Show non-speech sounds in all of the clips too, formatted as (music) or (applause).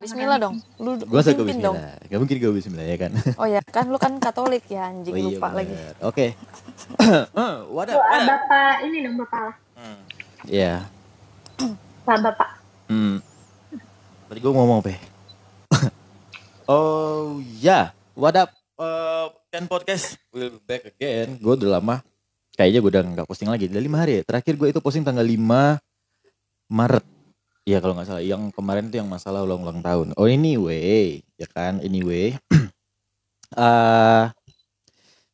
Bismillah dong. Lu Gue usah gue pimpin dong. bismillah. Gak mungkin gue bismillah ya kan. Oh ya, kan lu kan Katolik ya anjing Oh iya, lupa lagi. bener. Oke. (coughs) Wadah. Doa bapak ini dong bapak. Ya. Pak bapak. Hmm. Tadi gue ngomong apa? ya? (coughs) oh ya, what up? Uh, Ken podcast will be back again. Gue udah lama. Kayaknya gue udah nggak posting lagi. Udah lima hari ya. Terakhir gue itu posting tanggal 5 Maret. Iya kalau nggak salah. Yang kemarin tuh yang masalah ulang-ulang tahun. Oh anyway, ya kan. Anyway. (clears throat) eh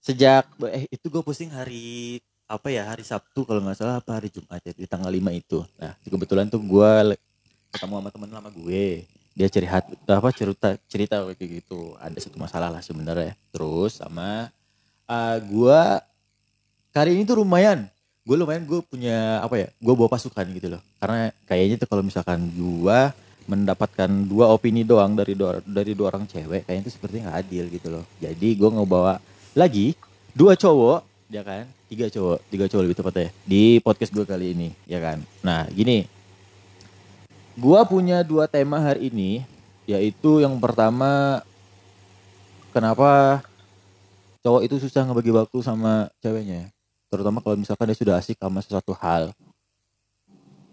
sejak eh itu gue posting hari apa ya hari Sabtu kalau nggak salah apa hari Jumat ya di tanggal 5 itu. Nah kebetulan tuh gue ketemu sama temen lama gue. Dia cerita apa cerita cerita kayak gitu. Ada satu masalah lah sebenarnya. Terus sama eh gue kali ini tuh lumayan. Gue lumayan gue punya apa ya? Gue bawa pasukan gitu loh. Karena kayaknya tuh kalau misalkan gue mendapatkan dua opini doang dari dua dari dua orang cewek kayaknya itu seperti nggak adil gitu loh. Jadi gue ngebawa lagi dua cowok ya kan tiga cowok tiga cowok lebih tepatnya di podcast gue kali ini ya kan nah gini gue punya dua tema hari ini yaitu yang pertama kenapa cowok itu susah ngebagi waktu sama ceweknya terutama kalau misalkan dia sudah asik sama sesuatu hal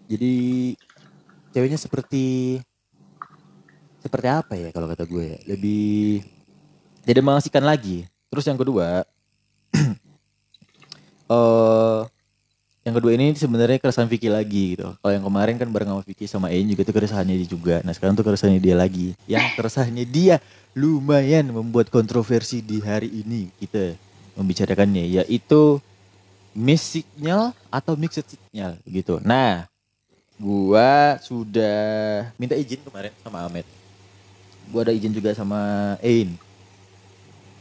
jadi ceweknya seperti seperti apa ya kalau kata gue ya lebih tidak mengasihkan lagi terus yang kedua (clears throat) eh yang kedua ini sebenarnya keresahan Vicky lagi gitu. Kalau yang kemarin kan bareng sama Vicky sama Ain juga itu keresahannya dia juga. Nah sekarang tuh keresahannya dia lagi. Yang keresahannya dia lumayan membuat kontroversi di hari ini kita membicarakannya yaitu miss signal atau mixed signal gitu. Nah gua sudah minta izin kemarin sama Ahmed. Gua ada izin juga sama Ain.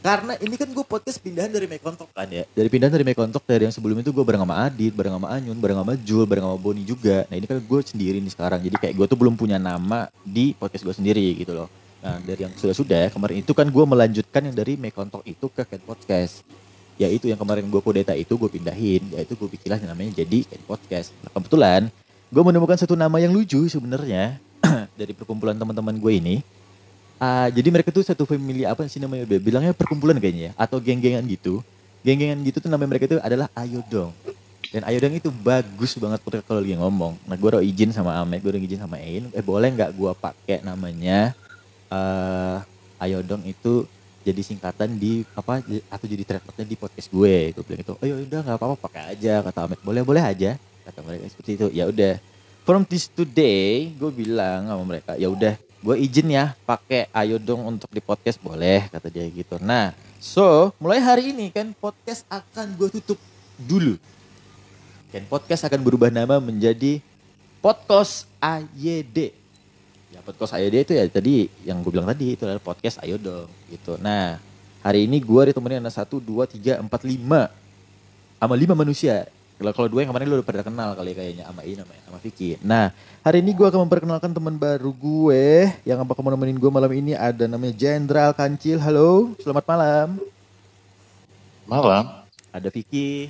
Karena ini kan gue podcast pindahan dari Mekontok kan ya? Dari pindahan dari Mekontok dari yang sebelum itu gue bareng sama Adit bareng sama Anyun bareng sama Jul bareng sama Boni juga. Nah ini kan gue sendiri nih sekarang. Jadi kayak gue tuh belum punya nama di podcast gue sendiri gitu loh. Nah dari yang sudah sudah kemarin itu kan gue melanjutkan yang dari Mekontok itu ke Cat Podcast yaitu yang kemarin gue kudeta itu gue pindahin yaitu gue bikinlah namanya jadi Podcast nah, kebetulan gue menemukan satu nama yang lucu sebenarnya (clears throat) dari perkumpulan teman-teman gue ini Ah, jadi mereka tuh satu family apa sih namanya? Bilangnya perkumpulan kayaknya ya atau geng-gengan gitu. Geng-gengan gitu tuh namanya mereka tuh adalah Ayo Dong. Dan Ayo Dong itu bagus banget mereka kalau lagi ngomong. Nah, gue udah izin sama Ahmed, gue udah izin sama Ain. Eh boleh nggak gue pakai namanya eh Ayo Dong itu jadi singkatan di apa atau jadi trademarknya di podcast gue. Gue bilang itu, oh ya udah nggak apa-apa pakai aja kata Ahmed. Boleh boleh aja kata mereka seperti itu. Ya udah. From this today, gue bilang sama mereka, ya udah gue izin ya pakai ayo dong untuk di podcast boleh kata dia gitu nah so mulai hari ini kan podcast akan gue tutup dulu dan podcast akan berubah nama menjadi podcast AYD ya podcast AYD itu ya tadi yang gue bilang tadi itu adalah podcast ayo dong gitu nah hari ini gue ditemenin ada satu dua tiga empat lima sama lima manusia kalau kalau dua yang kemarin lu udah pada kenal kali kayaknya sama ini sama, sama Vicky. Nah, hari ini gue akan memperkenalkan teman baru gue yang bakal nemenin gue malam ini ada namanya Jenderal Kancil. Halo, selamat malam. Malam. Ada Vicky,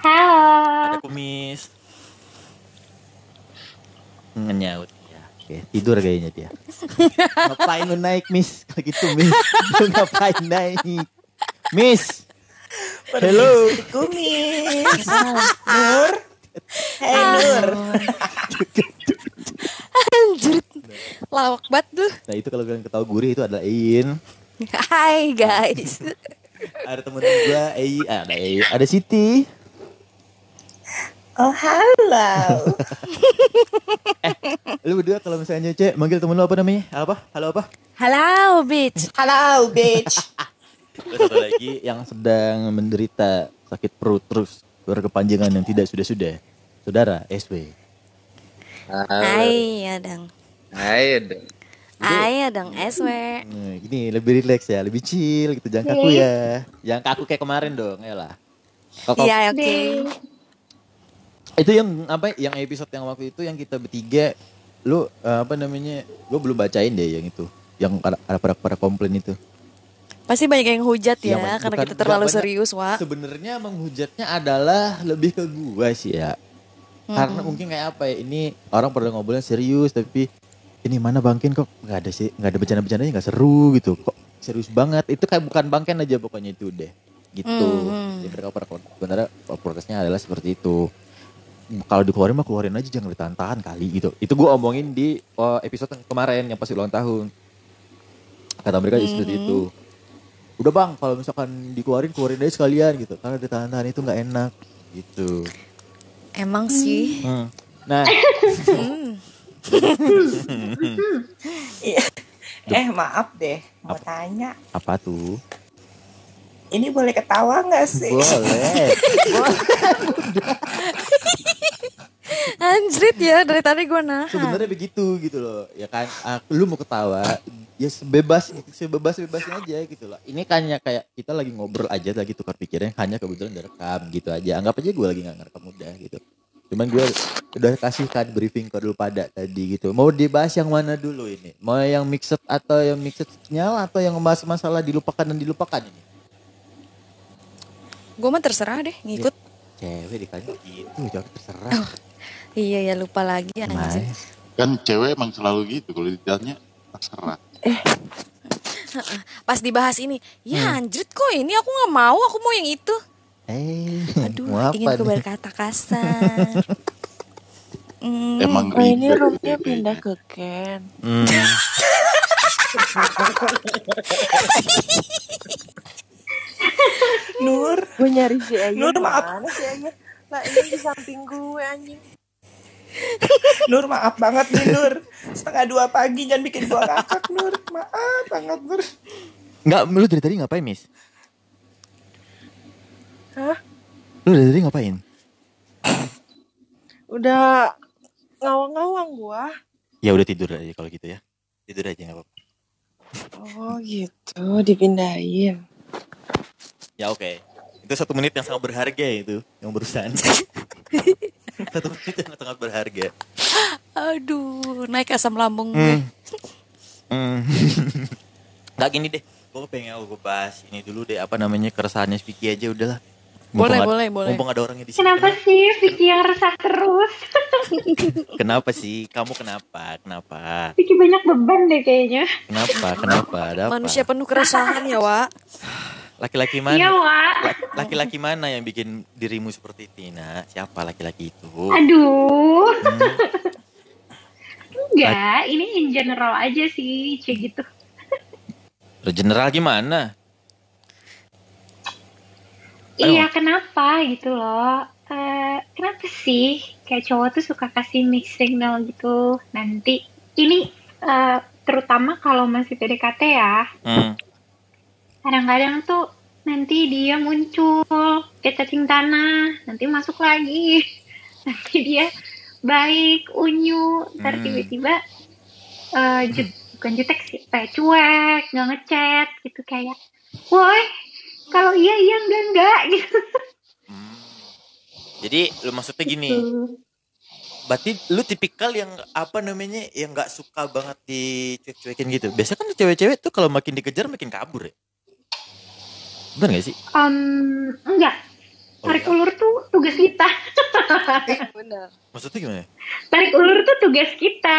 Halo. ada Kumis. Ngenyaut ya. Oke, tidur kayaknya dia. ngapain lu naik, Miss? Kalau gitu, Miss. (laughs) Lu ngapain naik? Miss. Hello. Kumis. Nur. Hai Nur. Anjir. Lawak banget tuh. Nah, itu kalau kalian ketahui gurih itu adalah In. Hai guys. ada temen gue Ei ah, ada Ei ada Siti Oh halo. (laughs) lu berdua kalau misalnya cek manggil temen lu apa namanya apa halo apa Halo bitch. Halo bitch. Terus satu lagi yang sedang menderita sakit perut terus berkepanjangan yang tidak sudah sudah saudara SW Hai ya dong. Hai, dong. Hai ya dong SW. nah, gini lebih rileks ya lebih chill gitu jangan kaku ya jangan kaku kayak kemarin dong ya lah Iya oke. Itu yang apa yang episode yang waktu itu yang kita bertiga lu eh, apa namanya gue belum bacain deh yang itu yang ada ada pada pada komplain itu Pasti banyak yang hujat ya, Iya, Mas. karena Bukan- kita terlalu banyak. serius, Wak. Sebenarnya menghujatnya adalah lebih ke gua sih ya. Karena mungkin kayak apa ya, ini orang pada ngobrolnya serius tapi ini mana bangkin kok nggak ada sih nggak ada bercanda-bercandanya nggak seru gitu kok serius banget itu kayak bukan bangken aja pokoknya itu deh gitu Hmm. ya mereka para sebenarnya protesnya adalah seperti itu kalau dikeluarin mah keluarin aja jangan ditahan-tahan kali gitu. Itu gue omongin di oh, episode yang kemarin yang pas ulang tahun. Kata mereka Hmm. seperti itu. Udah bang kalau misalkan dikeluarin keluarin aja sekalian gitu. Karena ditahan-tahan itu nggak enak gitu. Emang sih. Hmm. nah. (laughs) (laughs) Eh maaf deh, mau tanya. apa tuh Ini boleh ketawa nggak sih? boleh. (laughs) Anjrit ya dari tadi gue nahan. sebenarnya begitu gitu loh. Ya kan ah, lu mau ketawa ya sebebas sebebas bebasnya aja gitu loh. Ini hanya kayak kita lagi ngobrol aja lagi tukar pikiran hanya kebetulan direkam gitu aja. Anggap aja gue lagi nggak ngerekam udah gitu. Cuman gue udah kasih kan briefing ke dulu pada tadi gitu. Mau dibahas yang mana dulu ini? Mau yang mixed atau yang mixed nyala atau yang membahas masalah dilupakan dan dilupakan ini Gue mah terserah deh ngikut. cewek dikasih gitu jangan terserah Iya ya lupa lagi anjir. Mas. Kan cewek emang selalu gitu kalau ditanya terserah. Pas dibahas ini, ya anjrit kok ini aku nggak mau, aku mau yang itu. eh Aduh, mau apa ingin nih? berkata kasar. (laughs) Hmm, Emang Oh ini roomnya cewek. pindah ke Ken. Hmm. (laughs) (laughs) (laughs) Nur, Gue nyari si Ayu Nur, maaf. mana si Ayu? Lah ini di samping gue anjing. (laughs) Nur maaf banget nih Nur. Setengah dua pagi jangan bikin gua kakak Nur. Maaf banget Nur. Enggak, lu dari tadi ngapain, Miss? Hah? Lu dari tadi ngapain? Udah ngawang-ngawang gua. Ya udah tidur aja kalau gitu ya. Tidur aja nggak apa-apa. Oh gitu, dipindahin. Ya oke. Itu satu menit yang sangat berharga itu, yang barusan. (laughs) satu menit yang sangat berharga. aduh, naik asam lambung gue. Hmm. (laughs) Nggak gini deh, gue pengen gue bahas ini dulu deh apa namanya keresahannya Vicky aja udahlah. Boleh, ada- boleh, boleh. Mumpung ada orangnya di sini. Kenapa sih Vicky yang resah terus? (laughs) Kenapa sih? Kamu kenapa? Kenapa? Vicky banyak beban deh kayaknya. Kenapa? Kenapa? Ada apa? Manusia penuh keresahan ya, Wak. (sighs) Laki-laki Iya, mana? Wak. Laki- Laki-laki mana yang bikin dirimu seperti Tina? Siapa laki-laki itu? Aduh. Hmm. Enggak, ini in general aja sih, kayak gitu. General gimana? Iya, kenapa gitu loh? Eh, kenapa sih kayak cowok tuh suka kasih mix signal gitu? Nanti ini eh, terutama kalau masih PDKT ya, Hmm. Kadang-kadang tuh nanti dia muncul kayak cacing tanah, nanti masuk lagi, (laughs) nanti dia baik, unyu, ntar Hmm. tiba-tiba eh jut, bukan jutek sih, kayak cuek, nggak ngechat gitu kayak, woi, kalau iya iya enggak enggak (laughs) gitu. Hmm. Jadi lu maksudnya gini, Tuh. berarti lu tipikal yang apa namanya yang nggak suka banget dicuek-cuekin gitu. Biasanya kan cewek-cewek tuh kalau makin dikejar makin kabur ya. Bener gak sih? Em, enggak, Oh, tarik iya? ulur tuh tugas kita. (laughs) Bener. Maksudnya gimana? Tarik ulur tuh tugas kita.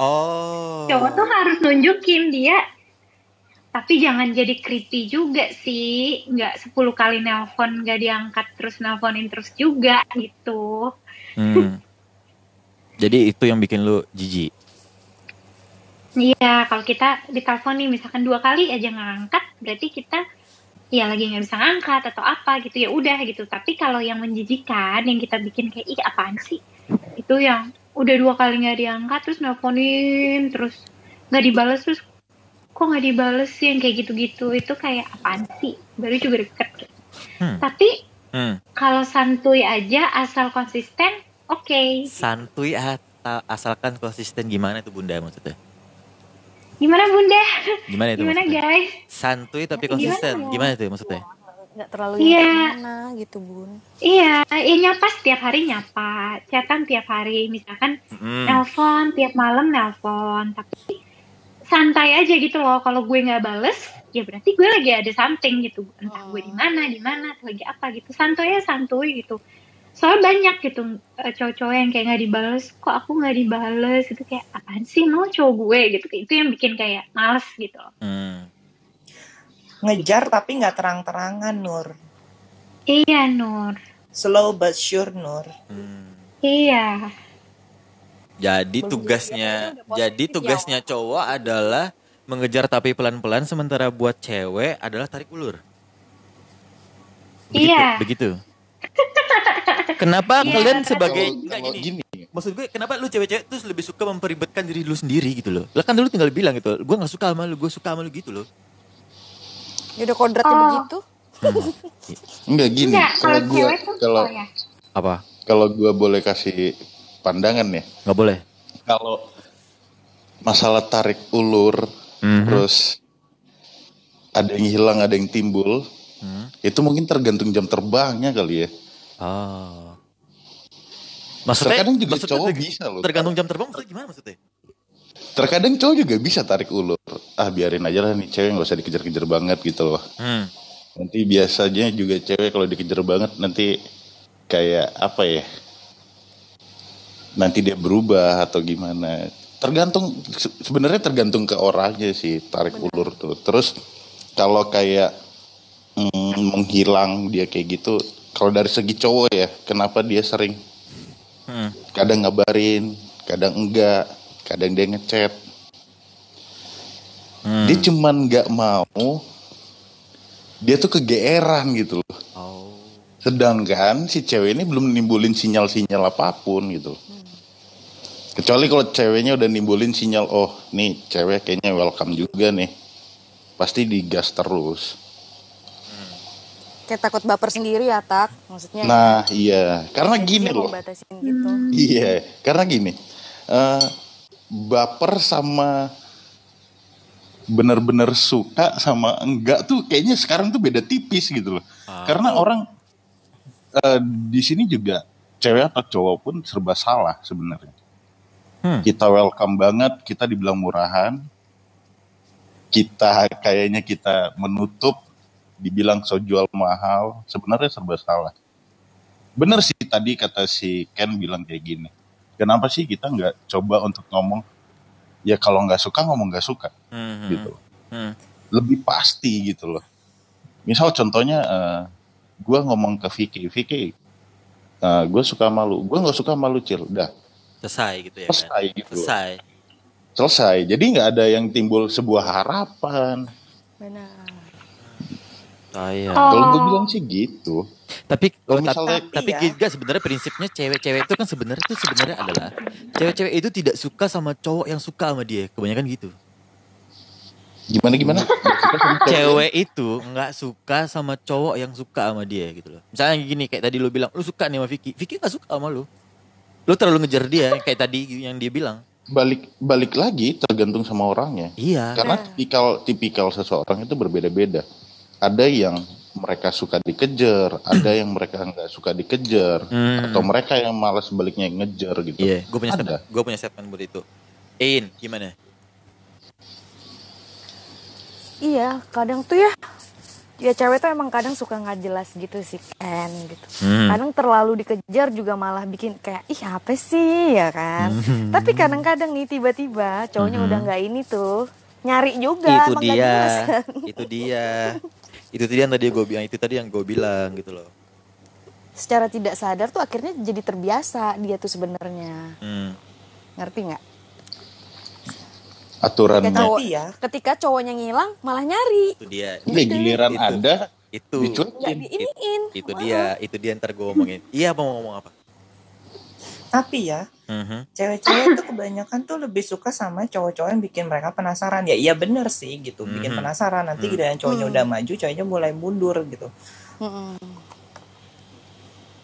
Oh. cowok tuh harus nunjukin dia tapi jangan jadi creepy juga sih nggak 10 kali nelpon nggak diangkat terus nelponin terus juga gitu Hmm. Jadi itu yang bikin lu jijik. iya kalau kita ditelepon nih misalkan dua kali aja nggak angkat berarti kita ya lagi nggak bisa ngangkat atau apa gitu ya udah gitu tapi kalau yang menjijikan yang kita bikin kayak ih apaan sih itu yang udah dua kali nggak diangkat terus nelponin terus nggak dibales terus kok nggak dibales sih yang kayak gitu-gitu itu kayak apaan sih baru juga deket gitu. Hmm. tapi Hmm. kalau santuy aja asal konsisten oke Santuy atau asalkan konsisten gimana tuh bunda maksudnya? Gimana bunda Gimana itu gimana maksudnya? guys Santuy tapi Gimana konsisten. ya? Gimana tuh maksudnya? Nggak terlalu Iya. kayak gimana gitu, Bun. iya ya nyapa setiap hari nyapa chatan tiap hari misalkan Hmm. nelpon tiap malam nelpon tapi santai aja gitu loh kalau gue nggak bales ya berarti gue lagi ada something gitu entah gue di mana di mana atau lagi apa gitu santuy ya santuy gitu soalnya banyak gitu eh, cowok-cowok yang kayak nggak dibales kok aku nggak dibales gitu kayak apaan sih no cowok gue gitu itu yang bikin kayak males gitu loh. Hmm. Ngejar tapi nggak terang-terangan Nur. iya Nur Slow but sure Nur. Hmm. iya Jadi tugasnya, ya, jadi ya, tugasnya cowok adalah mengejar tapi pelan-pelan, sementara buat cewek adalah tarik ulur. Begitu, Iya. Begitu. (laughs) Kenapa Iya, kalian sebagai Kalau- kalau gini, gini, Maksud gue kenapa lu cewek-cewek tuh lebih suka memperibetkan diri lu sendiri gitu loh. Lah kan dulu tinggal bilang gitu, gue gak suka sama lu, gue suka sama lu gitu loh. Ya udah kodratnya Oh. begitu. enggak gini. enggak kalau tuh kalau Apa? kalau gua boleh kasih pandangan ya. Gak boleh. Kalau masalah tarik ulur Mhm. terus ada yang hilang, ada yang timbul, Hmm. itu mungkin tergantung jam terbangnya kali ya. Oh. Maksudnya, Terkadang juga maksudnya cowok ter- bisa loh. Tergantung jam terbang maksudnya gimana maksudnya? Terkadang cowok juga bisa tarik ulur. Ah biarin aja lah nih cewek nggak usah dikejar-kejar banget gitu loh. Hmm. Nanti biasanya juga cewek kalau dikejar banget nanti kayak apa ya? Nanti dia berubah atau gimana? Tergantung se- sebenarnya tergantung ke orangnya sih tarik ulur tuh. Terus kalau kayak mm, menghilang dia kayak gitu, kalau dari segi cowok ya, kenapa dia sering Hmm. kadang ngabarin, kadang enggak, kadang dia ngechat. Hmm. Dia cuman nggak mau dia tuh kegeeran gitu loh. Oh. Sedangkan si cewek ini belum nimbulin sinyal-sinyal apa pun gitu. Kecuali kalau ceweknya udah nimbulin sinyal, oh nih cewek kayaknya welcome juga nih. Pasti digas terus. Kayak takut baper sendiri ya, Tak. Maksudnya Nah iya, karena gini loh. batasin gitu. Iya, karena gini. eh, baper sama bener-bener suka sama enggak tuh kayaknya sekarang tuh beda tipis gitu loh. Ah. Karena orang eh, di sini juga cewek atau cowok pun serba salah sebenarnya. Hmm. Kita welcome banget, kita dibilang murahan. Kita kayaknya kita menutup, dibilang so jual mahal, sebenarnya serba salah. Bener sih tadi kata si Ken bilang kayak gini. Kenapa sih kita nggak coba untuk ngomong, ya kalau nggak suka ngomong nggak suka Hmm. gitu. Hmm. Lebih pasti gitu loh. Misal contohnya, eh, gue ngomong ke Vicky, Vicky, eh, gue suka malu, gue nggak suka malu cil, udah Selesai gitu ya kan? selesai gitu, Selesai. selesai. Jadi nggak ada yang timbul sebuah harapan. Benar. Saya. Oh. Kalau gue bilang sih gitu. Tapi Kalau misalnya- tapi, tapi Iya. juga sebenarnya prinsipnya cewek-cewek itu kan sebenarnya itu sebenarnya adalah cewek-cewek itu tidak suka sama cowok yang suka sama dia. Kebanyakan gitu. Gimana gimana? Cewek itu nggak suka sama cowok yang suka sama dia gitu loh. Misalnya gini kayak tadi lu bilang lu suka nih sama Vicky. Vicky nggak suka sama lu. Lu terlalu ngejar dia (laughs) kayak tadi yang dia bilang. Balik balik lagi tergantung sama orangnya. Iya. Karena tipikal tipikal seseorang itu berbeda-beda. Ada yang mereka suka dikejar, ada yang mereka nggak suka dikejar, Hmm. atau mereka yang malas baliknya ngejar gitu. Iya, gue punya Ada. statement. Gue punya statement buat itu. In, gimana? Iya, kadang tuh ya ya cewek tuh emang kadang suka nggak jelas gitu sih kan gitu. Hmm. Kadang terlalu dikejar juga malah bikin kayak ih apa sih ya kan. Tapi kadang-kadang nih tiba-tiba cowoknya Mhm. udah nggak ini tuh nyari juga. itu emang nggak dia, jelas kan. itu dia, (laughs) itu dia yang tadi gue bilang, itu tadi yang gue bilang gitu loh. Secara tidak sadar tuh akhirnya jadi terbiasa dia tuh sebenarnya. Hmm. Ngerti nggak? Aturan Ketika cowok, Tapi ya. ketika cowoknya ngilang malah nyari. Itu dia, Iya giliran Itu. ada itu, dicuekin. diiniin. itu dia, itu dia ntar gue ngomongin. Iya mau ngomong apa? Tapi ya, Mhm. cewek-cewek tuh kebanyakan tuh lebih suka sama cowok-cowok yang bikin mereka penasaran. Ya iya bener sih gitu, bikin Mhm. penasaran. Nanti Hmm. giliran cowoknya udah maju, cowoknya mulai mundur gitu. Mm-mm.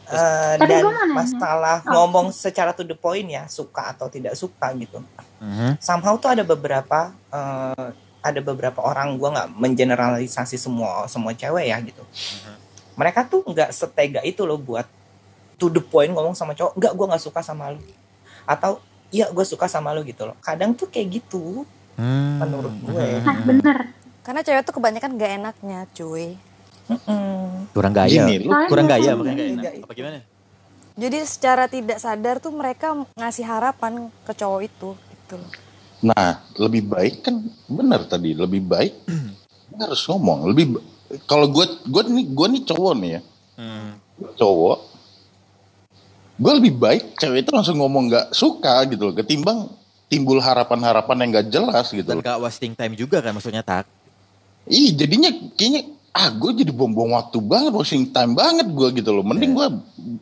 Eh, Tapi dan gua mau nanya. masalah Oh. ngomong secara to the point ya, suka atau tidak suka gitu. Mhm. Somehow tuh ada beberapa eh, ada beberapa orang gua nggak mengeneralisasi semua semua cewek ya gitu. Mereka tuh nggak setega itu loh buat to the point ngomong sama cowok, nggak gua nggak suka sama lu. Atau iya gue suka sama lu gitu loh. Kadang tuh kayak gitu. Hmm. Menurut gue. Nah, bener. Karena cewek tuh kebanyakan gak enaknya cuy. Mm-mm. Kurang gaya, Gini, lu kurang gaya makanya gak enak. Apa gimana? Jadi secara tidak sadar tuh mereka ngasih harapan ke cowok itu gitu. Nah, lebih baik kan benar tadi, lebih baik (clears throat) harus ngomong. Lebih kalau gue gue nih gue nih cowok nih ya, Hmm. cowok. Gue lebih baik cewek itu langsung ngomong nggak suka gitu loh, ketimbang timbul harapan-harapan yang nggak jelas gitu Dan loh. gak wasting time juga kan maksudnya tak. Ih, jadinya kayaknya ah gue jadi buang-buang waktu banget, wasting time banget gue gitu loh. Mending gue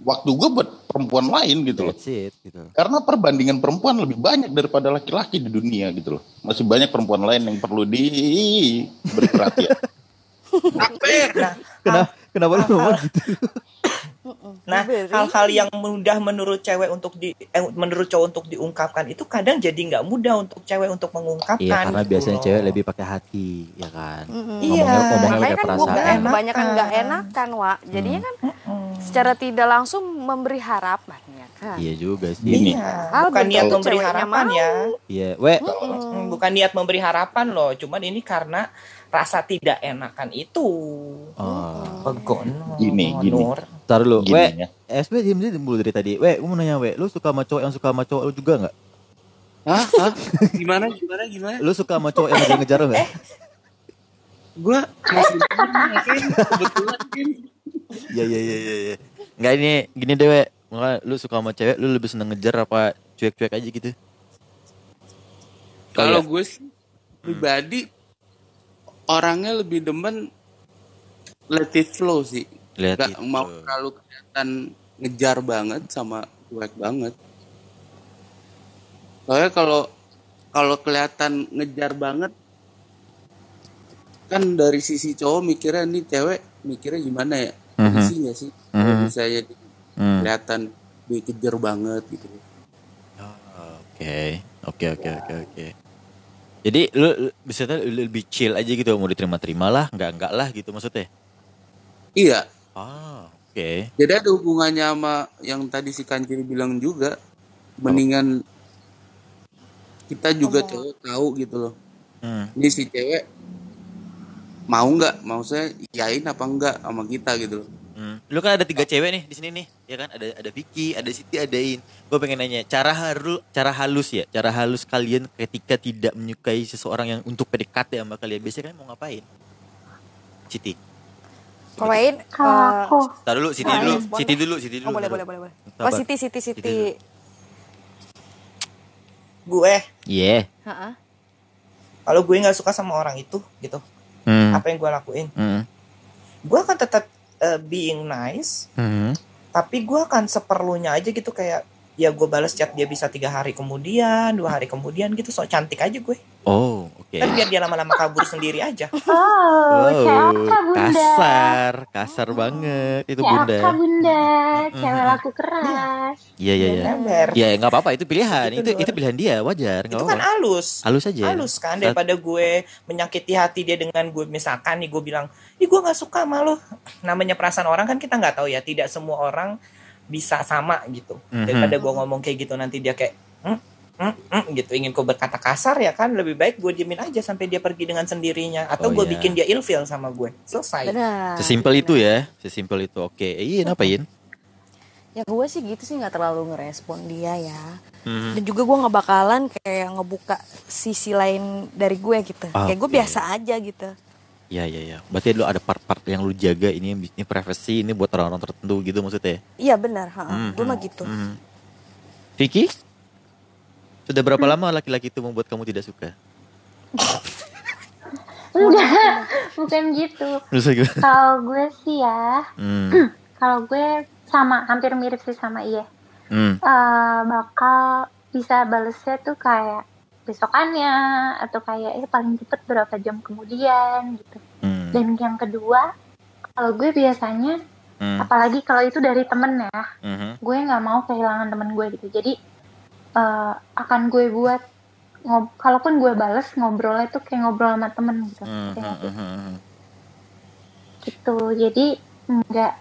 waktu gue buat perempuan lain gitu loh. That's it gitu. Karena perbandingan perempuan lebih banyak daripada laki-laki di dunia gitu loh. Masih banyak perempuan lain yang perlu diberi perhatian. (laughs) Nah, Kenapa kenapa lu ngomong (laughs) gitu? Nah, hal-hal yang mudah menurut cewek untuk di eh, menurut cowok untuk diungkapkan itu kadang jadi nggak mudah untuk cewek untuk mengungkapkan. Iya karena gitu biasanya loh. cewek lebih pakai hati ya kan. Mm-mm. Iya. Ngomongnya kan gue perasaan. kebanyakan nggak enakan, Wak. Jadinya kan Mm. secara tidak langsung memberi harapan ya kan. Iya juga sih. Iya, Ah, bukan betul. niat memberi Ceweknya harapan mau. ya. Iya, we Mm, Bukan niat memberi harapan loh, cuman ini karena rasa tidak enakan itu. Oh. Begono. Gini, gini. Nur. Tar dulu, Gini we ya. SB diem diem dulu dari tadi. We, gue mau nanya we, lu suka sama cowok yang suka sama cowok lu juga nggak? Hah? Hah? Gimana? Gimana? Gimana? Lu suka sama cowok yang ngejar-ngejar lu nggak? Gua masih yakin kebetulan kan. Iya iya iya iya. iya. Nggak ini gini deh we, Makanya lu suka sama cewek, lu lebih seneng ngejar apa cuek-cuek aja gitu? Kalau iya. gue sih pribadi orangnya lebih demen let it flow sih. Let Gak it mau terlalu kelihatan ngejar banget sama cuek banget. Soalnya kalau kalau kelihatan ngejar banget kan dari sisi cowok mikirnya nih cewek mikirnya gimana ya? Mhm. Nggak sih? Kalau Mhm. misalnya di- Hmm. kelihatan dikejar banget gitu. Oke, oke oke oke oke. Jadi lu, bisa lebih chill aja gitu, mau diterima-terima lah, nggak nggak lah gitu maksudnya? Iya, Ah, oke. Jadi ada hubungannya sama yang tadi si Kancil bilang juga. Mendingan kita juga cowok tahu gitu loh. Hmm. Ini si cewek mau nggak? Mau saya iyain apa enggak sama kita gitu loh. Hmm. Lu kan ada tiga cewek nih di sini nih, ya kan? Ada ada Vicky, ada Siti, ada In. Gue pengen nanya, cara haru, cara halus ya, cara halus kalian ketika tidak menyukai seseorang yang untuk PDKT sama kalian, biasanya kalian mau ngapain? Siti. Kalau Ain, Kalau eh, aku, Tar dulu, Siti dulu, Siti dulu, Siti dulu. oh boleh boleh boleh boleh. Oh Siti Siti Siti. Gue, Iya. Heeh. kalau gue nggak suka sama orang itu, gitu, Hmm. apa yang gue lakuin? Hmm. Gue akan tetap eh, being nice, Hmm. tapi gue akan seperlunya aja gitu kayak ya gue balas chat dia bisa tiga hari kemudian, dua hari kemudian gitu, so cantik aja gue. Oh, oke. Kan biar dia lama-lama kabur sendiri aja. (laughs) oh, cewek bunda. kasar, kasar banget itu bunda. bunda, cewek laku keras. Iya iya iya. Ember. Ya nggak apa-apa itu pilihan, Itu itu Nur. itu pilihan dia wajar, Itu kan halus. Halus aja. halus kan daripada gue menyakiti hati dia dengan gue misalkan nih gue bilang ih gue nggak suka sama lo namanya perasaan orang kan kita nggak tahu ya tidak semua orang bisa sama gitu Mhm. daripada gue ngomong kayak gitu nanti dia kayak "Hmm, hmm, hmm," gitu ingin gue berkata kasar ya kan lebih baik gue diemin aja sampai dia pergi dengan sendirinya atau Oh, gue iya. bikin dia ilfeel sama gue selesai Benar. Sesimpel itu ya, sesimpel itu. Oke, Iin apa Iin? Ya gue sih gitu sih nggak terlalu ngerespon dia ya. Hmm. Dan juga gue nggak bakalan kayak ngebuka sisi lain dari gue gitu. Kayak gue Oke. biasa aja gitu. Ya ya ya. Berarti lu ada part-part yang lu jaga ini ini privacy ini buat orang-orang tertentu gitu maksudnya. Iya benar. ha, Hmm, Gue mah hmm, gitu. hmm. Vicky? Sudah berapa lama laki-laki itu membuat kamu tidak suka? (laughs) Enggak, bukan gitu. Kalau gue sih ya, Hmm. (clears throat) kalau gue sama hampir mirip sih sama iya. Hmm. Eh, bakal bisa balesnya tuh kayak besokannya atau kayak eh paling cepet berapa jam kemudian gitu. Hmm. Dan yang kedua, kalau gue biasanya Hmm. apalagi kalau itu dari temen ya, Mhm. gue nggak mau kehilangan temen gue gitu. Jadi eh, akan gue buat ngob kalaupun gue bales ngobrolnya tuh kayak ngobrol sama temen gitu. Mhm, Kayak mhm, mhm. gitu. Jadi nggak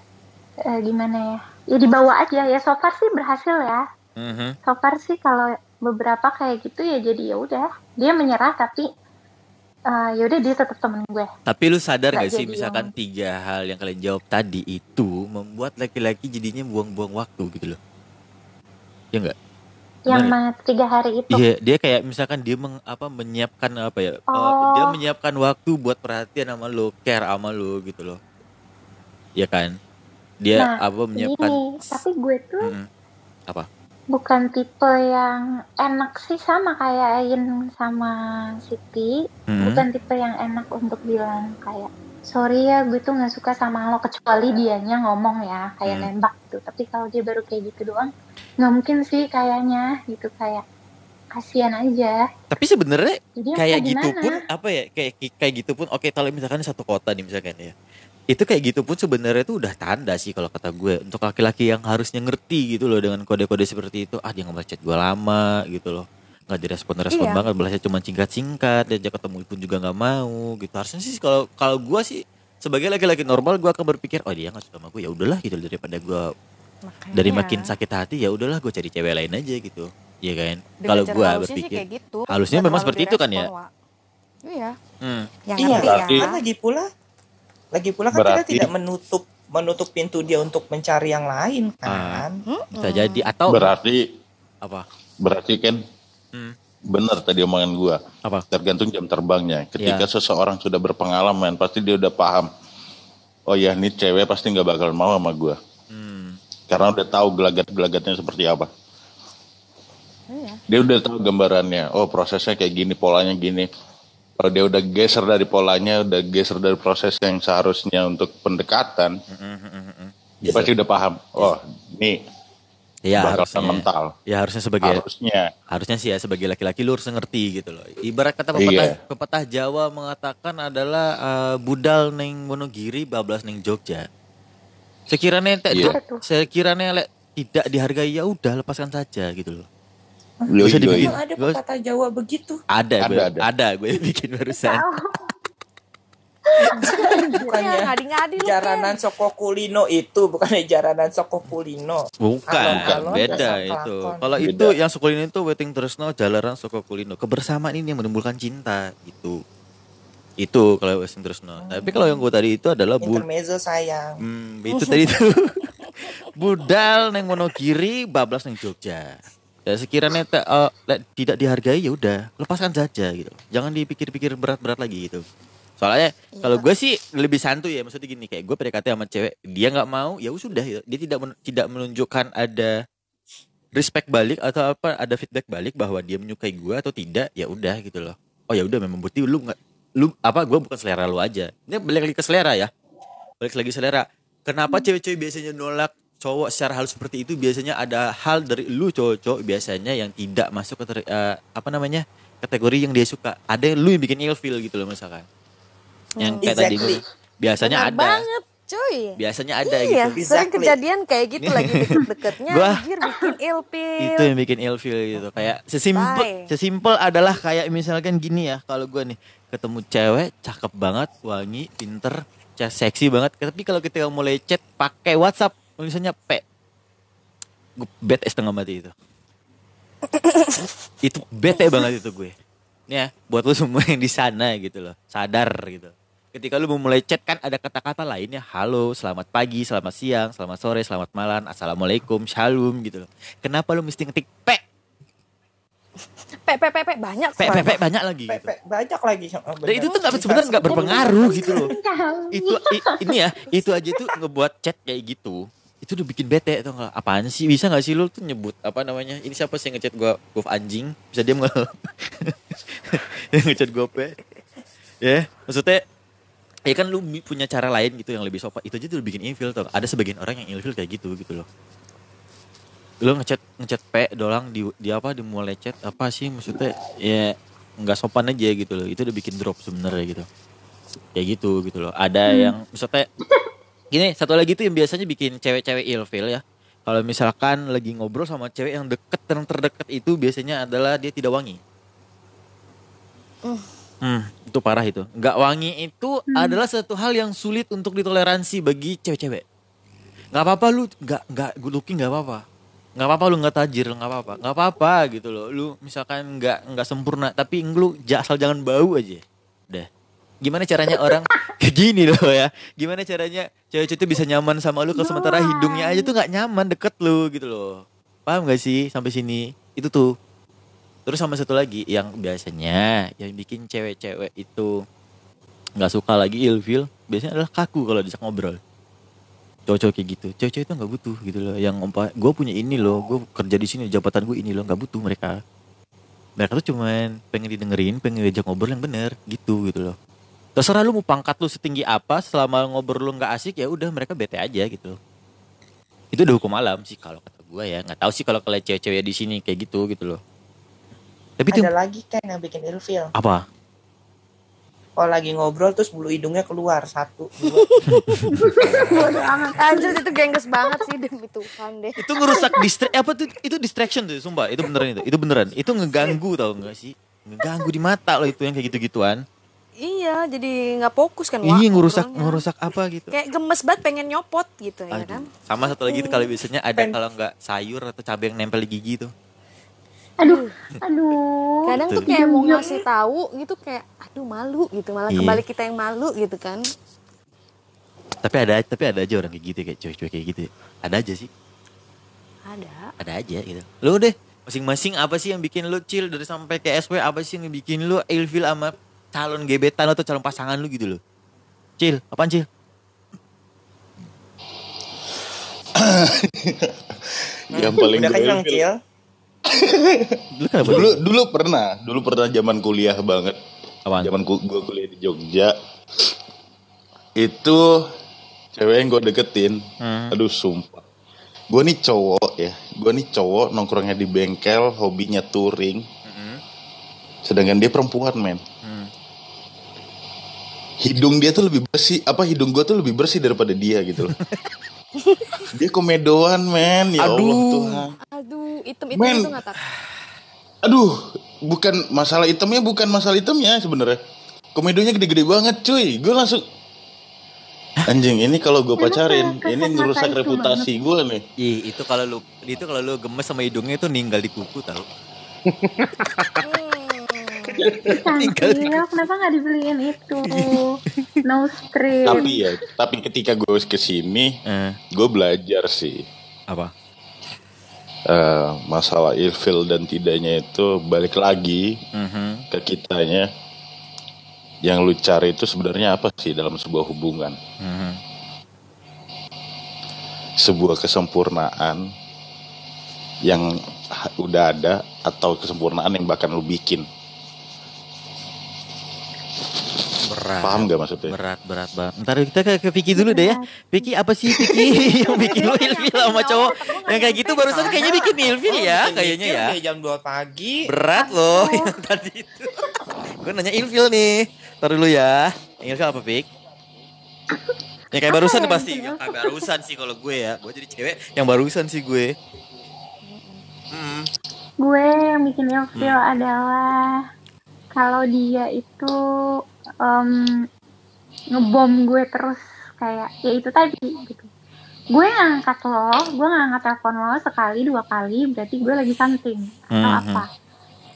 eh, gimana ya? Ya dibawa aja ya. So far sih berhasil ya. Mhm. So far sih kalau beberapa kayak gitu ya jadi ya udah dia menyerah tapi eh, yaudah dia tetap temen gue Tapi lu sadar Nggak gak sih misalkan yang- tiga hal yang kalian jawab tadi itu membuat laki-laki jadinya buang-buang waktu gitu loh. Ya enggak? yang mana tiga hari itu Iya, dia kayak misalkan dia meng, apa menyiapkan apa ya? eh, Oh. dia menyiapkan waktu buat perhatian sama lo, care sama lo gitu loh. Iya kan? Dia Nah, apa menyiapkan Ini, tapi gue tuh Mm-mm. apa? Bukan tipe yang enak sih sama kayak Ain sama Siti. Mm-mm. Bukan tipe yang enak untuk bilang kayak sorry ya gue tuh nggak suka sama lo kecuali dianya ngomong ya kayak Hmm. nembak gitu. Tapi kalau dia baru kayak gitu doang nggak mungkin sih kayaknya gitu kayak kasihan aja. Tapi sebenarnya kayak gitu pun apa ya? Kayak kayak gitu pun oke kalau misalkan satu kota nih misalkan ya. Itu kayak gitu pun sebenarnya itu udah tanda sih kalau kata gue untuk laki-laki yang harusnya ngerti gitu loh dengan kode-kode seperti itu. Ah dia nggak chat gue lama gitu loh. nggak direspon-respon Iya. banget, balasnya cuma singkat-singkat, diajak ketemu pun juga nggak mau gitu. Harusnya sih kalau kalau gue sih sebagai laki-laki normal gue akan berpikir oh dia nggak suka sama gue ya udahlah gitu daripada gue Makanya. dari makin sakit hati ya udahlah gue cari cewek lain aja gitu. Iya kan? Kalau gue berpikir kayak gitu. memang seperti itu kan direspon, ya? Wak. Iya. hmm, Yang Iya, ya. kan lagi pula lagi pula kan kita Berarti- tidak menutup menutup pintu dia untuk mencari yang lain Ah. kan. bisa jadi atau Berarti apa? berarti kan Hmm, benar tadi omongan gua. apa? Tergantung jam terbangnya. Ketika Ya. seseorang sudah berpengalaman, pasti dia udah paham. Oh ya, ini cewek pasti nggak bakal mau sama gua. Hmm, Karena udah tahu gelagat-gelagatnya seperti apa. Iya. Dia udah tahu gambarannya. Oh prosesnya kayak gini, polanya gini. Kalau dia udah geser dari polanya, udah geser dari proses yang seharusnya untuk pendekatan, dia pasti udah paham. Oh, ini ya bakal harusnya. mental. Ya harusnya sebagai Harusnya. harusnya sih ya sebagai laki-laki lu harus ngerti gitu loh. Ibarat kata Iya. pepatah, pepatah Jawa mengatakan adalah eh, budal neng Wonogiri bablas neng Jogja. Sekiranya Iya. sekiranya lek tidak dihargai ya udah lepaskan saja gitu loh. Yoi, Bisa yoi. dibikin. Emang ada pepatah Jawa begitu? Ada, Ada, gue, ada. ada gue bikin barusan. (laughs) Bukannya Iya, ngadi-ngadi lu, jaranan Soko Kulino itu bukannya jaranan Soko Kulino. Bukan, Alon-alon beda itu. Kalau itu yang Sukulino itu wedding tresno jalaran Soko Kulino. Kebersamaan ini yang menimbulkan cinta gitu. Itu kalau wedding tresno. Tapi kalau yang gue tadi itu adalah bu Intermezzo sayang. Hmm, itu tadi itu (laughs) budal neng Wonogiri bablas neng Jogja. Ya sekiranya te- eh, le- tidak dihargai ya udah lepaskan saja gitu. Jangan dipikir-pikir berat-berat lagi gitu. Soalnya kalau gue sih lebih santuy ya maksudnya gini kayak gue PDKT sama cewek dia nggak mau ya sudah gitu. dia tidak men- tidak menunjukkan ada respect balik atau apa ada feedback balik bahwa dia menyukai gue atau tidak ya udah gitu loh. Oh ya udah memang berarti lu nggak lu apa gue bukan selera lu aja. Ini balik lagi ke selera ya balik lagi selera. Kenapa cewek-cewek biasanya nolak cowok secara halus seperti itu? Biasanya ada hal dari lu cowok-cowok biasanya yang tidak masuk ke ter- eh, apa namanya kategori yang dia suka. Ada yang lu yang bikin ilfil gitu loh misalkan. Yang kayak tadi Exactly. biasanya Benar ada. banget, cuy. Biasanya ada iya, gitu. sering Exactly. kejadian kayak gitu lagi (laughs) deket-deketnya Gua- anjir bikin ilpil. Itu yang bikin ilfil gitu. Kayak sesimpel Bye. sesimpel adalah kayak misalkan gini ya, kalau gue nih ketemu cewek cakep banget, wangi, pinter, seksi banget. Tapi kalau kita mulai chat pakai WhatsApp tulisannya P. Gue bete setengah mati itu. itu bete banget itu gue. Nih ya, buat lu semua yang di sana gitu loh, sadar gitu. Ketika lu mau mulai chat kan ada kata-kata lainnya halo, selamat pagi, selamat siang, selamat sore, selamat malam, assalamualaikum, shalom gitu loh. Kenapa lu mesti ngetik P? P, P, P, P, banyak. P, P. P banyak lagi gitu. Pepe banyak lagi. Oh, Dan itu tuh nggak benar. sebenarnya nggak berpengaruh gitu loh. Itu i- ini ya, itu aja tuh ngebuat chat kayak gitu. Itu udah bikin bete tuh nggak? Apaan sih? Bisa nggak sih lu tuh nyebut apa namanya? Ini siapa sih yang ngechat gua gua anjing? Bisa diam nggak? (laughs) yang ngechat gua pe? Ya, maksudnya Ya kan lu punya cara lain gitu yang lebih sopan. Itu aja tuh bikin ilfil tuh. Ada sebagian orang yang ilfil kayak gitu gitu loh. Lu ngechat ngechat P doang di di apa di mulai chat apa sih maksudnya ya nggak sopan aja gitu loh. Itu udah bikin drop sebenarnya gitu. Kayak gitu gitu loh. Ada yang maksudnya gini satu lagi tuh yang biasanya bikin cewek-cewek ilfil ya. Kalau misalkan lagi ngobrol sama cewek yang deket yang terdekat itu biasanya adalah dia tidak wangi. Hmm, itu parah itu. Nggak wangi itu adalah satu hal yang sulit untuk ditoleransi bagi cewek-cewek. Nggak apa-apa lu nggak nggak good looking nggak apa-apa. Nggak apa-apa lu nggak tajir nggak apa-apa. Nggak apa-apa gitu loh. Lu misalkan nggak nggak sempurna tapi lu asal jangan bau aja. deh. Gimana caranya orang kayak (laughs) gini loh ya. Gimana caranya cewek-cewek itu bisa nyaman sama lu kalau sementara hidungnya aja tuh nggak nyaman deket lu gitu loh. Paham gak sih? Sampai sini? Itu tuh. Terus sama satu lagi yang biasanya yang bikin cewek-cewek itu nggak suka lagi ilfil biasanya adalah kaku kalau diajak ngobrol. Cowok-cowok kayak gitu. Cewek-cewek itu nggak butuh gitu loh. Yang ompa gue punya ini loh. Gue kerja di sini jabatan gue ini loh. Nggak butuh mereka. Mereka tuh cuman pengen didengerin pengen diajak ngobrol yang bener. Gitu gitu loh terserah lu mau pangkat lu setinggi apa selama ngobrol lu nggak asik ya udah mereka bete aja gitu. Itu udah hukum alam sih kalau kata gue ya. Nggak tahu sih kalau kalian cewek-cewek di sini kayak gitu gitu loh. Tapi itu Ada lagi kan yang bikin ilfil. apa? Kalau lagi ngobrol terus bulu hidungnya keluar satu. dua. (laughs) Anjir itu gengges banget sih demi Tuhan deh. itu ngerusak distra apa tuh? Itu distraction tuh sumpah. Itu beneran itu. Itu beneran. Itu ngeganggu tau gak sih? Ngeganggu di mata loh itu yang kayak gitu-gituan Iya, jadi nggak fokus kan iya ngerusak ngobrolnya. ngerusak apa gitu Kayak gemes banget pengen nyopot gitu ya Aduh. kan. sama satu lagi itu kalau biasanya ada kalau nggak sayur atau cabai yang nempel di gigi tuh Aduh, (laughs) aduh. Kadang tuh Tuh. kayak mau ngasih tahu gitu kayak aduh malu gitu malah Iya. kembali kita yang malu gitu kan. tapi ada tapi ada aja orang kayak gitu kayak cewek-cewek kayak gitu ada aja sih Ada. ada aja gitu lu deh masing-masing apa sih yang bikin lu chill dari sampai ke SW apa sih yang bikin lu ilfil sama calon gebetan atau calon pasangan lu gitu loh chill apaan chill (coughs) Yang paling Udah gue kenyang. Cil. (coughs) lu kenapa Dulu dulu pernah, dulu pernah zaman kuliah banget. Apaan? Zaman ku, gue kuliah di Jogja. Itu cewek yang gue deketin. Hmm. Aduh sumpah. Gue nih cowok ya. Gue nih cowok nongkrongnya di bengkel, hobinya touring. Sedangkan dia perempuan men. Hidung dia tuh lebih bersih. Apa hidung gue tuh lebih bersih daripada dia gitu loh. (laughs) dia komedoan men. Ya Allah Aduh. Tuhan. Aduh, item-item Men. itu nggak tak. Aduh, bukan masalah itemnya, bukan masalah itemnya sebenarnya. Komedonya gede-gede banget, cuy. Gue langsung anjing ini kalau gue pacarin, kayak ini ngerusak reputasi gue nih. Ih, itu kalau lu itu kalau lu gemes sama hidungnya itu ninggal di kuku tau. (laughs) Cantik, kenapa nggak dibeliin itu? No strip. Tapi ya, tapi ketika gue ke sini, Eh, gue belajar sih apa? eh, masalah ilfil dan tidaknya itu balik lagi Mhm. ke kitanya. Yang lu cari itu sebenarnya apa sih dalam sebuah hubungan? Mhm. Sebuah kesempurnaan yang udah ada atau kesempurnaan yang bahkan lu bikin. Berat. Paham gak maksudnya? Berat, berat banget. Ntar kita ke, ke Vicky dulu deh ya. Vicky apa sih Vicky (laughs) yang bikin lu ilfil sama cowok? Yang kayak gitu barusan kayaknya bikin ilfil ya, kayaknya ya. Jam 2 pagi. Berat loh yang tadi itu. Gue nanya ilfil nih. Ntar dulu ya. Yang ilfil apa, Vic? Ya kayak barusan ya, pasti. Ya, kayak barusan sih kalau gue ya. Gue jadi cewek yang barusan sih gue. Hmm. Gue yang bikin ilfil adalah kalau dia itu em, ngebom gue terus kayak ya itu tadi gitu. Gue nggak angkat lo, gue nggak angkat telepon lo sekali dua kali berarti gue lagi something atau Mhm. apa.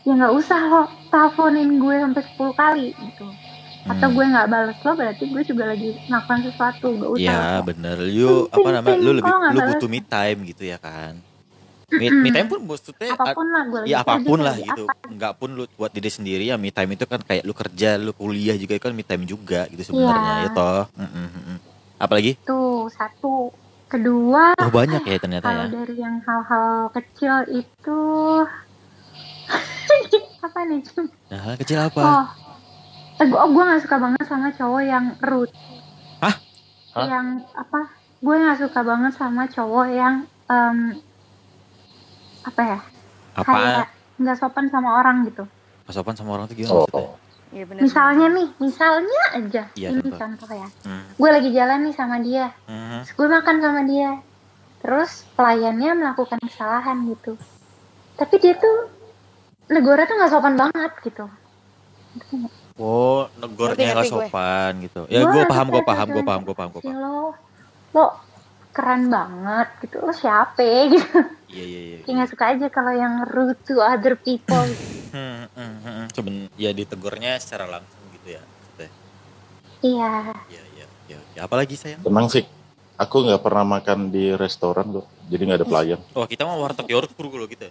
Ya nggak usah lo teleponin gue sampai 10 kali gitu. Atau Hmm. gue nggak bales lo berarti gue juga lagi melakukan sesuatu, gak usah. Lo. bener. Lu apa namanya? Lu lebih lu balas. butuh me time gitu ya kan. Me, me time pun maksudnya Apa pun lah gue ya apa pun lah gitu apa. nggak pun lu buat diri sendiri ya me time itu kan kayak lu kerja lu kuliah juga kan me time juga gitu sebenarnya Iya. ya toh Mm, mm, apalagi Tuh satu. Kedua, oh banyak ya ternyata kalau ya dari yang hal-hal kecil itu (laughs) apa nih nah hal kecil apa Oh, eh, gue gue nggak suka banget sama cowok yang rude. Hah? Hah? Yang apa? Gue nggak suka banget sama cowok yang em, apa ya? apa Kayak nggak sopan sama orang gitu. pasokan sama orang tuh gimana Oh, maksudnya Iya benar. Misalnya nih, misalnya aja. Iya, ini contoh. contoh ya. Hmm, Gue lagi jalan nih sama dia. Terus gue makan sama dia. Terus pelayannya melakukan kesalahan gitu. Tapi dia tuh negara tuh nggak sopan banget gitu. oh negornya nggak gue. sopan gitu ya Gua gue nggak paham gue paham gue sama paham gue paham gue paham lo, lo keren banget gitu. Lo siapa gitu. iya iya iya Kayak nggak suka aja kalau yang rude to other people. Hmm, hmm, hmm, hmm. Seben- ya ditegurnya secara langsung gitu ya. Iya. Iya iya iya. Ya, apalagi sayang? Tenang sih. Aku nggak pernah makan di restoran kok. Jadi nggak ada pelayan. Oh kita mah warteg Yorkpur kalau kita.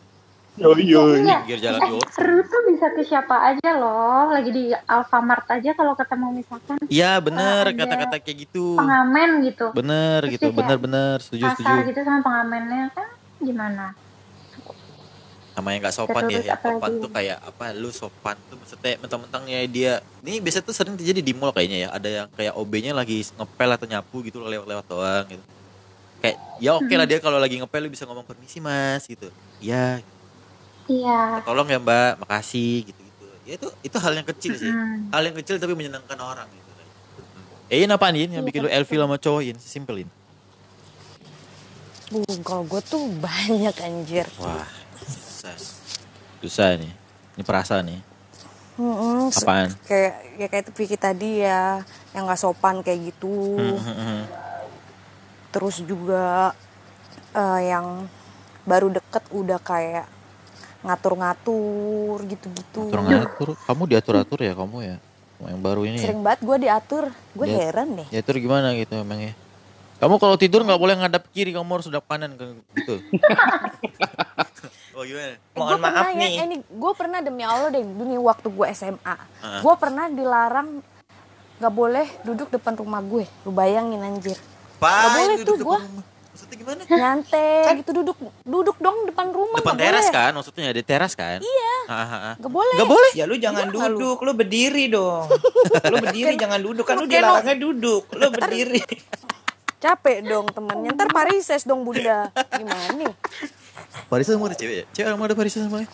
Yo yo. Enggak. Pinggir jalan Yorkpur. seru tuh bisa ke siapa aja loh. Lagi di Alfamart aja kalau ketemu misalkan Iya bener kata-kata kayak gitu. pengamen gitu. Bener Terus gitu, bener-bener setuju Kasar setuju. gitu sama pengamennya kan gimana? Sama yang gak sopan ya, Terus yang apa sopan lagi? tuh kayak apa? Lu sopan tuh maksudnya mentang-mentangnya dia. Ini biasa tuh sering terjadi di mall kayaknya ya. Ada yang kayak OB-nya lagi ngepel atau nyapu gitu lewat-lewat doang gitu. Kayak ya oke lah dia kalau lagi ngepel lu bisa ngomong permisi mas gitu. Ya Iya. tolong ya mbak, makasih gitu-gitu. Ya itu itu hal yang kecil sih. Mm. Hal yang kecil tapi menyenangkan orang gitu. Eh, Ian apaan Ian yang bikin lu Elvil sama cowok Ian? Simpelin. Bu, kalau gue tuh banyak anjir. Wah, susah. Susah nih. Ini perasaan nih. Mm-mm, Apaan? Kayak ya kayak itu Vicky tadi ya, yang nggak sopan kayak gitu. Hmm. Terus juga eh, yang baru deket udah kayak ngatur-ngatur gitu-gitu. Ngatur-ngatur. Kamu diatur-atur ya kamu ya? Yang baru ini ya? Sering banget gue diatur, gue Ya. heran deh. Diatur gimana gitu emangnya? Kamu kalau tidur nggak boleh ngadap kiri, kamu harus hadap kanan ke- gitu. (laughs) oh gimana? Mohon gue pernah maaf ya, nih. eh, ini gue pernah demi Allah deh, demi waktu gue SMA, Heeh. gue pernah dilarang nggak boleh duduk depan rumah gue. Lu bayangin anjir, Pak, boleh tuh rumah. Maksudnya gimana? nyantai gitu duduk, duduk dong depan rumah. Depan teras boleh. kan? Maksudnya ada teras kan? Iya. Gak boleh. Gak boleh. Ya lu jangan Gimana lu? duduk, lu berdiri dong. (laughs) Lu berdiri jangan duduk kan lu Lu dilarangnya duduk. Lu berdiri. Capek dong temennya, ntar parises dong bunda. Gimana nih? Parisan mau ada cewek ya? Cewek mau ada parisan semuanya?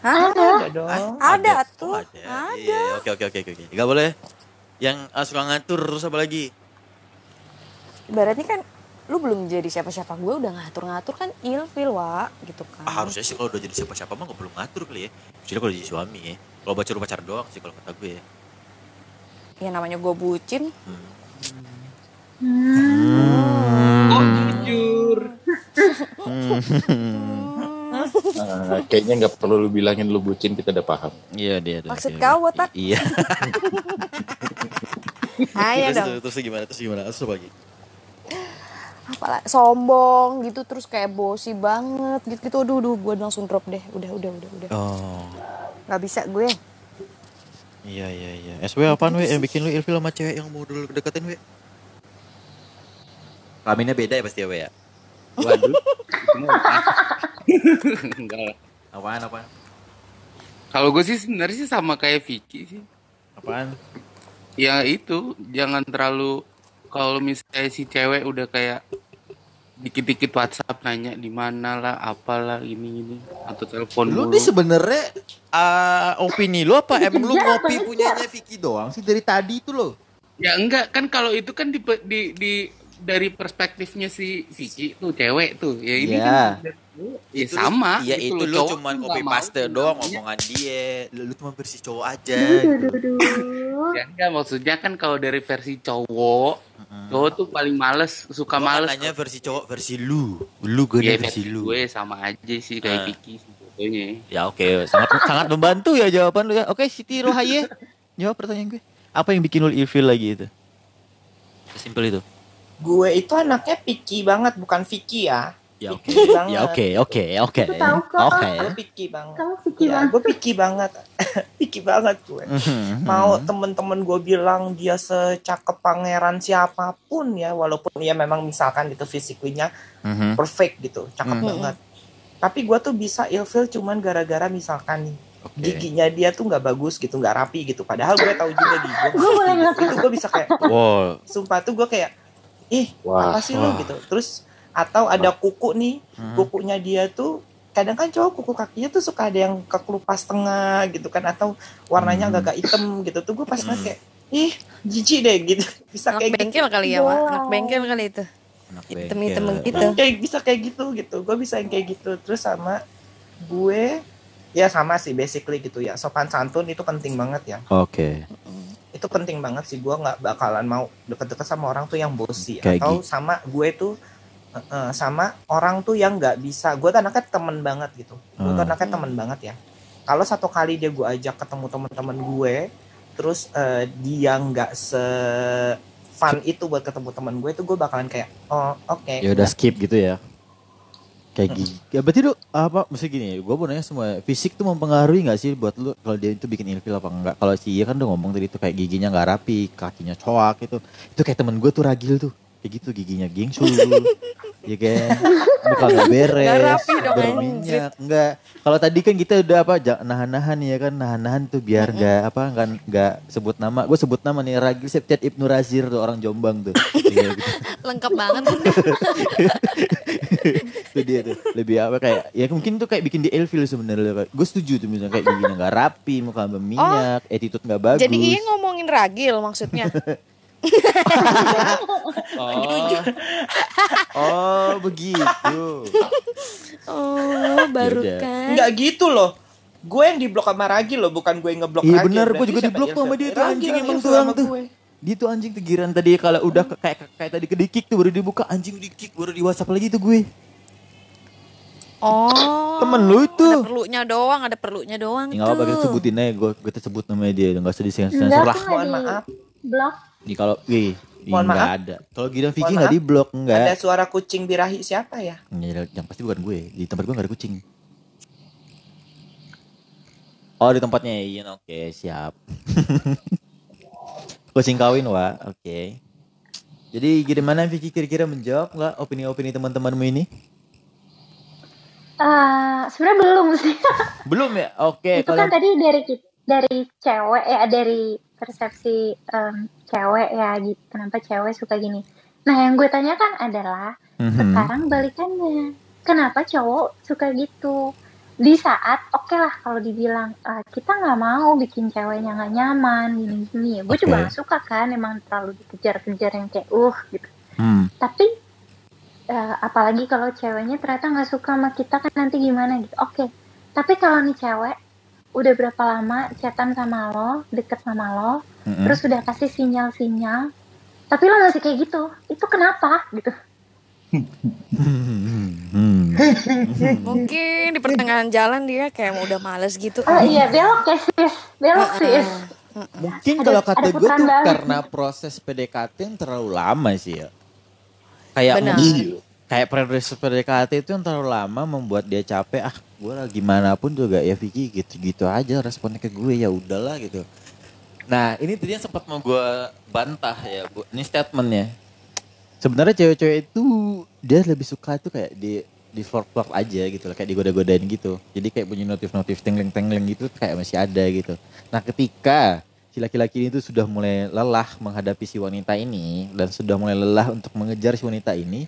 Hah? Ada dong. Ada Oh, tuh. ada. Ada. Iya, oke oke oke oke. Gak boleh. Yang ah, suka ngatur terus apa lagi? Ibaratnya kan lu belum jadi siapa-siapa gue udah ngatur-ngatur kan ilfil wa gitu kan. Ah, harusnya sih kalau udah jadi siapa-siapa mah gak perlu ngatur kali ya. Jadi kalau jadi suami ya. Kalau pacar pacar doang sih kalau kata gue ya. Ya namanya gue bucin. Oh jujur. Nah, (laughs) kayaknya nggak perlu lu bilangin lu bucin kita udah paham. Iya dia. Maksud dia. kau, botak? Iya. Ayo terus, dong. terus, terus gimana? Terus gimana? Terus apa lagi? Apalah sombong gitu terus kayak bosi banget gitu gitu. Aduh, aduh gue langsung drop deh. Udah, udah, udah, udah. Oh. Gak bisa gue. Iya iya iya. SW apaan we yang bikin lu ilfil sama cewek yang mau dulu deketin we? Kelaminnya beda ya pasti ya we ya? (laughs) Waduh. Enggak lah. Apaan apaan? Kalau gue sih sebenarnya sih sama kayak Vicky sih. Apaan? Ya itu jangan terlalu kalau misalnya si cewek udah kayak dikit-dikit WhatsApp nanya di mana lah, apalah ini ini atau telepon Lu dulu. nih sebenarnya ah, opini lu apa em lu ngopi punyanya Vicky doang sih dari tadi itu loh. Ya enggak kan kalau itu kan di, di, di dari perspektifnya si Vicky tuh cewek tuh ya ini Iya. kan ya Itu lu- sama Iya gitu itu loh. lu Cowok cuman tuh copy paste doang namanya. omongan dia. Lu, lu cuma versi cowok aja. gitu. ya enggak maksudnya kan kalau dari versi cowok cowok tuh paling males suka Gua kan males nanya versi cowok versi lu. Lu gue ya versi lu. gue sama aja sih kayak Ah. Vicky sebetulnya Ya oke, sangat sangat membantu ya jawaban lu ya. Oke, Siti Rohaye, (laughs) jawab pertanyaan gue. Apa yang bikin lu ilfil lagi itu? Simpel itu. Gue itu anaknya picky banget, bukan Vicky ya. Ya oke. Ya oke, oke, oke. Oke. Gue picky banget. Kamu picky Ya, banget. gue picky banget. (laughs) picky banget gue. Mhm. Mau temen-temen gue bilang dia secakep pangeran siapa pun ya, walaupun ya memang misalkan gitu fisiknya Mhm. perfect gitu, cakep Hmm. banget. Tapi gue tuh bisa ilfil cuman gara-gara misalkan nih Oke. giginya dia tuh nggak bagus gitu, nggak rapi gitu. Padahal gue tahu juga gigi (laughs) gue itu gue bisa kayak, Wow. sumpah tuh gue kayak, ih Wah, apa sih wah. lu gitu. Terus atau ada kuku nih, Mhm. kukunya dia tuh kadang kan cowok kuku kakinya tuh suka ada yang kekelupas tengah gitu kan atau warnanya Hmm. agak-agak hitam gitu tuh gue pas ngeliat Hmm. kayak ih jijik deh gitu (laughs) bisa Anak kayak gitu bengkel kali ya. Wow. Anak bengkel kali itu. Hitam-hitam bengkel. gitu. kayak bisa kayak gitu gitu gue bisa yang kayak gitu terus sama gue ya sama sih basically gitu ya sopan santun itu penting banget ya Oke. Itu penting banget sih gue nggak bakalan mau deket-deket sama orang tuh yang bosi Kayak atau gitu. sama gue tuh eh, eh, sama orang tuh yang nggak bisa gue tuh anaknya temen banget gitu gue tuh Hmm. anaknya temen banget ya kalau satu kali dia gue ajak ketemu teman-teman gue terus eh, dia nggak se fun itu buat ketemu teman gue itu gue bakalan kayak oh oke Ya udah skip gitu ya. Kayak gigi. Ya berarti lu apa mesti gini, gue mau nanya semua fisik tuh mempengaruhi nggak sih buat lu kalau dia itu bikin ilfil apa enggak? Kalau si Iya kan udah ngomong tadi tuh kayak giginya nggak rapi, kakinya coak itu. Itu kayak temen gue tuh ragil tuh. Kayak gitu giginya gingsul. ya kan? Muka nggak beres, Nggak rapi dong, berminyak. Enggak. Kalau tadi kan kita udah apa nahan-nahan ya kan, nahan-nahan tuh biar nggak apa nggak nggak sebut nama. Gue sebut nama nih Ragil Septiat Ibnu Razir tuh orang Jombang tuh. Iya, gitu (laughs) Lengkap banget. (laughs) itu dia tuh lebih apa kayak ya mungkin tuh kayak bikin di ilfil sebenarnya gue setuju tuh misalnya kayak giginya nggak rapi muka berminyak attitude nggak bagus Jadi iya ngomongin ragil maksudnya. (laughs) oh (laughs) oh begitu Oh, baru Yaudah. kan. nggak gitu loh gue yang diblok sama Ragil loh bukan gue yang ngeblok iya benar gue juga diblok tuh sama dia tuh Ragil anjing emang tuh gue. dia tuh anjing tegiran tadi kalau udah ke- kayak kayak tadi ke dikik tuh baru dibuka anjing dikik baru di WhatsApp lagi tuh gue Oh. Temen lu itu. Ada perlunya doang, ada perlunya doang ya nggak apa-apa kita tuh. sebutin aja gue gue sebut namanya dia nggak usah disensor Enggak, lah tuh Mohon di maaf. blok. Nih kalau wih Mohon nggak maaf. ada kalau Gideon Vicky nggak di blok ada nggak suara kucing birahi siapa ya Ya, yang pasti bukan gue. Di tempat gue gak ada kucing. Oh di tempatnya Ian, oke siap. (laughs) kucing kawin wa, oke. Jadi gimana Vicky kira-kira menjawab nggak opini-opini teman-temanmu ini? Eh, sebenarnya belum sih. (laughs) Belum ya? Oke. itu kan tadi dari dari cewek ya dari persepsi em, cewek ya gitu kenapa cewek suka gini nah yang gue tanyakan adalah Mhm. sekarang balikannya kenapa cowok suka gitu di saat oke lah kalau dibilang "Ah, kita nggak mau bikin ceweknya nggak nyaman gini gini ya gue juga Oke. nggak suka kan emang terlalu dikejar-kejar yang kayak uh gitu Hmm. tapi eh, apalagi kalau ceweknya ternyata nggak suka sama kita kan nanti gimana gitu oke tapi kalau nih cewek udah berapa lama chatan sama lo deket sama lo Mm-mm. terus udah kasih sinyal-sinyal tapi lo masih kayak gitu itu kenapa gitu Hmm. Mungkin di pertengahan jalan dia kayak mau udah males gitu. oh iya belok ya sis belok sis Mungkin Ada- kalau kata ada gue tuh balik. karena proses PDKT yang terlalu lama sih ya. Kayak Benar. Iya. kayak proses PDKT itu yang terlalu lama membuat dia capek. Ah, gue lah gimana pun juga ya Vicky gitu-gitu aja responnya ke gue ya udahlah gitu. Nah ini tadi yang sempat mau gue bantah ya, bu. Ini statementnya. Sebenarnya cewek-cewek itu dia lebih suka tuh kayak di di flirt aja gitu lah, kayak digoda-godain gitu. Jadi kayak bunyi notif-notif tengling-tengling gitu kayak masih ada gitu. Nah ketika si laki-laki ini tuh sudah mulai lelah menghadapi si wanita ini dan sudah mulai lelah untuk mengejar si wanita ini,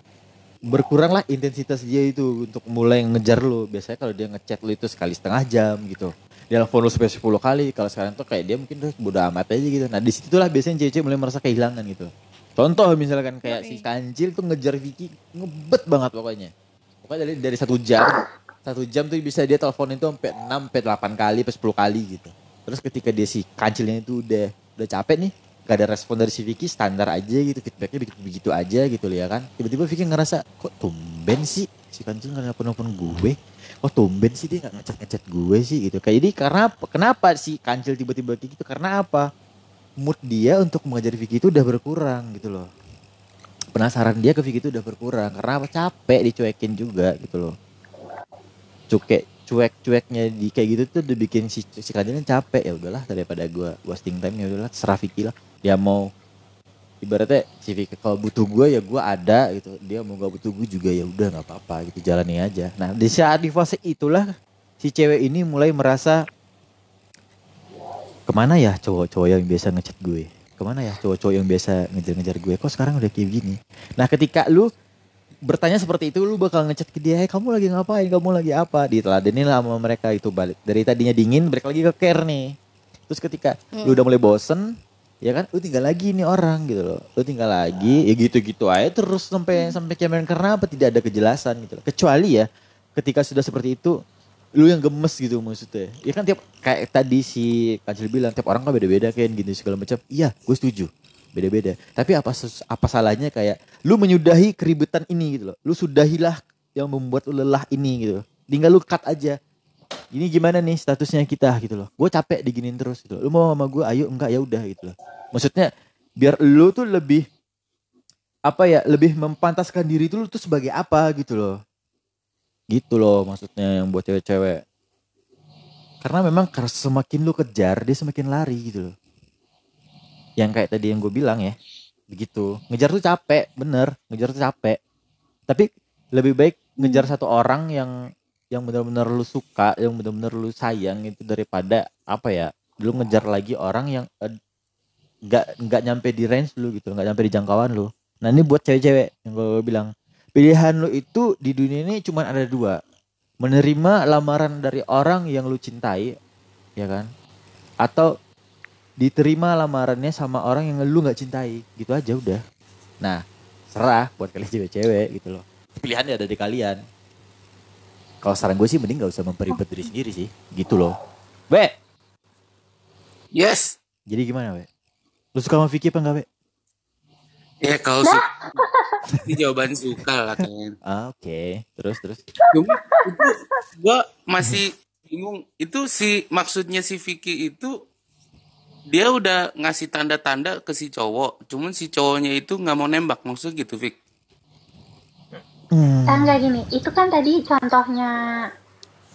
berkuranglah intensitas dia itu untuk mulai ngejar lu. Biasanya kalau dia ngechat lu itu sekali setengah jam gitu. Dia telepon lu sampai 10 kali. Kalau sekarang tuh kayak dia mungkin udah bodo amat aja gitu. Nah di situlah biasanya cewek-cewek mulai merasa kehilangan gitu. Contoh misalkan kayak si Kancil tuh ngejar Vicky ngebet banget pokoknya. Pokoknya dari dari satu jam, satu jam tuh bisa dia telepon itu sampai 6 sampai 8 kali, sampai 10 kali gitu. Terus ketika dia si Kancilnya itu udah udah capek nih, gak ada respon dari si Vicky standar aja gitu, feedbacknya begitu begitu aja gitu ya kan. Tiba-tiba Vicky ngerasa kok tumben sih si Kancil nggak nelfon-nelfon gue. Kok tumben sih dia nggak ngechat-ngechat gue sih gitu. Kayak jadi karena apa? Kenapa si Kancil tiba-tiba kayak gitu? Karena apa? mood dia untuk mengajar Vicky itu udah berkurang gitu loh. Penasaran dia ke Vicky itu udah berkurang karena apa? Capek dicuekin juga gitu loh. Cuek cuek-cueknya di kayak gitu tuh udah bikin si si Kancilnya capek ya udahlah daripada gua wasting time ya udahlah serah Vicky lah. Dia mau ibaratnya Vicky kalau butuh gue ya gua ada gitu. Dia mau gak butuh gue juga ya udah nggak apa-apa gitu jalani aja. Nah di saat di fase itulah si cewek ini mulai merasa ke mana ya cowok-cowok yang biasa ngechat gue? Ke mana ya cowok-cowok yang biasa ngejar-ngejar gue? Kok sekarang udah kayak gini? Nah ketika lu bertanya seperti itu lu bakal ngechat ke dia hey, kamu lagi ngapain? Kamu lagi apa? Diteladenin lah sama mereka itu balik. Dari tadinya dingin balik lagi ke care nih. Terus ketika lu udah mulai bosen ya kan? Lu tinggal lagi nih orang gitu loh. Lu tinggal lagi ya gitu-gitu aja terus sampai sampai kemen. Karena apa? Tidak ada kejelasan gitu loh. Kecuali ya ketika sudah seperti itu lu yang gemes gitu maksudnya. Ya kan tiap kayak tadi si Kancil bilang tiap orang kan beda-beda kan gitu segala macam. Iya gue setuju. Beda-beda. Tapi apa apa salahnya kayak lu menyudahi keributan ini gitu loh. Lu sudahilah yang membuat lu lelah ini gitu tinggal lu cut aja ini gimana nih statusnya kita? Gitu loh. Gue capek diginin terus gitu lu mau sama gue ayo. Enggak. Ya udah gitu loh. Maksudnya biar lu tuh lebih apa ya lebih mempantaskan diri tuh lu tuh sebagai apa gitu loh. Gitu loh maksudnya yang buat cewek-cewek. Karena memang kar- semakin lu kejar dia semakin lari gitu loh. Yang kayak tadi yang gue bilang ya begitu. Ngejar tuh capek bener. Ngejar tuh capek. Tapi lebih baik ngejar satu orang yang yang benar-benar lu suka yang benar-benar lu sayang itu daripada apa ya lu ngejar lagi orang yang eh, nggak nyampe di range lu gitu nggak nyampe di jangkauan lu. Nah ini buat cewek-cewek yang gue bilang. Pilihan lu itu di dunia ini cuma ada dua. Menerima lamaran dari orang yang lu cintai ya kan? Atau diterima lamarannya sama orang yang lu nggak cintai. Gitu aja udah. Nah serah buat kalian cewek-cewek gitu loh. Pilihannya ada di kalian kalau saran gue sih mending gak usah memperibet diri sendiri sih gitu loh Be Yes. jadi gimana Be lu suka sama Vicky apa enggak Be Ya kalau su- ini jawaban suka lah kayaknya. ah, oke terus terus Cuma gue masih bingung. Itu si maksudnya si Vicky itu dia udah ngasih tanda-tanda ke si cowok. Cuman si cowoknya itu nggak mau nembak. Maksud gitu Vic. Hmm. Kan nggak gini, itu kan tadi contohnya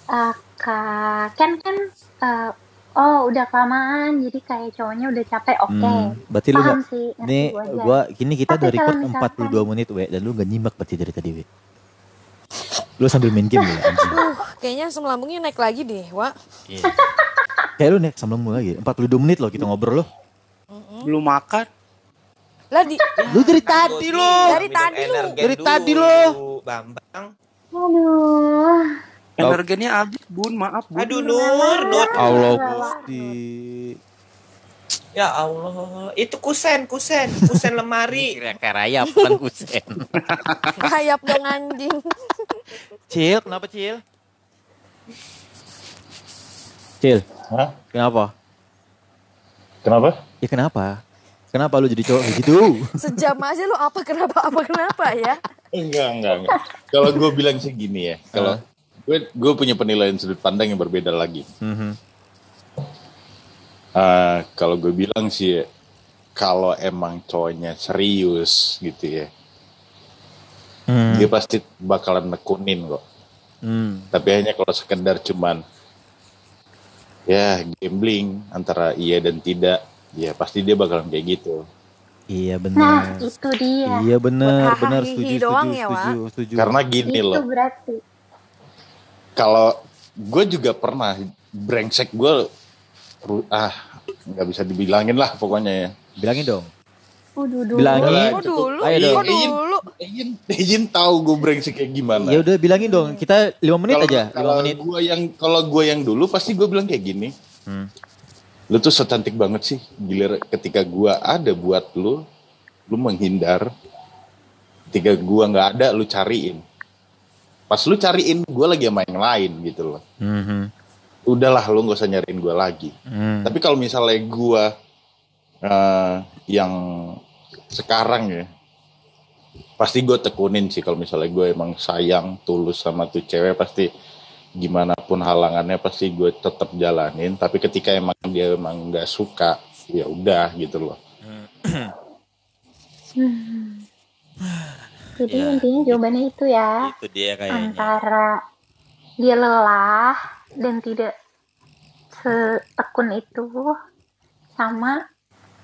eh, Kak Ken kan eh, oh udah kelamaan jadi kayak cowoknya udah capek oke. Hmm, berarti lu Paham gak, sih, nih gua gua gini kita Tapi udah record misalkan- 42 menit we dan lu gak nyimak berarti dari tadi we lu sambil main game ya Uh, kayaknya asam lambungnya naik lagi deh, Wak. Iya. kayak lu nih sambil mulai lagi 42 menit loh kita ngobrol loh Belum makan. Lah di lu dari tadi lo Dari tadi lu. Dari tadi lo. Bambang. Aduh. Energennya habis bun. Maaf bun. Aduh Nur, Nur. Allah Gusti Ya Allah, itu kusen, kusen, kusen lemari. (laughs) kira kayak rayap kan kusen (laughs) Hayap dong anjing. Cil kenapa Cil Cil Hah? kenapa Kenapa? ya kenapa kenapa lu jadi cowok begitu (laughs) Sejam aja lu apa kenapa apa kenapa ya? Enggak, enggak, enggak. kalau gue bilang sih gini ya, kalau gue gue punya penilaian sudut pandang yang berbeda lagi. Mhm. Eh, kalau gue bilang sih, kalau emang cowoknya serius gitu ya, Hmm. dia pasti bakalan nekunin kok. Hmm. Tapi hanya kalau sekedar cuman ya gambling antara iya dan tidak, ya pasti dia bakalan kayak gitu. iya Nah, benar itu dia. iya benar benar hahaha setuju doang setuju ya, setuju setuju Karena gini itu loh, berarti. kalau gue juga pernah brengsek gue ah nggak bisa dibilangin lah pokoknya ya. bilangin dong Udah dulu. bilangin Boleh. Kok dulu? Ayo dong. Kok dulu? Izin, izin tahu gue brengsek kayak gimana. ya udah bilangin dong kita lima menit Kalau- aja lima Kalau menit gue yang kalau gue yang dulu pasti gue bilang kayak gini. Hmm. Lu tuh secantik banget sih. Gilir ketika gue ada buat lu, lu menghindar. Ketika gue nggak ada, lu cariin. Pas lu cariin, gue lagi sama yang lain gitu loh. Mhm. Udahlah, lu nggak usah nyariin gue lagi. Hmm. Tapi kalau misalnya gue eh, yang sekarang ya, pasti gue tekunin sih kalau misalnya gue emang sayang tulus sama tuh cewek pasti gimana pun halangannya pasti gue tetap jalanin. Tapi ketika emang dia emang nggak suka, ya udah gitu loh. Hmm. (clears throat) Jadi Ya, intinya jawabannya itu ya. itu dia kayaknya Antara dia lelah dan tidak setekun itu sama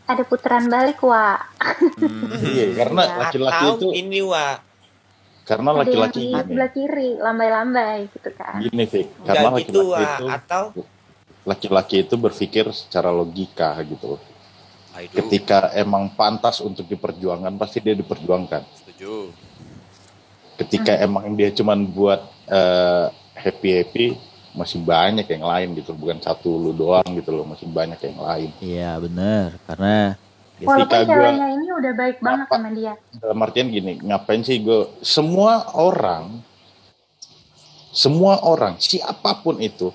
ada putaran balik, Wak. Iya, karena laki-laki itu ini wa, karena laki-laki gini, sebelah kiri, lambai-lambai gitu kan. gini Fik. karena gitu laki-laki wa, itu atau laki-laki itu berpikir secara logika gitu. Ketika emang pantas untuk diperjuangkan pasti dia diperjuangkan. setuju ketika emang dia cuman buat happy happy masih banyak yang lain gitu bukan satu lu doang gitu loh masih banyak yang lain iya benar karena Walaupun ketika gua ceweknya ini udah baik banget Apa? sama dia. dalam artian gini ngapain sih gue semua orang semua orang siapa pun itu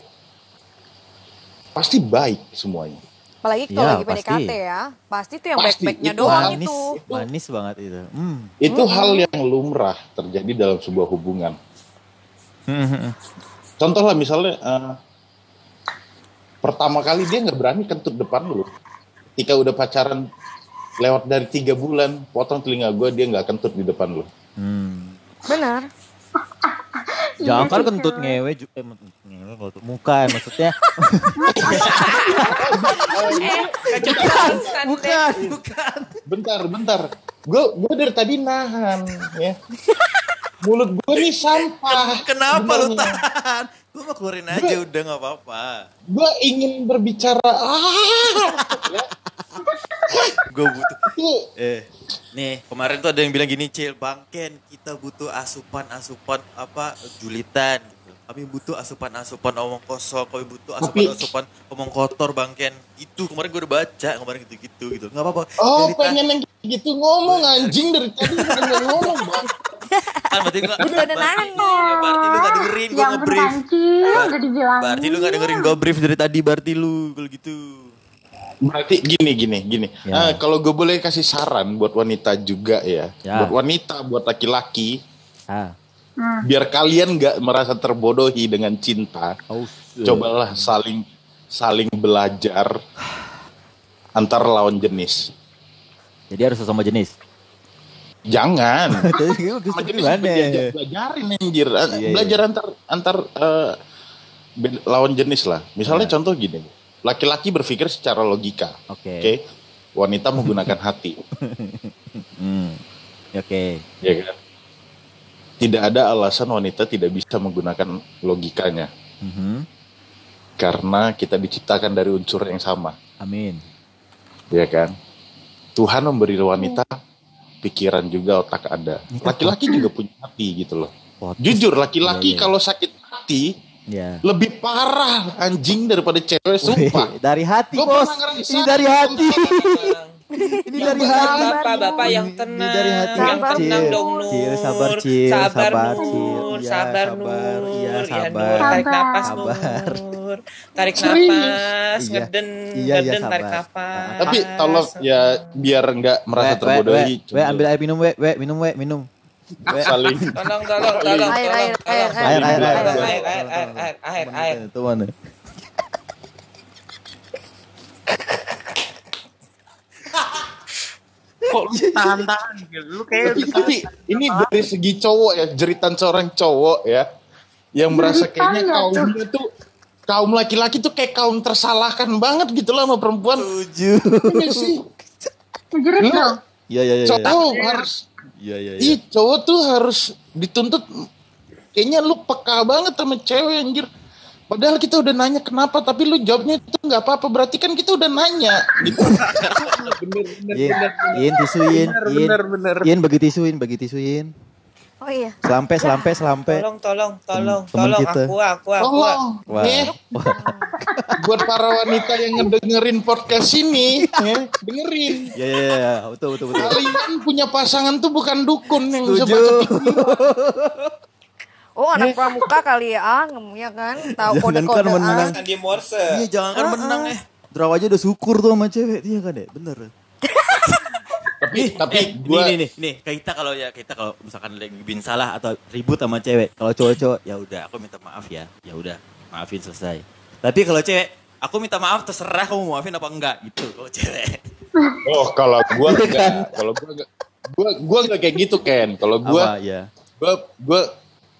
pasti baik semuanya Apalagi kalau Iya, lagi pasti. PDKT ya. Pasti tuh yang Pasti, baik-baiknya itu doang manis itu. manis banget itu hmm. itu hal yang lumrah terjadi dalam sebuah hubungan contoh lah misalnya eh, pertama kali dia nggak berani kentut depan lu. Ketika udah pacaran lewat dari tiga bulan, potong telinga gue dia nggak kentut di depan lu. Hmm. Benar. (laughs) Jangan kan sih, kentut ngewe juga eh, kentut ngewe muka ya, maksudnya. Kecepatan bukan, bukan. Bentar, bentar. Gue gue dari tadi nahan ya. Mulut gue nih sampah. Kenapa lu tahan? Mau keluarin aja udah nggak apa-apa. Gue ingin berbicara. Ah, Gue butuh. Eh, nih kemarin tuh ada yang bilang gini, Cil, bangken kita butuh asupan-asupan apa julitan. Kami butuh asupan-asupan omong kosong, kami butuh asupan-asupan omong kotor, bangken. Itu kemarin gue udah baca kemarin gitu-gitu gitu. Nggak apa-apa. Oh Cerita. pengen yang gitu ngomong anjing dari tadi pengen ngomong bang. kan (laughs) berarti gua, Udah ada berarti, nanya. berarti lu gak dengerin gue Yang nge-brief. Berarti lu gak dengerin gue brief dari tadi, berarti lu kalau gitu. Berarti gini gini gini. Ya. Ah, kalau gue boleh kasih saran buat wanita juga ya, Ya. buat wanita, buat laki-laki, Ah. Hmm. biar kalian nggak merasa terbodohi dengan cinta, Oh, cobalah saling saling belajar antar lawan jenis. Jadi harus sesama jenis. Jangan. (laughs) Sama jenis belajar, belajarin anjir. Iya, iya. belajar antar antar eh, be- lawan jenis lah. Misalnya Iya. contoh gini, laki-laki berpikir secara logika, Oke. oke? Wanita menggunakan hati, (laughs) Hmm. Oke. ya kan? Tidak ada alasan wanita tidak bisa menggunakan logikanya Mhm. karena kita diciptakan dari unsur yang sama, Amin. ya kan? Tuhan memberi wanita pikiran juga otak ada. Laki-laki juga punya hati gitu loh. Podcast. Jujur laki-laki Iya, iya. kalau sakit hati Ya. lebih parah anjing daripada cewek sumpah. dari hati, Gua Bos. dari hati. Ini Yang dari hati. Bapak, Bapak yang Ini tenang, dari hati. yang Sabar, tenang Cil. dong Nur. Cil, sabar, Cil. sabar, Sabar, Nur, Cil. Iya, sabar, sabar. Nur, Iya, Ya, sabar. Nur, tarik nafas Sabar. Nur, tarik nafas, Iya. ngeden, Iya, iya, ngeden, tarik sabar. nafas. Tapi tolong ya biar nggak merasa terbodohi. we, ambil air minum, we, we, minum, we, minum. We. saling Tolong, tolong, tolong, Air, air, air, air, air, air, air, air, air, air, air, air, air. Itu mana? Kok lu tahan-tahan gitu? Lu kayak tapi, tapi ini dari segi cowok ya, jeritan seorang cowok ya yang merasa kayaknya ya, kaumnya tuh kaum laki-laki tuh kayak kaum tersalahkan banget gitu lah sama perempuan. Setuju. Iya sih. Lu. Iya, iya, iya. cowok harus Iya, iya, iya. Ih, cowok tuh harus dituntut kayaknya lu peka banget sama cewek anjir. Padahal kita udah nanya kenapa, tapi lu jawabnya itu nggak apa-apa. Berarti kan kita udah nanya. Gitu. Yin, Yin, tisuin, Yin. bener bener. Yin, bagi tisuin, bagi tisuin. Oh iya. Selampe, selampe, selampe. Tolong, tolong, tolong, Temen tolong, kita. aku, aku, aku. Tolong, Wah. nih buat para wanita yang ngedengerin podcast ini, ya, dengerin. Iya, iya, iya. Betul, betul, betul. Kalian punya pasangan tuh bukan dukun yang bisa Setuju. baca. Oh anak pramuka kali ya, ah, ya kan? Tahu Jangan kode-kode. kan menang. Sandi Morse. Iya, jangan kan menang eh. Draw aja udah syukur tuh sama cewek, iya kan ya? Bener. (laughs) Tapi tapi Eh, gua nih, nih, nih, nih, kita kalau ya kita kalau misalkan lagi bikin salah atau ribut sama cewek, kalau cowok-cowok ya udah aku minta maaf ya, ya udah maafin selesai. Tapi kalau cewek, aku minta maaf terserah kamu mau maafin apa enggak gitu kalau cewek. (laughs) oh kalau gua enggak, kalau gua enggak. Gua gua enggak kayak gitu Ken. Kalau gua Apa, ya. gua gua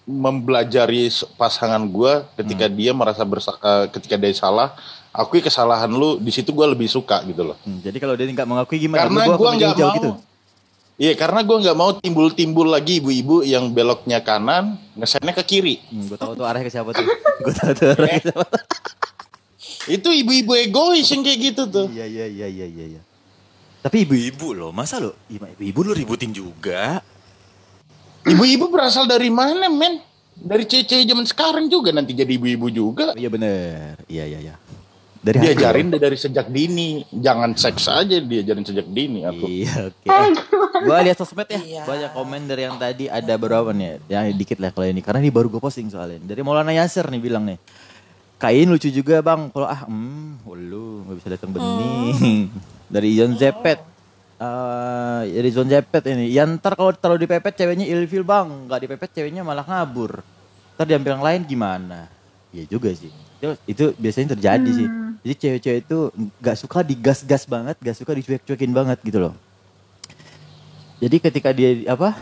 mempelajari pasangan gua ketika dia merasa bersalah ketika dia salah akui kesalahan lu di situ gua lebih suka gitu loh Hmm, jadi kalau dia nggak mengakui gimana? karena ke nggak mau gitu. iya karena gua nggak mau timbul-timbul lagi ibu-ibu yang beloknya kanan ngesennya ke kiri Hmm, gue tahu tuh arahnya ke siapa tuh. (laughs) gue tahu tuh arahnya ke siapa. (laughs) itu ibu-ibu egois yang kayak gitu tuh Iya, iya, iya, iya, iya, iya. Tapi ibu-ibu loh, masa lo ibu-ibu lo ributin juga? Ibu-ibu berasal dari mana men dari cece zaman sekarang juga nanti jadi ibu-ibu juga Oh, iya bener. Iya, iya, iya. Dari diajarin dari sejak dini jangan seks aja diajarin sejak dini aku Iya, oke. Eh, Gue lihat sosmed ya, Iya. banyak komen dari yang tadi ada berapa nih? Ya dikit lah kalau ini, karena ini baru gue posting soalnya. Dari Maulana Yasir nih bilang nih, Kain lucu juga bang, kalau ah, hmm, lu nggak bisa datang bening. (laughs) Dari Ion Zepet, Eh, dari Zon Zepet ini, ya ntar kalau taruh dipepet ceweknya ilfil bang, nggak dipepet ceweknya malah ngabur. Ntar diambil yang lain gimana? Iya juga sih, itu, itu biasanya terjadi sih. Jadi cewek-cewek itu nggak suka digas-gas banget, gak suka dicuek-cuekin banget gitu loh. Jadi ketika dia apa?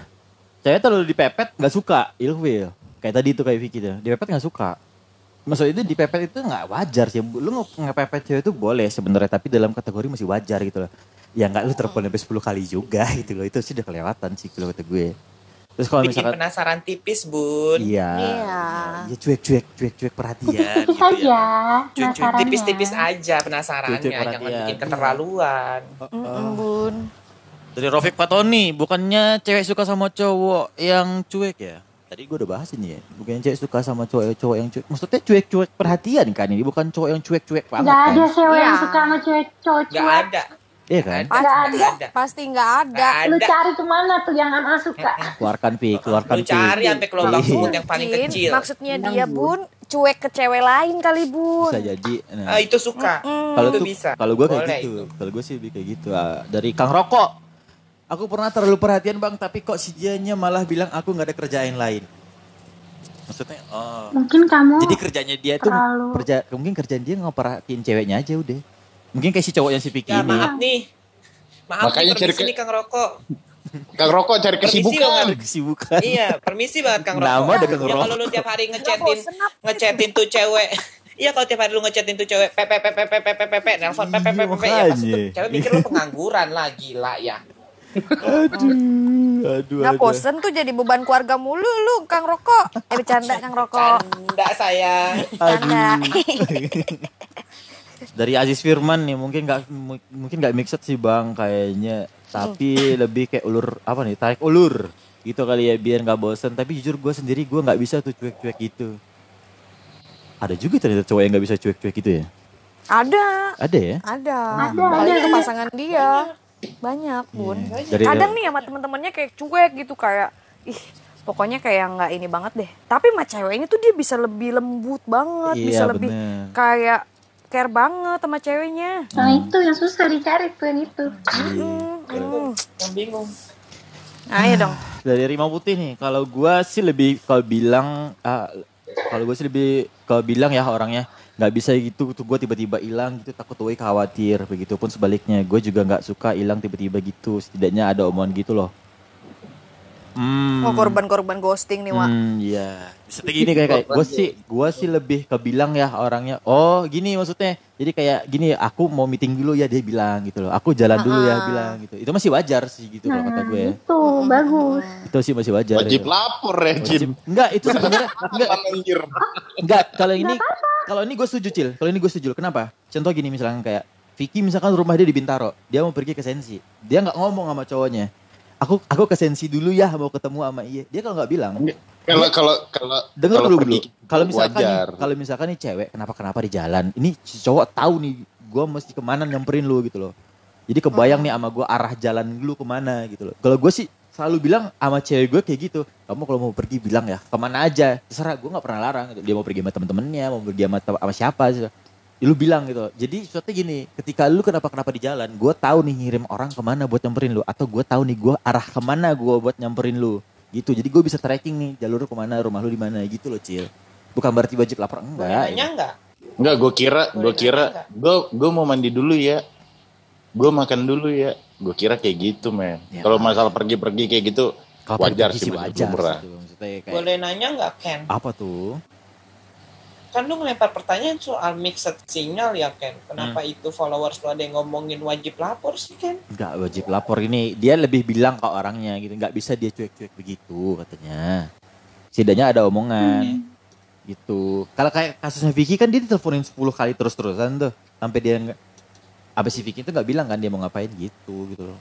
Cewek terlalu dipepet nggak suka, ilfil. Kayak tadi itu kayak Vicky tuh, dipepet nggak suka. Maksud itu dipepet itu nggak wajar sih. Lu nge- ngepepet cewek itu boleh sebenarnya, tapi dalam kategori masih wajar gitu loh. Ya nggak lu telepon sampai 10 kali juga (laughs) gitu loh. Itu sih udah kelewatan sih kalau kata gue. Terus kalau misalkan penasaran tipis, Bun. Iya. Iya. Ya cuek-cuek, cuek-cuek perhatian Tipis (laughs) gitu aja ya. penasarannya. Tipis-tipis aja penasarannya, Cuek-cuek jangan perhatian. bikin keterlaluan. Mm-mm, bun. Dari Rofik Patoni, bukannya cewek suka sama cowok yang cuek ya? Tadi gue udah bahas ini ya. Bukannya cewek suka sama cowok cowok yang cuek. Maksudnya cuek-cuek perhatian kan ini, bukan cowok yang cuek-cuek banget Gak ada kan? cewek yang Iya. suka sama cewek cowok Gak cuek. ada. Iya kan? Nggak Pasti, ada. pasti nggak ada. Nggak Lu ada. cari ke mana tuh yang Ama suka? Keluarkan pi, keluarkan Lu pi. cari sampai ke lubang Iya. sumut yang paling kecil. Maksudnya dia bun cuek ke cewek lain kali bun. Bisa jadi. Nah, Ah, itu suka. kalau itu tuh, bisa. kalau gue kayak Boleh gitu, itu. kalau gue sih lebih kayak gitu. Ah, dari Kang Rokok, aku pernah terlalu perhatian bang, tapi kok si dianya malah bilang aku nggak ada kerjaan lain. Maksudnya, oh. Mungkin kamu Jadi kerjanya dia tuh terlalu- kerja mungkin kerjaan dia ngeperhatiin ceweknya aja udah. Mungkin kayak si cowok yang si Vicky Ya ini. maaf nih. Maaf Makanya nih cari permisi ke- nih Kang Rokok. Kang Rokok cari Permisi kesibukan. banget. Kesibukan. Iya, permisi banget Kang Rokok. Nama ada Kang Ya Rokok. kalau lu tiap hari ngechatin apa? ngechatin tuh cewek. Iya kalau tiap hari lu ngechatin tuh cewek pepe pepe pepe pepe pepe nelpon pepe pepe pepe ya pasti tuh cewek mikir lu pengangguran lah gila ya. Aduh, aduh, Nggak bosen tuh jadi beban keluarga mulu lu Kang Rokok. Eh bercanda (laughs) Kang Rokok. Canda sayang. Bercanda. (laughs) Dari Aziz Firman nih mungkin nggak mu- mungkin nggak mixed sih bang kayaknya, tapi lebih kayak ulur apa nih tarik ulur gitu kali ya biar nggak bosen. Tapi jujur gue sendiri gue nggak bisa tuh cuek-cuek gitu. Ada juga ternyata cowok yang nggak bisa cuek-cuek gitu ya? Ada. Ada ya? Ada. Ada, ada. ke pasangan dia. Banyak bun. Iya. Dari Kadang nih sama temen-temennya kayak cuek gitu kayak ih pokoknya kayak nggak ini banget deh. Tapi sama cewek ini tuh dia bisa lebih lembut banget, Iya, bisa lebih bener. kayak care banget sama ceweknya. Nah itu yang susah dicari tuh yang itu. Mm, mm. Yang bingung. Nah, Ayo dong. dari Rimau Putih nih, kalau gua sih lebih kalau bilang, ah, kalau gue sih lebih kalau bilang ya orangnya nggak bisa gitu, tuh gue tiba-tiba hilang gitu, takut gue khawatir. Begitupun sebaliknya, gue juga nggak suka hilang tiba-tiba gitu. Setidaknya ada omongan gitu loh. Hmm. Oh korban-korban ghosting nih Wak. Hmm, iya. Bisa kayak gini kayak, kayak gue sih, gue sih lebih ke bilang ya orangnya. Oh, gini maksudnya. Jadi kayak gini, aku mau meeting dulu ya dia bilang gitu loh. Aku jalan dulu ya Ah. bilang gitu. Itu masih wajar sih gitu kalau kata gue. ya. Itu bagus. Itu sih masih wajar. Wajib ya. lapor ya, Jim. Enggak, itu sebenarnya enggak enggak kalau ini kalau ini gue setuju Cil. Kalau ini gue setuju. Kenapa? Contoh gini misalkan kayak Vicky misalkan rumah dia di Bintaro, dia mau pergi ke Sensi. Dia nggak ngomong sama cowoknya. Aku aku ke Sensi dulu ya mau ketemu sama Iye. Dia kalau nggak bilang, Kalau kalau kalau Dengar dulu dulu. Kalau misalkan nih, kalau misalkan nih cewek kenapa kenapa di jalan, ini si cowok tahu nih gue mesti ke mana nyamperin lu gitu loh. Jadi kebayang nih sama gue arah jalan lu ke mana gitu loh. Kalau gue sih selalu bilang sama cewek gue kayak gitu. Kamu kalau mau pergi bilang ya ke mana aja. Terserah gue nggak pernah larang. Gitu. Dia mau pergi sama temen-temennya, mau pergi sama, sama siapa. gitu. Ya, lu bilang gitu. Jadi sesuatu gini, ketika lu kenapa kenapa di jalan, gue tahu nih ngirim orang ke mana buat nyamperin lu, atau gue tahu nih gue arah ke mana gue buat nyamperin lu, gitu. Jadi gue bisa tracking nih jalur ke mana, rumah lu di mana, gitu loh cil. Bukan berarti wajib lapor Boleh enggak. nanya enggak? Enggak, gue kira, gue kira, gue gue mau mandi dulu ya. Gue makan dulu ya. Gue kira kayak gitu, men. Ya. Kalau masalah pergi-pergi kayak gitu, Kalau wajar pergi sih, wajar. Maksudnya kayak Boleh nanya enggak Ken? apa tuh? Kan lu ngelempar pertanyaan soal mixed signal ya Ken. Kenapa Hmm. itu followers lu ada yang ngomongin wajib lapor sih Ken? Enggak wajib lapor ini. Dia lebih bilang ke orangnya gitu. Enggak bisa dia cuek-cuek begitu katanya. Setidaknya ada omongan. Gitu. Kalau kayak kasusnya Vicky kan dia diteleponin 10 kali terus-terusan tuh. Sampai dia enggak apa si Vicky itu nggak bilang kan dia mau ngapain gitu gitu loh.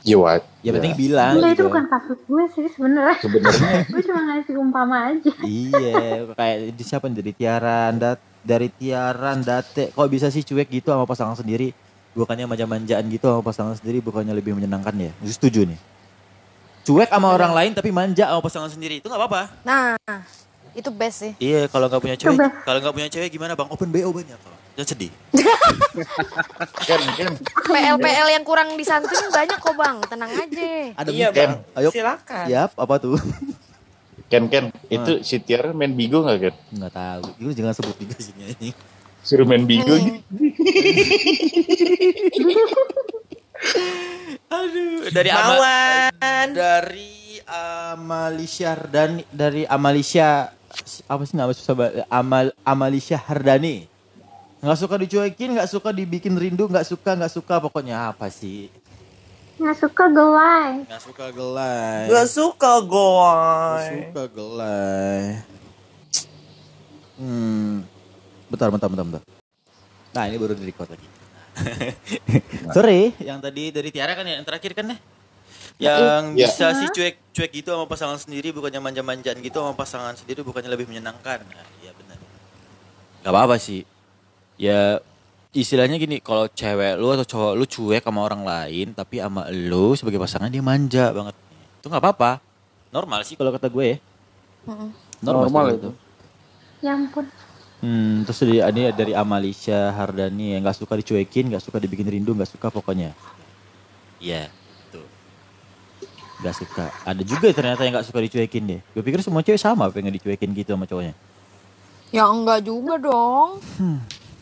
Ya, wa- Ya, ya. penting bilang Enggak itu gitu. bukan kasus gue sih sebenarnya. Sebenarnya (laughs) gue cuma ngasih umpama aja. iya, kayak di siapa dari Tiara Dat dari Tiara Date kok bisa sih cuek gitu sama pasangan sendiri? Bukannya manja-manjaan gitu sama pasangan sendiri bukannya lebih menyenangkan ya? Setuju nih. Cuek sama orang lain tapi manja sama pasangan sendiri itu nggak apa-apa. Nah, itu best sih. Iya, kalau nggak punya cewek, kalau nggak punya cewek gimana bang? Open BO banyak kok. Jangan sedih. Ken, Ken, PL-PL yang kurang disantun banyak kok bang, tenang aja. Ada iya Ken. bang, Ayo. silakan. Yap, apa tuh? Ken, Ken. Itu si Tiara main bigo nggak, Ken? Nggak tahu. Lu jangan sebut juga sini anjing. Suruh main bigo gitu. (laughs) Aduh, dari Ama, Mawan. dari Amalisya Hardani, dari Amalisya apa sih nama susah banget? Amal Amalisya Hardani. Nggak suka dicuekin, nggak suka dibikin rindu, nggak suka, nggak suka pokoknya apa sih? Nggak suka gelai. Nggak suka gelai. Gak suka Nggak goy. suka gelai. Hmm. Bentar, bentar, bentar, bentar. Nah, ini baru di record lagi. (laughs) Sorry, yang tadi dari Tiara kan ya, yang terakhir kan ya? Yang Iya. bisa sih cuek-cuek gitu sama pasangan sendiri bukannya manja-manjaan gitu sama pasangan sendiri bukannya lebih menyenangkan. Nah, iya benar. Gak apa-apa sih. Ya istilahnya gini, kalau cewek lu atau cowok lu cuek sama orang lain tapi sama lu sebagai pasangan dia manja banget. Itu nggak apa-apa. Normal sih kalau kata gue ya. Normal, Normal itu. Ya ampun. Hmm, terus dari ini dari Amalisya Hardani yang nggak suka dicuekin, nggak suka dibikin rindu, nggak suka pokoknya. Iya, tuh. Nggak suka. Ada juga ternyata yang nggak suka dicuekin deh. Gue pikir semua cewek sama pengen dicuekin gitu sama cowoknya. Ya enggak juga dong.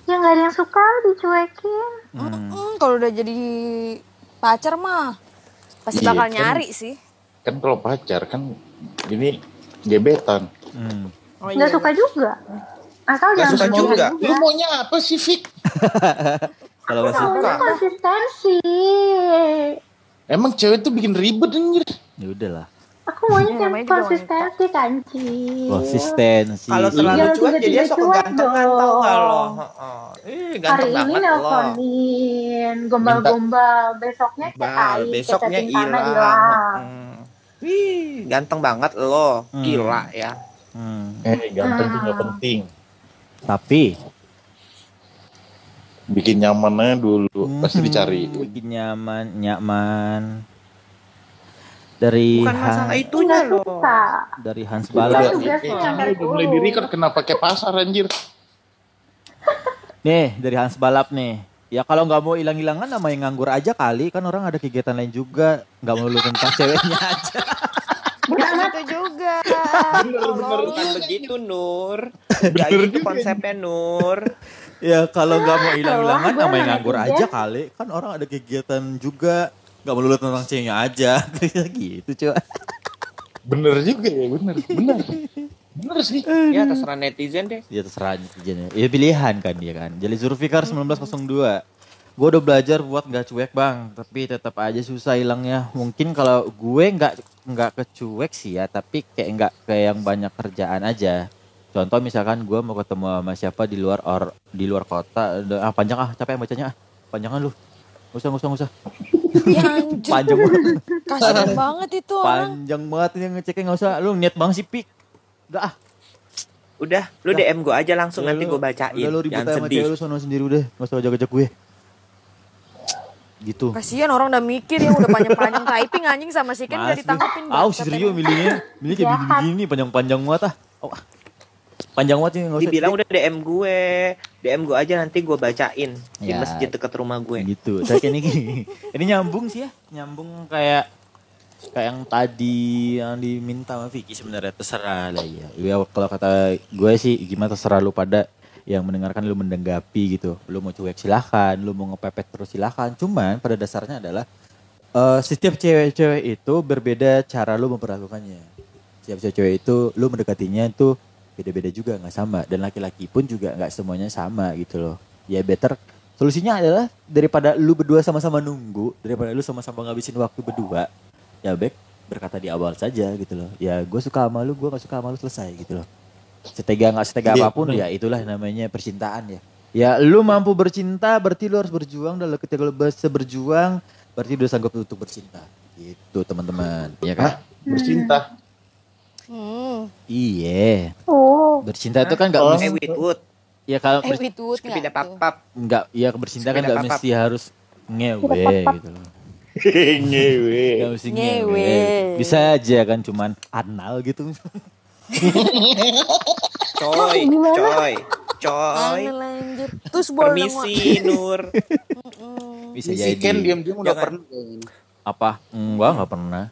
Ya nggak ada yang suka dicuekin. Mm, kalau udah jadi pacar mah pasti Iya, bakal kan. nyari sih. Kan kalau pacar kan ini gebetan. Hmm. Oh Nggak suka juga. Asal Nggak jangan suka berlebihan juga. Lu maunya apa sih, Fik? (laughs) Kalau nggak suka, konsistensi. Emang cewek tuh bikin ribet anjir. ya udahlah. Aku maunya Iya, yang juga konsistensi kanci. Konsistensi. Kalau terlalu Jangan cuek jadi dia tiba-tiba suka cuek ganteng-ganteng dong. kalau. Heeh. Eh, Hari ganteng ini banget lo. nelponin, gombal-gombal, besoknya aib, besoknya hilang. Hmm. Wih, ganteng banget lo. Hmm. Gila ya. Hmm. Eh, ganteng tuh gak penting. Tapi Bikin nyaman aja dulu. Pasti dicari. Hmm, bikin nyaman, nyaman. Dari Bukan masalah Han- itunya Nggak lo. suka. dari Hans dari udah mulai dulu. di record kenapa pakai pasar anjir? Nih, dari Hans Balap nih. Ya kalau nggak mau hilang-hilangan nama yang nganggur aja kali. Kan orang ada kegiatan lain juga. Nggak melulu tentang (laughs) ceweknya aja. Bukan itu juga. Bukan begitu Nur. Gak gitu konsepnya Nur. Ya kalau nggak mau hilang-hilangan nama yang nganggur aja kali. Kan orang ada kegiatan juga. Nggak melulu tentang ceweknya aja. (laughs) gitu coba. Bener juga ya, bener. Bener. Bener sih. Ya terserah netizen deh. Ya terserah netizen ya. Ya pilihan kan dia kan. Jadi Zulfikar 1902. Gue udah belajar buat nggak cuek bang, tapi tetap aja susah hilangnya. Mungkin kalau gue nggak nggak kecuek sih ya, tapi kayak nggak kayak yang banyak kerjaan aja. Contoh misalkan gue mau ketemu sama siapa di luar or di luar kota, ah panjang ah capek bacanya ah, panjangan lu. Nggak usah nggak usah usah. (laughs) Ya anjir. Panjang banget. Kasian banget itu orang. Panjang banget ini ngeceknya nggak usah. Lu niat banget sih pik. Udah ah. Udah, lu DM gue aja langsung Udah nanti gue bacain. Udah lu ribut Jangan sama sedih. lu sono sendiri udah. Nggak usah jaga-jaga gue. Gitu. Kasian orang udah mikir yang udah panjang-panjang typing anjing sama si Ken Mas, ditangkapin. Ah, si Rio milihnya, milih kayak begini-begini panjang-panjang banget ah. Oh, ah. Panjang banget ini. Dibilang udah DM gue. DM gue aja nanti gue bacain di Ya. masjid dekat rumah gue. gitu. Saya kayak ini. (laughs) Ini nyambung sih ya, nyambung kayak kayak yang tadi yang diminta sama Vicky sebenarnya terserah lah ya. Ya kalau kata gue sih gimana terserah lu pada yang mendengarkan lu mendenggapi gitu. Lu mau cuek silahkan, lu mau ngepepet terus silahkan. Cuman pada dasarnya adalah eh, setiap cewek-cewek itu berbeda cara lu memperlakukannya. Setiap cewek itu lu mendekatinya itu beda-beda juga nggak sama dan laki-laki pun juga nggak semuanya sama gitu loh. Ya better solusinya adalah daripada lu berdua sama-sama nunggu, daripada lu sama-sama ngabisin waktu berdua, ya baik berkata di awal saja gitu loh. Ya gue suka sama lu, gue gak suka sama lu selesai gitu loh. Setega nggak setega Iya, apa pun ya itulah namanya percintaan ya. Ya lu mampu bercinta berarti lu harus berjuang dan ketika lu bisa berjuang berarti udah sanggup untuk bercinta. Gitu teman-teman, ya kan? Hah? Bercinta. Hmm. Iya. Oh, Bercinta itu kan nggak Oh. Eh, mesti Witwood. ya kalau Eh, Witwood Pindah nggak tuh? pap-pap. nggak ya bercinta kan nggak mesti harus ngewe gitu loh. (laughs) Ngewe. Gak mesti Ngewe. ngewe. Bisa aja kan cuman anal gitu. (laughs) Coy, coy, coy. Anjir. Terus boleh Permisi Nur. (laughs) Bisa jadi. Ken diam-diam udah pernah. Apa? Enggak, enggak pernah.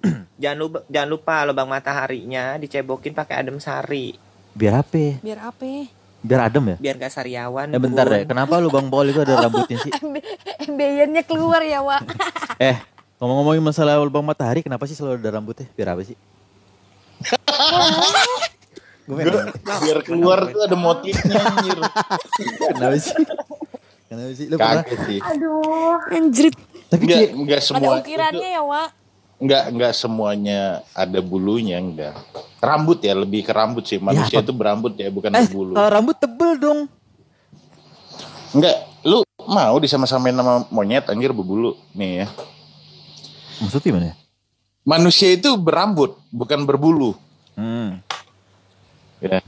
(clears throat) Jangan lupa, jangan lupa lubang mataharinya dicebokin pakai adem sari. Biar apa? Biar apa? Biar adem ya? biar gak sariawan. Eh bentar deh, kenapa lubang bol itu ada rambutnya sih? (laughs) Embeyennya keluar ya, Wak. (laughs) Eh, ngomong-ngomongin masalah lubang matahari, kenapa sih selalu ada rambutnya? Biar apa sih? (laughs) Gue Gua- biar keluar tuh ada motifnya anjir. Kenapa sih? Kenapa sih? Lu pernah? Kagak sih. Aduh. Anjrit. Tapi Enggak, enggak Ada semua. ukirannya ya, Wak. Enggak, enggak semuanya ada bulunya, enggak. Rambut ya, lebih ke rambut sih. Manusia apa? itu berambut ya, bukan eh, berbulu. kalau rambut tebel dong. Enggak, lu mau disama-samain sama monyet anjir berbulu nih ya. Maksudnya gimana ya? Manusia itu berambut, bukan berbulu. Hmm. Ya.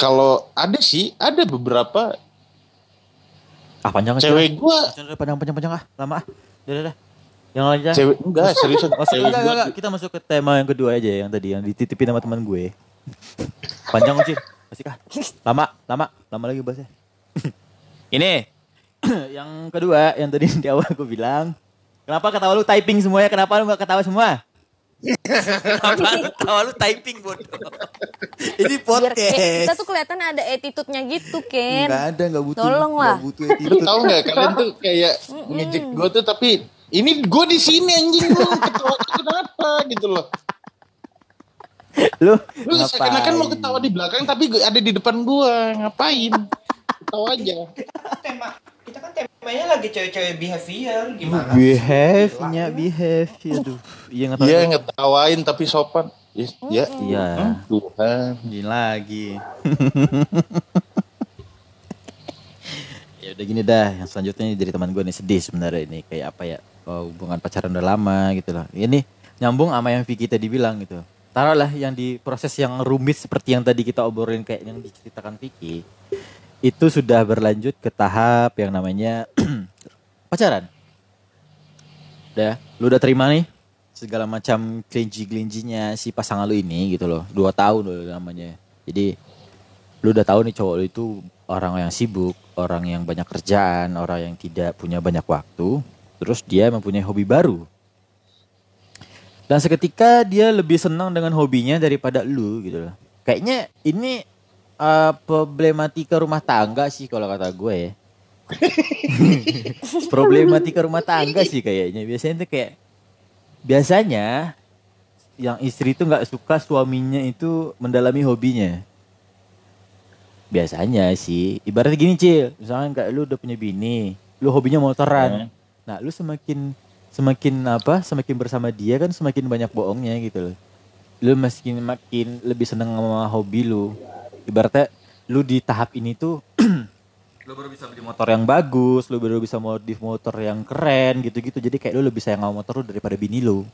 Kalau ada sih, ada beberapa Ah panjang aja. cewek gua, Panjang, panjang, panjang, panjang ah. Lama ah. Udah, udah, udah. Yang lain aja. cewek enggak serius. Masuk, cewek enggak, enggak, enggak. Kita masuk ke tema yang kedua aja yang tadi yang dititipin sama teman gue. Panjang Uci. Masih kah? Lama, lama, lama lagi bahasnya. (clears throat) Ini (clears throat) yang kedua yang tadi di awal gue bilang. Kenapa ketawa lu typing semuanya? Kenapa lu gak ketawa semua? Kenapa lu ketawa lu typing bodoh? (laughs) Ini Biar kayak podcast. kita tuh kelihatan ada attitude-nya gitu, Ken. Enggak ada, enggak butuh. Tolong lah. Enggak butuh Lu attitude. tahu nggak kalian tuh kayak ngejek gue tuh tapi ini gue di sini anjing lu ketawa kenapa gitu loh. Lu Lu seakan-akan mau ketawa di belakang tapi ada di depan gua ngapain? Ketawa aja. tema kita kan temanya lagi cewek-cewek behavior gimana? Behave-nya, behave. Aduh. Iya nggak tahu. Iya ngetawain tapi sopan. Ya, ya. Iya. Tuhan. Ini lagi. (laughs) ya udah gini dah. Yang selanjutnya ini dari teman gue nih sedih sebenarnya ini kayak apa ya? Oh, hubungan pacaran udah lama gitu lah. Ini nyambung sama yang Vicky tadi bilang gitu. Taruhlah yang di proses yang rumit seperti yang tadi kita obrolin kayak yang diceritakan Vicky itu sudah berlanjut ke tahap yang namanya (clears throat) pacaran. Udah, lu udah terima nih segala macam kelinci-kelincinya si pasangan lu ini gitu loh. Dua tahun loh namanya. Jadi lu udah tahu nih cowok lu itu orang yang sibuk, orang yang banyak kerjaan, orang yang tidak punya banyak waktu. Terus dia mempunyai hobi baru. Dan seketika dia lebih senang dengan hobinya daripada lu gitu loh. Kayaknya ini eh, problematika rumah tangga sih kalau kata gue ya. (laughs) problematika rumah tangga sih kayaknya. Biasanya itu kayak biasanya yang istri itu nggak suka suaminya itu mendalami hobinya. Biasanya sih, ibaratnya gini cil, misalkan kayak lu udah punya bini, lu hobinya motoran. Nah, lu semakin semakin apa? Semakin bersama dia kan semakin banyak bohongnya gitu loh. Lu makin makin lebih seneng sama hobi lu. Ibaratnya lu di tahap ini tuh (clears throat) lu baru bisa beli motor yang bagus, lu baru bisa modif motor yang keren gitu-gitu. Jadi kayak lu lebih sayang sama motor lu daripada bini lu.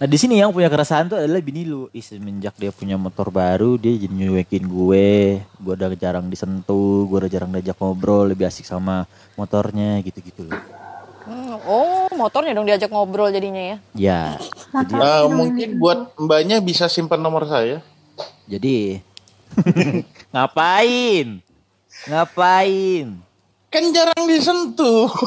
Nah di sini yang punya keresahan tuh adalah bini lu. Ih semenjak dia punya motor baru dia jadi nyuekin gue. Gue udah jarang disentuh, gue udah jarang diajak ngobrol, lebih asik sama motornya gitu-gitu loh. Hmm, oh, motornya dong diajak ngobrol jadinya ya. Ya, jadi, Ah, mungkin buat mbaknya bisa simpan nomor saya. jadi (laughs) ngapain? Ngapain? Kan jarang disentuh. (laughs)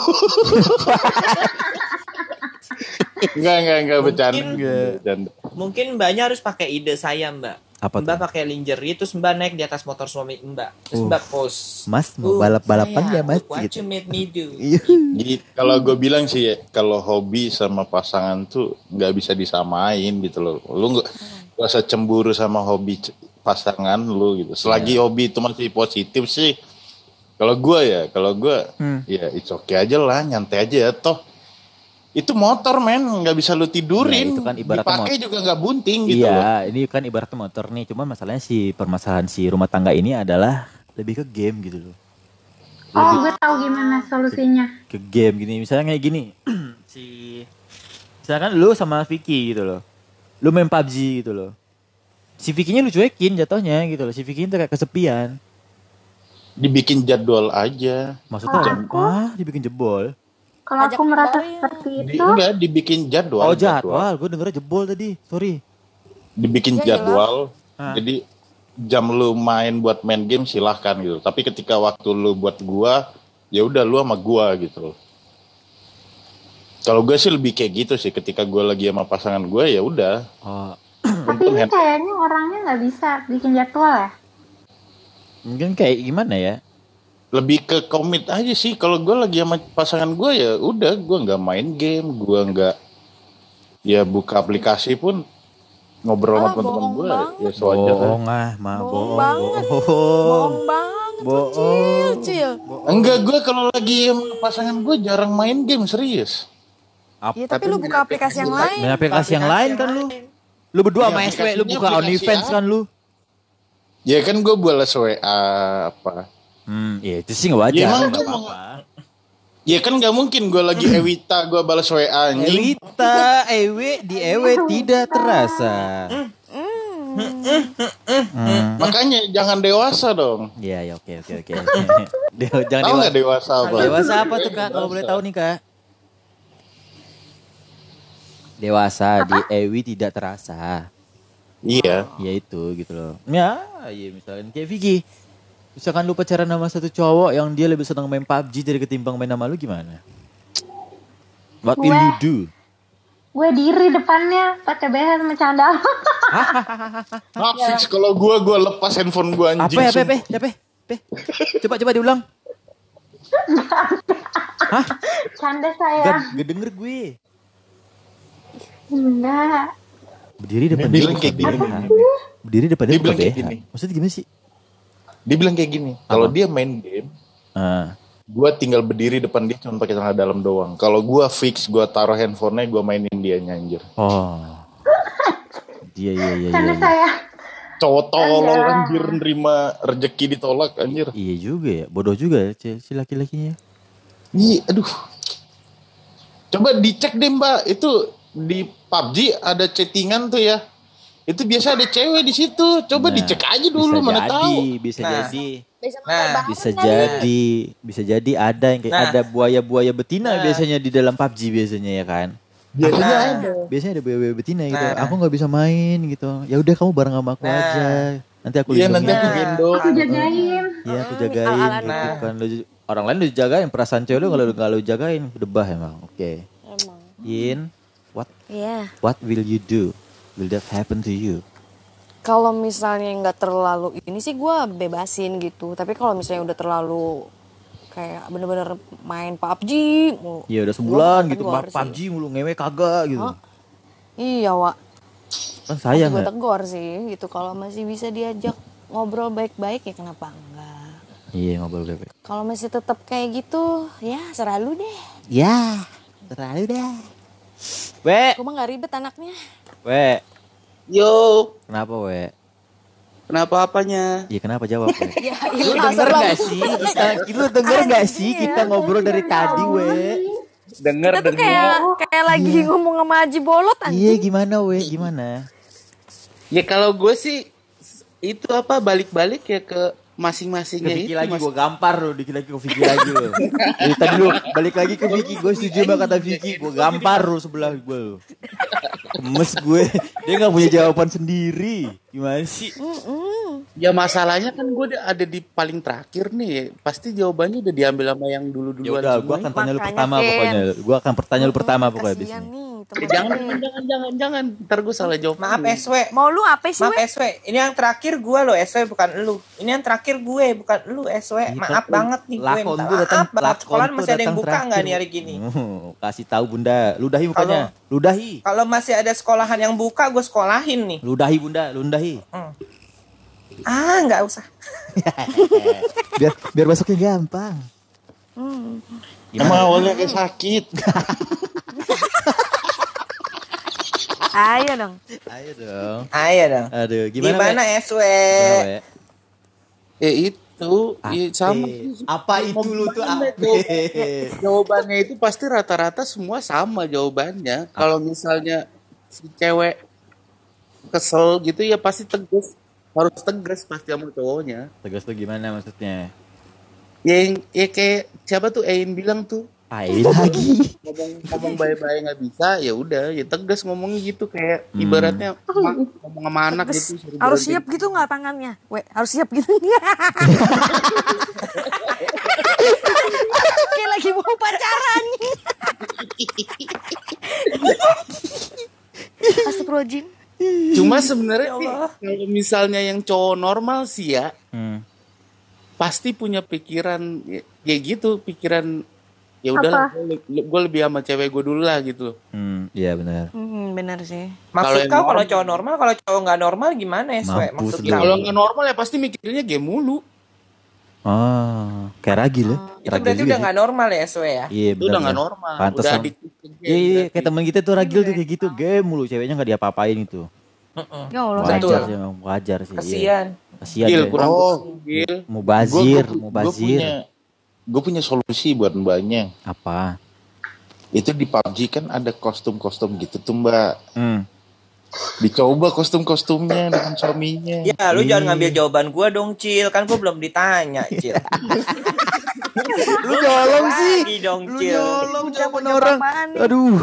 enggak, enggak, enggak bercanda. Mungkin-. Mungkin mbaknya harus pakai ide saya mbak. Apa mbak pakai lingerie terus mbak naik di atas motor suami mbak. Terus Uh. mbak post. Mas mau "Uh, balap-balapan sayang, ya mas? What Gitu. you made me do. (laughs) Iya. Jadi kalau gue bilang sih ya, kalau hobi sama pasangan tuh nggak bisa disamain gitu loh. Lu nggak nggak usah cemburu sama hobi pasangan lu gitu. Selagi hobi itu masih positif sih. Kalau gue ya, kalau gue Hmm. ya it's okay aja lah, nyantai aja ya toh. Itu motor men, nggak bisa lu Ya, tidurin. itu kan ibaratnya Dipakai juga nggak bunting gitu loh. Iya, ini kan ibaratnya motor nih. Cuman masalahnya si permasalahan si rumah tangga ini adalah lebih ke game gitu loh. Oh, gue tahu gimana solusinya. Ke game gini. Misalnya kayak gini. (clears throat) si misalkan lu sama Vicky gitu loh. Lu main PUBG gitu loh. Si Vicky-nya lu cuekin jatuhnya gitu loh. Si Vicky itu kayak kesepian. Dibikin jadwal aja. Maksudnya apa? Dibikin jebol. Kalau aku merasa seperti Di, itu, enggak, dibikin jadwal. Oh jadwal, gue dengernya jebol tadi. Sorry. dibikin Ya, jadwal. Ah. Jadi jam lu main buat main game silahkan gitu. Tapi ketika waktu lu buat gua, ya udah lu sama gua gitu. Kalau gue sih lebih kayak gitu sih. Ketika gua lagi sama pasangan gue ya udah. Oh, tapi ini kayaknya orangnya nggak bisa bikin jadwal ya. Mungkin kayak gimana ya? Lebih ke komit aja sih kalau gue lagi sama pasangan gue ya udah gue nggak main game gue nggak ya buka aplikasi pun ngobrol Ah, sama teman-teman bohong gue ya sewajarnya Bohong ah, mah Bohong bohong. banget. Bohong. Bohong banget. Bohong. Cil, enggak gue kalau lagi sama pasangan gue jarang main game serius Ap- Ya tapi lu buka aplikasi yang lain. Main aplikasi yang lain kan lu. Lu berdua sama Ya, SW, lu buka aplikasi OnlyFans kan lu. ya kan gue balas WA apa Hmm, ya itu sih nggak wajar. Ya, emang nggak gua mau- apa-apa. ya kan nggak mungkin gue lagi Ewita gue balas WA anjing Ewita, Ewe di Ewe tidak terasa. Hmm. makanya jangan dewasa dong Iya, ya oke oke oke. (laughs) Dewa- Jangan tahu dewa- nggak dewasa apa Dewasa apa tuh kak? Kalau boleh tahu nih kak. Dewasa di Ewi tidak terasa. iya Ya itu gitu loh. Ya, iya misalkan kayak Vicky. Misalkan lu pacaran sama satu cowok yang dia lebih senang main PUBG dari ketimbang main sama lu gimana? What will you Gue- do? Gue diri depannya pakai BH sama candal. (laughs) Maaf fix kalau gue gue lepas handphone gue Apa anjing ya, sumpah. Pepe? Ya, Pe? Pe? Coba coba diulang. (laughs) Hah? Canda Gak, saya. gak denger gue. Enggak. Berdiri depan Dia bilang kayak gini. Berdiri depan Dia bilang kayak gini. Maksudnya gimana sih? Dia bilang kayak gini, kalau dia main game, Ah. gue tinggal berdiri depan dia cuma pakai celana dalam doang. Kalau gue fix, gue taruh handphonenya, gue mainin dia anjir. Oh. Iya iya iya. Canda iya. saya. Cowok tolol Ada. anjir nerima rezeki ditolak anjir. Iya juga ya, bodoh juga ya si si laki-lakinya. Iya, aduh. Coba dicek deh mbak, itu di PUBG ada chattingan tuh ya. Itu biasa ada cewek di situ. Coba Nah, dicek aja dulu, bisa mana jadi, tahu. Bisa Nah. jadi, Bisa Nah, bisa jadi, bisa jadi ada yang kayak Nah. ada buaya-buaya betina Nah. biasanya di dalam PUBG biasanya ya kan. Biasanya Nah. ada. Biasanya ada buaya-buaya betina gitu. Nah. Aku nggak bisa main gitu. Ya udah kamu bareng sama aku Nah. aja. Nanti aku Iya, nanti aku gendong. Aku jagain. Iya aku Hmm, jagain gitu Nah. kan. Lu- orang lain udah jagain perasaan cewek lu kalau nggak lu jagain debah emang. Oke. Emang. Yin, what Iya. what will you do? Will that happen to you? Kalau misalnya nggak terlalu ini sih gue bebasin gitu. Tapi kalau misalnya udah terlalu kayak bener-bener main PUBG mulu. Ya udah sebulan Gua gitu sih. PUBG mulu ngewe kagak gitu. Hah? Iya, Wak. Kan sayang gue ya. tegur sih gitu. Kalau masih bisa diajak ngobrol baik-baik ya kenapa enggak? Iya ngobrol bebek. Kalau masih tetap kayak gitu, ya serah lu deh. Ya, terlalu dah. We, Gue mah gak ribet anaknya. We. Yo, Kenapa we? kenapa apanya? Iya kenapa jawab we? (laughs) Ya, Lu iya, denger gak sih? Kita, lu denger gak sih kita ngobrol dari tadi we? Denger, Kita tuh kayak kayak lagi ngomong sama Haji Bolot Iya anjing. gimana we? Gimana? Ya kalau gue sih itu apa balik-balik ya Ke masing-masingnya itu. lagi Mas. gue gampar lu, dikit lagi ke Vicky lagi lu. Jadi tadi lu balik lagi ke Vicky, gue setuju sama kata Vicky, gue gampar lu sebelah gue lu. Gemes gue, dia gak punya jawaban sendiri. Gimana sih? Ya masalahnya kan gue ada di paling terakhir nih. ya. Pasti jawabannya udah diambil sama yang Ya dulu-duluan udah, gue akan tanya lu pertama Ken. pokoknya. Gue akan pertanya lu pertama pokoknya di sini. nih Eh, jangan, jangan, jangan, jangan. Ntar gue salah jawab. Maaf dulu. SW. Mau lu apa sih, Maaf? SW, ini yang terakhir gue loh SW bukan lu. Ini yang terakhir gue bukan lu SW. Iya, Maaf kan, banget nih gue lakon minta tuh datang- maaf banget. lakon Sekolah tuh masih ada yang buka terakhir. nggak nih hari gini? (laughs) Kasih tahu bunda, ludahi mukanya, ludahi, Kalau masih ada sekolahan yang buka gue sekolahin nih. ludahi bunda, ludahi. Ah nggak usah. (laughs) Biar biar masuknya gampang. Emang awalnya kayak sakit. Ayo dong. Ayo dong. Ayo dong. Aduh, gimana? Gimana, We? SW? Gimana, We? Ya itu, ya sama. Apa itu lu tuh Gimana, ape? jawabannya? Itu pasti rata-rata semua sama jawabannya. Kalau misalnya si cewek kesel gitu ya pasti tegas. Harus tegas pasti sama cowoknya. Tegas tuh gimana maksudnya? Ya, yang, ya kayak siapa tuh Ain bilang tuh Ain lagi. ngomong ngomong baik-baik nggak bisa ya udah ya tegas ngomongnya gitu kayak ibaratnya ma- ngomong sama anak Terus gitu harus berhenti. siap gitu nggak tangannya? We, harus siap gitu. (laughs) Kayak lagi mau pacaran. (laughs) Astagfirullahaladzim. Cuma sebenarnya sih, kalau misalnya yang cowok normal sih ya, Hmm. pasti punya pikiran ya- kayak gitu, pikiran ya udahlah gue lebih sama cewek gue dulu lah gitu. Hmm, iya benar. Hmm, bener sih. Maksud kau kalau cowok normal, kalau cowok nggak normal gimana ya, Swe? Maksud kau? Kalau nggak normal ya pasti mikirnya game mulu. Oh, kayak ragil ya. Itu Ragil berarti juga udah nggak normal ya, Swe ya? Iya Itu udah nggak benar. normal. Pantes udah game, Iya, iya, udah kayak temen kita tuh ragil tuh kayak gitu, game mulu ceweknya nggak diapa-apain itu. Heeh. Ya Allah, Wajar sih, wajar sih. iya. Kasian. Kasihan Gil, ya. kurang Oh. Gil. Mubazir, Gua- gua- mubazir. Gua punya, gue punya solusi buat mbaknya. Apa? Itu di PUBG kan ada kostum-kostum gitu tuh mbak. Hmm. Dicoba kostum-kostumnya dengan suaminya. Ya, lu Iya. jangan ngambil jawaban gua dong, Cil. Kan gua belum ditanya, (laughs) Cil. Lu nyolong sih. Lagi dong, Lu Cil. nyolong Udah jawaban orang. Aduh.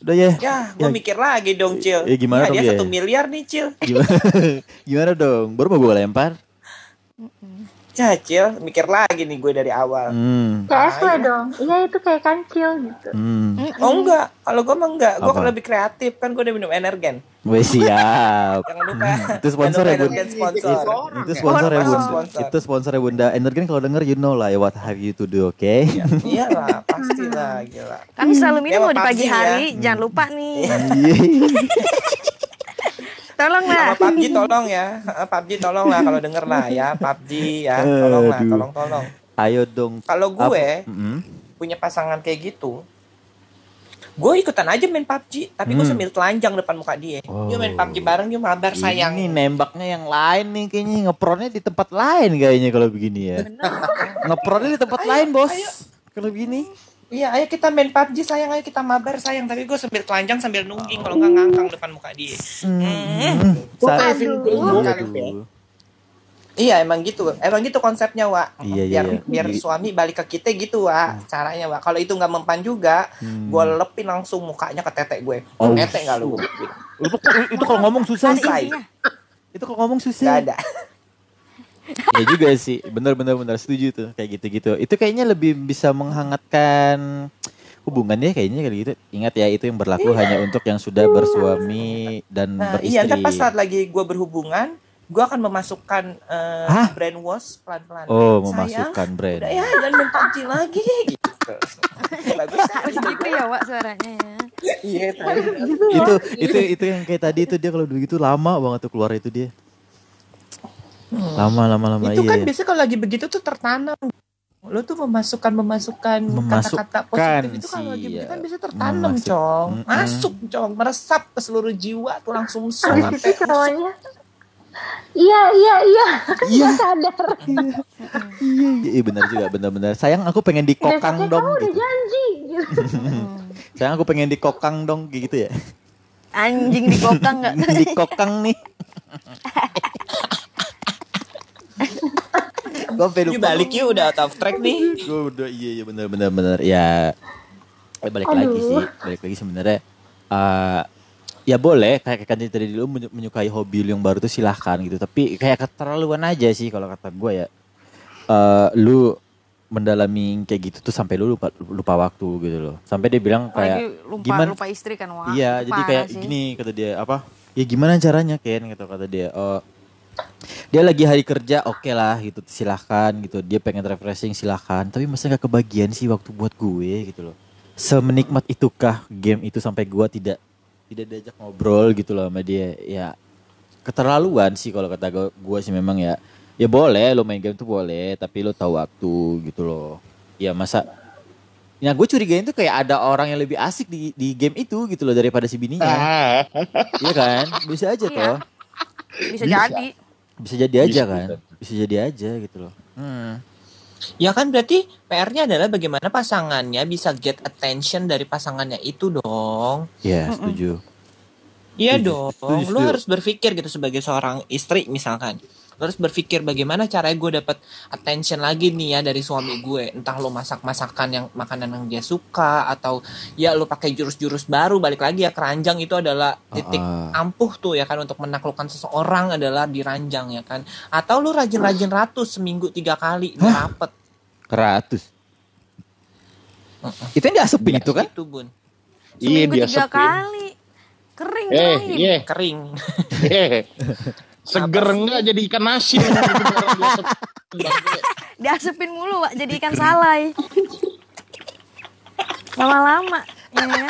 Udah ya. Ya, gua Ya. mikir lagi dong, Cil. Ya, gimana Ya, dong, dia ya? satu miliar nih, Cil. Gimana? (laughs) Gimana dong? Baru mau gue lempar. Ya, Cil, mikir lagi nih gue dari awal. Hmm. Kayak Eswe dong. Iya itu kayak kancil gitu. Hmm. Oh enggak, kalau gue mah enggak. Gue kan lebih kreatif kan gue udah minum energen. Weh siap. Jangan lupa. Itu sponsor ya, Jangan lupa Bun. energen sponsor. Itu sponsor ya, Bun. Sponsor. Itu sponsor ya, Bunda. Energen kalau denger you know lah ya what have you to do, oke? Iya lah, pastilah gila. Kami selalu minum di pagi ya. hari, jangan lupa nih. Tolong lah. Sama PUBG tolong ya. PUBG tolong lah kalau denger lah ya. PUBG ya, tolong lah, tolong tolong. Ayo dong. Kalau gue Mm-mm. punya pasangan kayak gitu, gue ikutan aja main PUBG, tapi gue Hmm. sambil telanjang depan muka dia. Oh. Dia main PUBG bareng, dia mabar sayang. Ini nembaknya yang lain nih kayaknya ngepronnya di tempat lain kayaknya kalau begini ya. Ngepronnya di tempat Ayo, lain, Bos. ayo. Kalau begini. Iya, ayo kita main PUBG sayang, ayo kita mabar sayang. Tapi gue sambil telanjang sambil nungging kalau nggak ngangkang depan muka dia. Hmm. Aduh. Iya emang gitu, emang gitu konsepnya Wak. Iya, iya, biar iya. biar suami balik ke kita gitu Wak, caranya Wak. Kalau itu nggak mempan juga, Hmm. gue lepin langsung mukanya ke tetek gue. Oh. Tetek nggak lu? Itu, itu kalau ngomong susah sih. Itu kalau ngomong susah. ada. (laughs) ya juga sih bener bener bener setuju tuh kayak gitu gitu itu kayaknya lebih bisa menghangatkan hubungannya kayaknya kayak gitu ingat ya itu yang berlaku hanya untuk yang sudah bersuami dan Nah, beristri iya, ntar pas saat lagi gue berhubungan, gue akan memasukkan eh, Hah? brainwash pelan-pelan. oh Sayang, memasukkan brand Udah ya, jangan main PUBG lagi gitu. (laughs) Bagus. gitu ya, Wak suaranya ya. Iya, tadi. itu itu itu yang kayak tadi itu dia kalau begitu lama banget tuh keluar itu dia lama lama lama itu iya kan iya. biasanya kalau lagi begitu tuh tertanam. Lo tuh memasukkan memasukkan kata-kata positif itu kalau sih, lagi begitu kan bisa tertanam, Memasuk- cong. Mm-mm. Masuk, cong, meresap ke seluruh jiwa tuh langsung Habis sampai itu cowoknya. Iya iya iya. iya sadar. iya iya benar juga benar-benar sayang aku pengen dikokang Besoknya dong kamu udah gitu. janji. Gitu. (laughs) sayang aku pengen dikokang dong kayak gitu ya Anjing di kokang nggak? (laughs) dikokang nih (laughs) gue sampai Yuk lupa balik yuk udah out of track nih. gue udah iya iya benar benar benar ya eh, balik lagi sih balik lagi sebenarnya eh ya boleh kayak kan tadi dulu menyu- menyukai hobi lu yang baru tuh silahkan gitu tapi kayak keterlaluan aja sih kalau kata gue ya eh lu mendalami kayak gitu tuh sampai lu lupa lupa waktu gitu loh sampai dia bilang kayak Lagi lupa gimana lupa istri kan. Iya, jadi kayak sih. gini kata dia apa? Ya gimana caranya Ken gitu kata dia. Oh, dia lagi hari kerja oke lah gitu silahkan gitu. Dia pengen refreshing silahkan. Tapi masa nggak kebagian sih waktu buat gue gitu loh. Semenikmat itukah game itu sampai gue tidak tidak diajak ngobrol gitu loh sama dia. Ya keterlaluan sih kalau kata gue, gue sih memang ya. Ya boleh lo main game tuh boleh, tapi lo tahu waktu gitu loh. Ya masa Ya gue curigain tuh kayak ada orang yang lebih asik di di game itu gitu loh daripada si bininya. Ah, Iya kan? Bisa aja Iya. toh. Bisa, Bisa. jadi. Bisa jadi aja Bisa, kan? bisa. Bisa jadi aja gitu loh. Hmm. Ya kan berarti PR-nya adalah bagaimana pasangannya bisa get attention dari pasangannya itu dong. Ya, setuju. Iya dong. setuju, Lu setuju. harus berpikir gitu sebagai seorang istri misalkan. Harus berpikir bagaimana caranya gue dapat attention lagi nih ya dari suami gue. Entah lo masak masakan yang makanan yang dia suka atau ya lo pakai jurus-jurus baru balik lagi ya keranjang itu adalah titik Ah. ampuh tuh ya kan untuk menaklukkan seseorang adalah di ranjang ya kan. Atau lu rajin-rajin ratus seminggu tiga kali biar rapet. Keratus. Itu yang diasupin itu kan? Itu bun. Iya Seminggu dia tiga kali. Kering Eh, coy. iya. Kering. (laughs) Seger enggak jadi ikan asin. (laughs) Diasupin mulu, Pak, jadi ikan salai. Lama-lama, ya kan?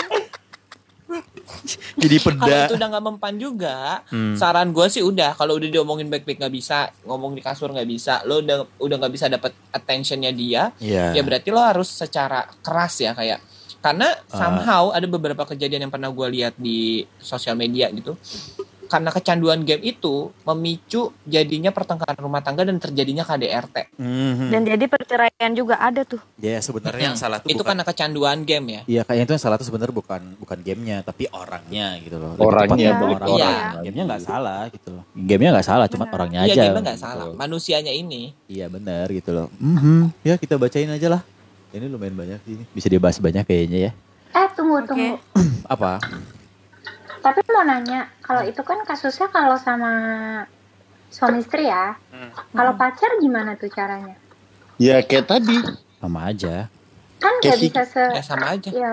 Jadi Kalau peda. itu udah nggak mempan juga, Hmm. saran gue sih udah. Kalau udah diomongin baik-baik nggak bisa, ngomong di kasur nggak bisa, lo udah udah nggak bisa dapat attentionnya dia, Iya. ya berarti lo harus secara keras ya kayak. Karena Ah. somehow ada beberapa kejadian yang pernah gue lihat di sosial media gitu. Karena kecanduan game itu memicu jadinya pertengkaran rumah tangga dan terjadinya KDRT. Mhm. Dan jadi perceraian juga ada tuh. Ya sebenarnya yang salah tuh itu bukan karena kecanduan game ya. Iya kayaknya itu yang salah tuh sebenarnya bukan bukan gamenya tapi orangnya gitu loh. Lebih Orangnya, balik orang. Iya. orang. Gamenya nggak salah gitu loh. Gamenya nggak salah, cuma orangnya Iya aja. game nggak gitu. salah, manusianya ini. Iya benar gitu loh. Mhm. Ya kita bacain aja lah. Ini lumayan banyak sih. Bisa dibahas banyak kayaknya ya. Eh tunggu Oke. tunggu. (clears throat) Apa? Tapi mau nanya, kalau itu kan kasusnya kalau sama suami istri ya. Kalau pacar gimana tuh caranya? ya kayak tadi. Sama aja. Kan nggak Kayak bisa se Ya sama aja. ya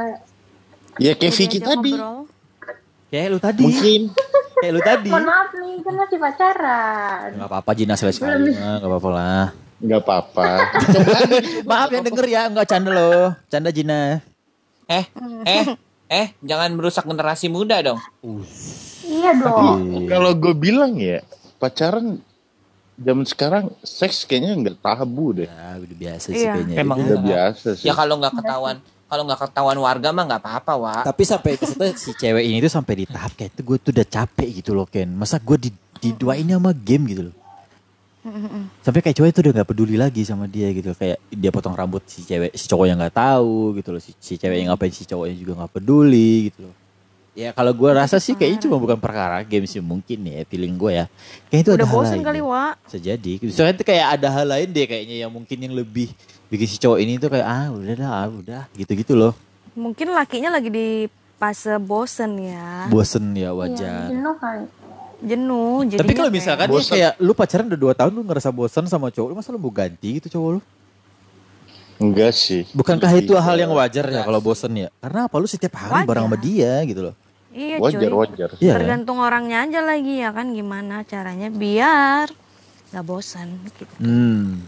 Ya kayak Vicky tadi. Kayak lu tadi. Mungkin. Kayak lu tadi. mohon maaf nih kan masih pacaran. Gak apa-apa Jina sekali sekali. Gak apa-apa lah. Nggak apa-apa. (laughs) Maaf yang denger ya, nggak canda loh. Canda Jina. Eh, eh, eh, jangan merusak generasi muda dong. Iya dong. Kalau gue bilang ya, pacaran zaman sekarang seks kayaknya nggak tabu deh. Ya udah biasa sih Iya. kayaknya. Emang Udah enggak. biasa sih. Ya kalau nggak ketahuan, kalau nggak ketahuan warga mah nggak apa-apa, Wak. Tapi sampai si cewek ini tuh sampai di tahap kayak itu gue tuh udah capek gitu loh Ken. Masa gue di diduain sama game gitu loh. Sampai kayak cewek itu udah nggak peduli lagi sama dia gitu kayak dia potong rambut si cewek si cowoknya nggak tahu gitu loh si, si cewek yang ngapain si cowoknya juga nggak peduli gitu loh. Ya kalau gue rasa sih kayaknya cuma bukan perkara game sih mungkin ya feeling gue ya. Kayak itu Udah ada hal bosen lain kali. Wak. Sejadi. Soalnya itu kayak ada hal lain deh kayaknya yang mungkin yang lebih bikin si cowok ini tuh kayak ah udah dah ah, udah gitu-gitu loh. Mungkin lakinya lagi di fase bosen ya. Bosen ya Iya, wajar. jenuh kali. Jenuh. Tapi jadinya kalau misalkan dia Bosen. kayak lu pacaran udah 2 tahun lu ngerasa bosan sama cowok lu masa lu mau ganti gitu cowok lu? Enggak sih. Bukankah Lebih itu hal yang wajar ya kalau bosan ya? Karena apa lu setiap hari Wajar. bareng sama dia gitu loh. Iya, Wajar, cuy. wajar. Iya kan? Tergantung orangnya aja lagi ya kan gimana caranya biar nggak bosan gitu. Hmm.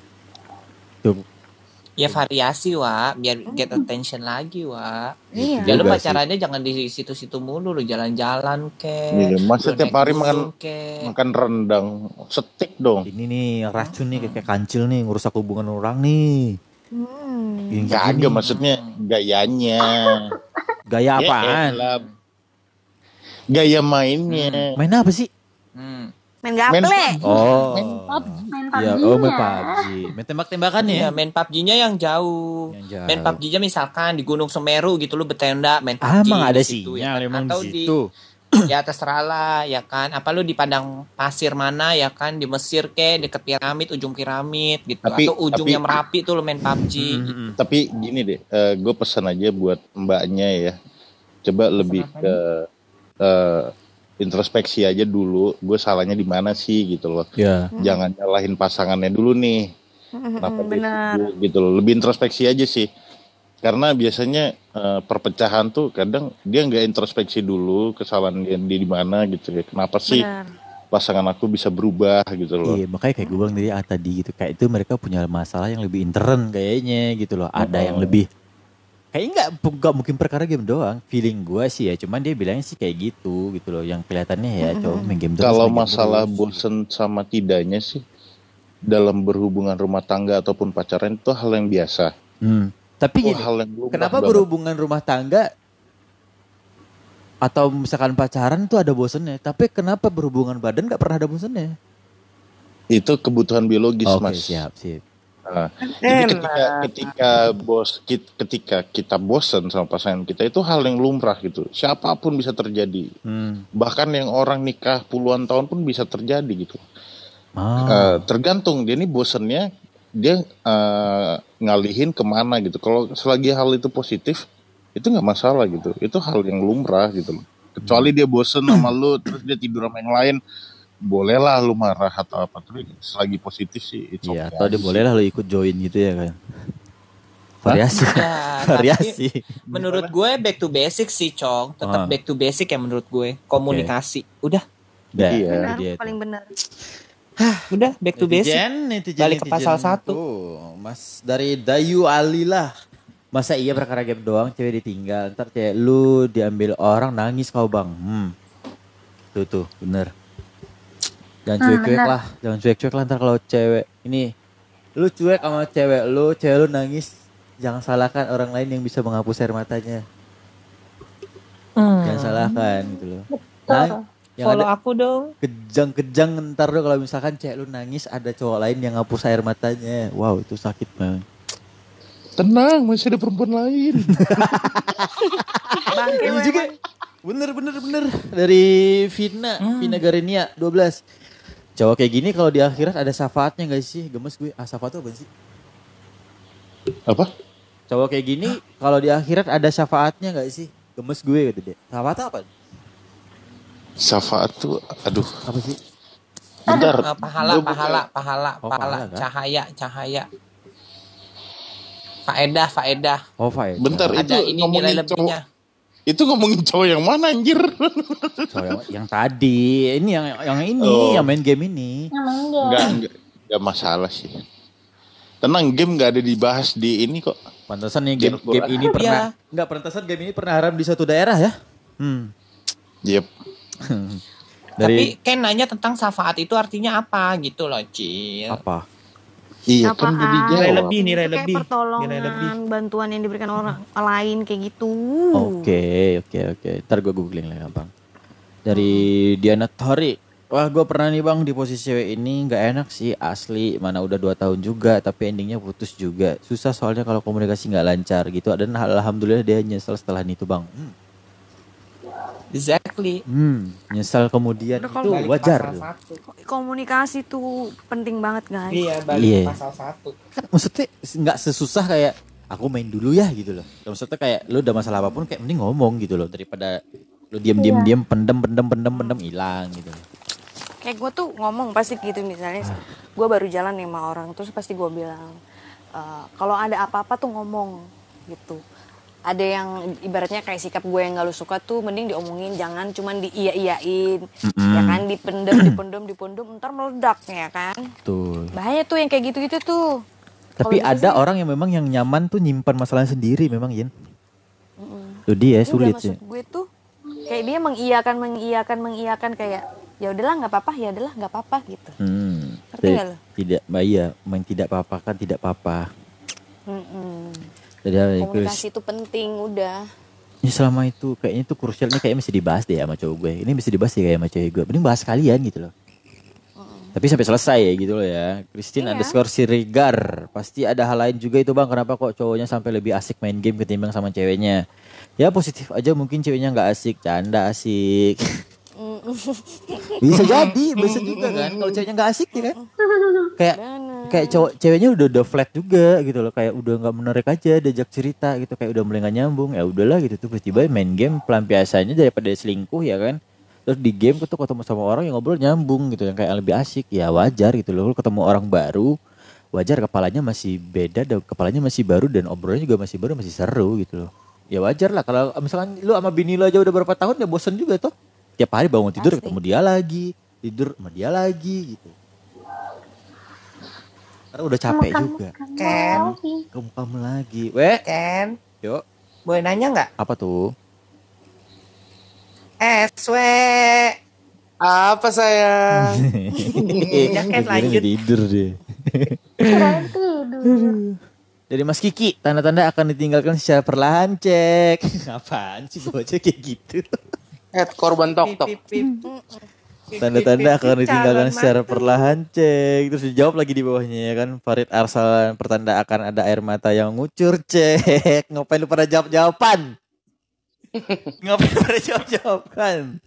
Tuh. Ya variasi, Wak, biar get attention lagi, Wak. Iya. Ya lu Juga pacarannya jangan di situ-situ mulu, lu jalan-jalan ke. Iya, masa tiap hari makan ke. makan rendang, setik dong. Ini nih racun nih kayak kancil nih ngerusak hubungan orang nih. Hmm. Gini. Kagak maksudnya gayanya. (laughs) Gaya Ya apaan? elah. Gaya mainnya. Main apa sih? Hmm. Main gaple. Oh. Main Iya, PUBG oh main. PUBG. Main tembak-tembakan ya? Iya, main PUBG-nya yang jauh. Yang jauh. Main PUBG-nya misalkan di Gunung Semeru gitu lu bertenda main Ah, PUBG emang ada di situ, ya sinyal kan? emang Atau di di situ. ya terserah lah ya kan apa lu di padang pasir mana ya kan di Mesir ke deket piramid ujung piramid gitu Tapi- atau ujungnya tapi- merapi tuh lu main PUBG gitu. Hmm. Tapi gini deh, gue pesan aja buat mbaknya ya. Coba lebih ke eh, introspeksi aja dulu. Gue salahnya di mana sih gitu loh. Ya. Jangan nyalahin pasangannya dulu nih. Kenapa dia benar. sibuk gitu loh. Lebih introspeksi aja sih. Karena biasanya eh, perpecahan tuh kadang dia nggak introspeksi dulu kesalahan dia di mana gitu ya. Kenapa sih Benar. pasangan aku bisa berubah gitu loh. Iya, makanya kayak gue bilang tadi ah, tadi gitu kayak itu mereka punya masalah yang lebih intern kayaknya gitu loh. Ada yang Oh. lebih kayaknya nggak nggak mungkin perkara game doang. Feeling gue sih ya, cuman dia bilangnya sih kayak gitu gitu loh. Yang kelihatannya ya cowok main game terus. Kalau masalah terus. bosen sama tidaknya sih dalam berhubungan rumah tangga ataupun pacaran itu hal yang biasa. Hmm. Tapi Itu gini, hal yang kenapa banget. berhubungan rumah tangga atau misalkan pacaran tuh ada bosennya, tapi kenapa berhubungan badan nggak pernah ada bosennya? Itu kebutuhan biologis, Oke, Mas. siap, siap. Nah, jadi ketika ketika bos ketika kita bosen sama pasangan kita itu hal yang lumrah gitu. Siapa pun bisa terjadi. Hmm. Bahkan yang orang nikah puluhan tahun pun bisa terjadi gitu. Ah. Eh, tergantung dia ini bosennya dia eh, ngalihin ke mana gitu. Kalau selagi hal itu positif itu nggak masalah gitu. Itu hal yang lumrah gitu. Kecuali dia bosen sama lu terus dia tidur sama yang lain, bolehlah lu marah atau apa. Tapi selagi positif sih it's Iya, okay atau dia aja boleh lah lo ikut join gitu ya kan. Variasi. (laughs) Ya, Variasi. menurut gue back to basic sih cong tetap Ah. back to basic ya menurut gue komunikasi udah Dah, Iya. benar dia paling benar Udah back to basic. Netizen, netizen, Balik ke pasal netizen. satu. Mas dari Dayu Ali lah. Masa iya perkara game doang cewek ditinggal. Ntar kayak lu diambil orang nangis kau bang. Hmm. Tuh tuh bener. Jangan Hmm, cuek-cuek lah. Jangan cuek-cuek lah ntar kalau cewek. Ini lu cuek sama cewek lu, cewek lu nangis. Jangan salahkan orang lain yang bisa menghapus air matanya. Hmm. Jangan salahkan gitu loh. Nah, yang Follow ada aku dong. kejang-kejang ntar lo kalau misalkan cewek lu nangis ada cowok lain yang ngapus air matanya. Wow, itu sakit banget. Tenang, masih ada perempuan lain. (laughs) bangke Ini juga bener bener bener dari Vina, Vina Garenia 12. Cowok kayak gini kalau di akhirat ada syafaatnya gak sih? Gemes gue. Ah, syafaat itu apa sih? Apa? Cowok kayak gini kalau di akhirat ada syafaatnya gak sih? Gemes gue gitu dia. Syafaat apa? Syafaat tuh, aduh, Apa sih? bentar. Ah, pahala, buka- pahala, pahala, Oh, pahala, pahala, kan? cahaya, cahaya. Faedah, faedah. Oh, faedah. Bentar, itu Ada ini nilai lebihnya. cowok. Itu ngomongin cowok yang mana anjir? (laughs) Cowok yang, yang tadi, ini yang yang ini, Oh. yang main game ini. Enggak, enggak, enggak masalah sih. Tenang, game nggak ada dibahas di ini kok. Pantesan nih game, Game game ini Iya. pernah enggak pantesan game ini pernah haram di suatu daerah ya? Hmm. Yep. (laughs) Tapi Dari Ken nanya tentang syafaat itu artinya apa gitu loh, Cil. apa? Iya kan udah Apaan? dijawab. Nilai lebih, nilai Itu kayak lebih. pertolongan Nilai lebih. bantuan yang diberikan orang lain kayak gitu Oke, oke, oke. Ntar gue googling lah gampang. Dari Diana Tori. Wah, gue pernah nih bang di posisi cewek ini nggak enak sih asli. Mana udah dua tahun juga, tapi endingnya putus juga. Susah soalnya kalau komunikasi nggak lancar gitu. Dan alhamdulillah dia nyesel setelah itu bang. Hmm, Exactly. Hmm, nyesel kemudian Udah, itu wajar. komunikasi tuh penting banget guys Iya, balik Iya. ke pasal satu. Kan maksudnya nggak sesusah kayak aku main dulu ya gitu loh. Maksudnya kayak lu udah masalah apa pun kayak mending ngomong gitu loh daripada lu diam diam diam pendem pendem pendem pendem hilang gitu. loh. kayak gue tuh ngomong pasti gitu misalnya gue baru jalan nih sama orang terus pasti gue bilang "Eh, kalau ada apa-apa tuh ngomong gitu ada yang ibaratnya kayak sikap gue yang gak lu suka tuh mending diomongin jangan cuman di iya iyain ya kan dipendem dipendem dipendem ntar meledak ya kan Tuh. bahaya tuh yang kayak gitu-gitu tuh Tapi Kalau ada bisa sih- orang yang memang yang nyaman tuh nyimpan masalahnya sendiri memang Yin. Mm-mm. Tuh dia sulit sih. gue tuh kayak dia mengiyakan mengiyakan mengiyakan kayak ya udahlah nggak apa-apa ya udahlah nggak apa-apa gitu Hmm. Ngerti lu? tidak, mbak iya, main tidak apa-apa kan tidak apa-apa. Mm-mm. Jadi hal yang komunikasi itu penting udah Ya selama itu kayaknya itu krusial nih kayaknya mesti dibahas deh sama cowok gue. Ini mesti dibahas deh kayak sama cewek gue. Mending bahas kalian gitu loh. Tapi sampai selesai ya gitu loh ya. Christine Iya. underscore Sirigar. Pasti ada hal lain juga itu bang. Kenapa kok cowoknya sampai lebih asik main game ketimbang sama ceweknya? Ya positif aja mungkin ceweknya nggak asik. Canda asik. (laughs) bisa jadi. Bisa juga kan. Kalau ceweknya nggak asik ya kan. Kayak kayak cowok ceweknya udah udah flat juga gitu loh kayak udah nggak menarik aja diajak cerita gitu kayak udah mulai nggak nyambung ya udahlah gitu tuh tiba-tiba main game pelampiasannya daripada selingkuh ya kan terus di game tuh ketemu sama orang yang ngobrol nyambung gitu yang kayak lebih asik ya wajar gitu loh Lu ketemu orang baru wajar kepalanya masih beda dan kepalanya masih baru dan obrolannya juga masih baru masih seru gitu loh ya wajar lah kalau misalkan lu sama bini lu aja udah berapa tahun ya bosen juga tuh tiap hari bangun tidur Pasti. ketemu dia lagi tidur sama dia lagi gitu. Karena udah capek juga. Ken, kamu kamu lagi. Weh. Ken, yuk. Boleh nanya nggak? apa tuh? SW. Apa sayang? (laughs) Ya, Ken, lanjut. tidur deh dari Mas Kiki tanda-tanda akan ditinggalkan secara perlahan cek. (laughs) Apaan sih aja kayak gitu At korban tok tok. Tanda-tanda akan Calon ditinggalkan secara perlahan cek terus dijawab lagi di bawahnya ya kan? Farid Arsal pertanda akan ada air mata yang ngucur cek. (laughs) Ngapain lu pada jawab jawaban (laughs) ngapain lu pada jawab jawaban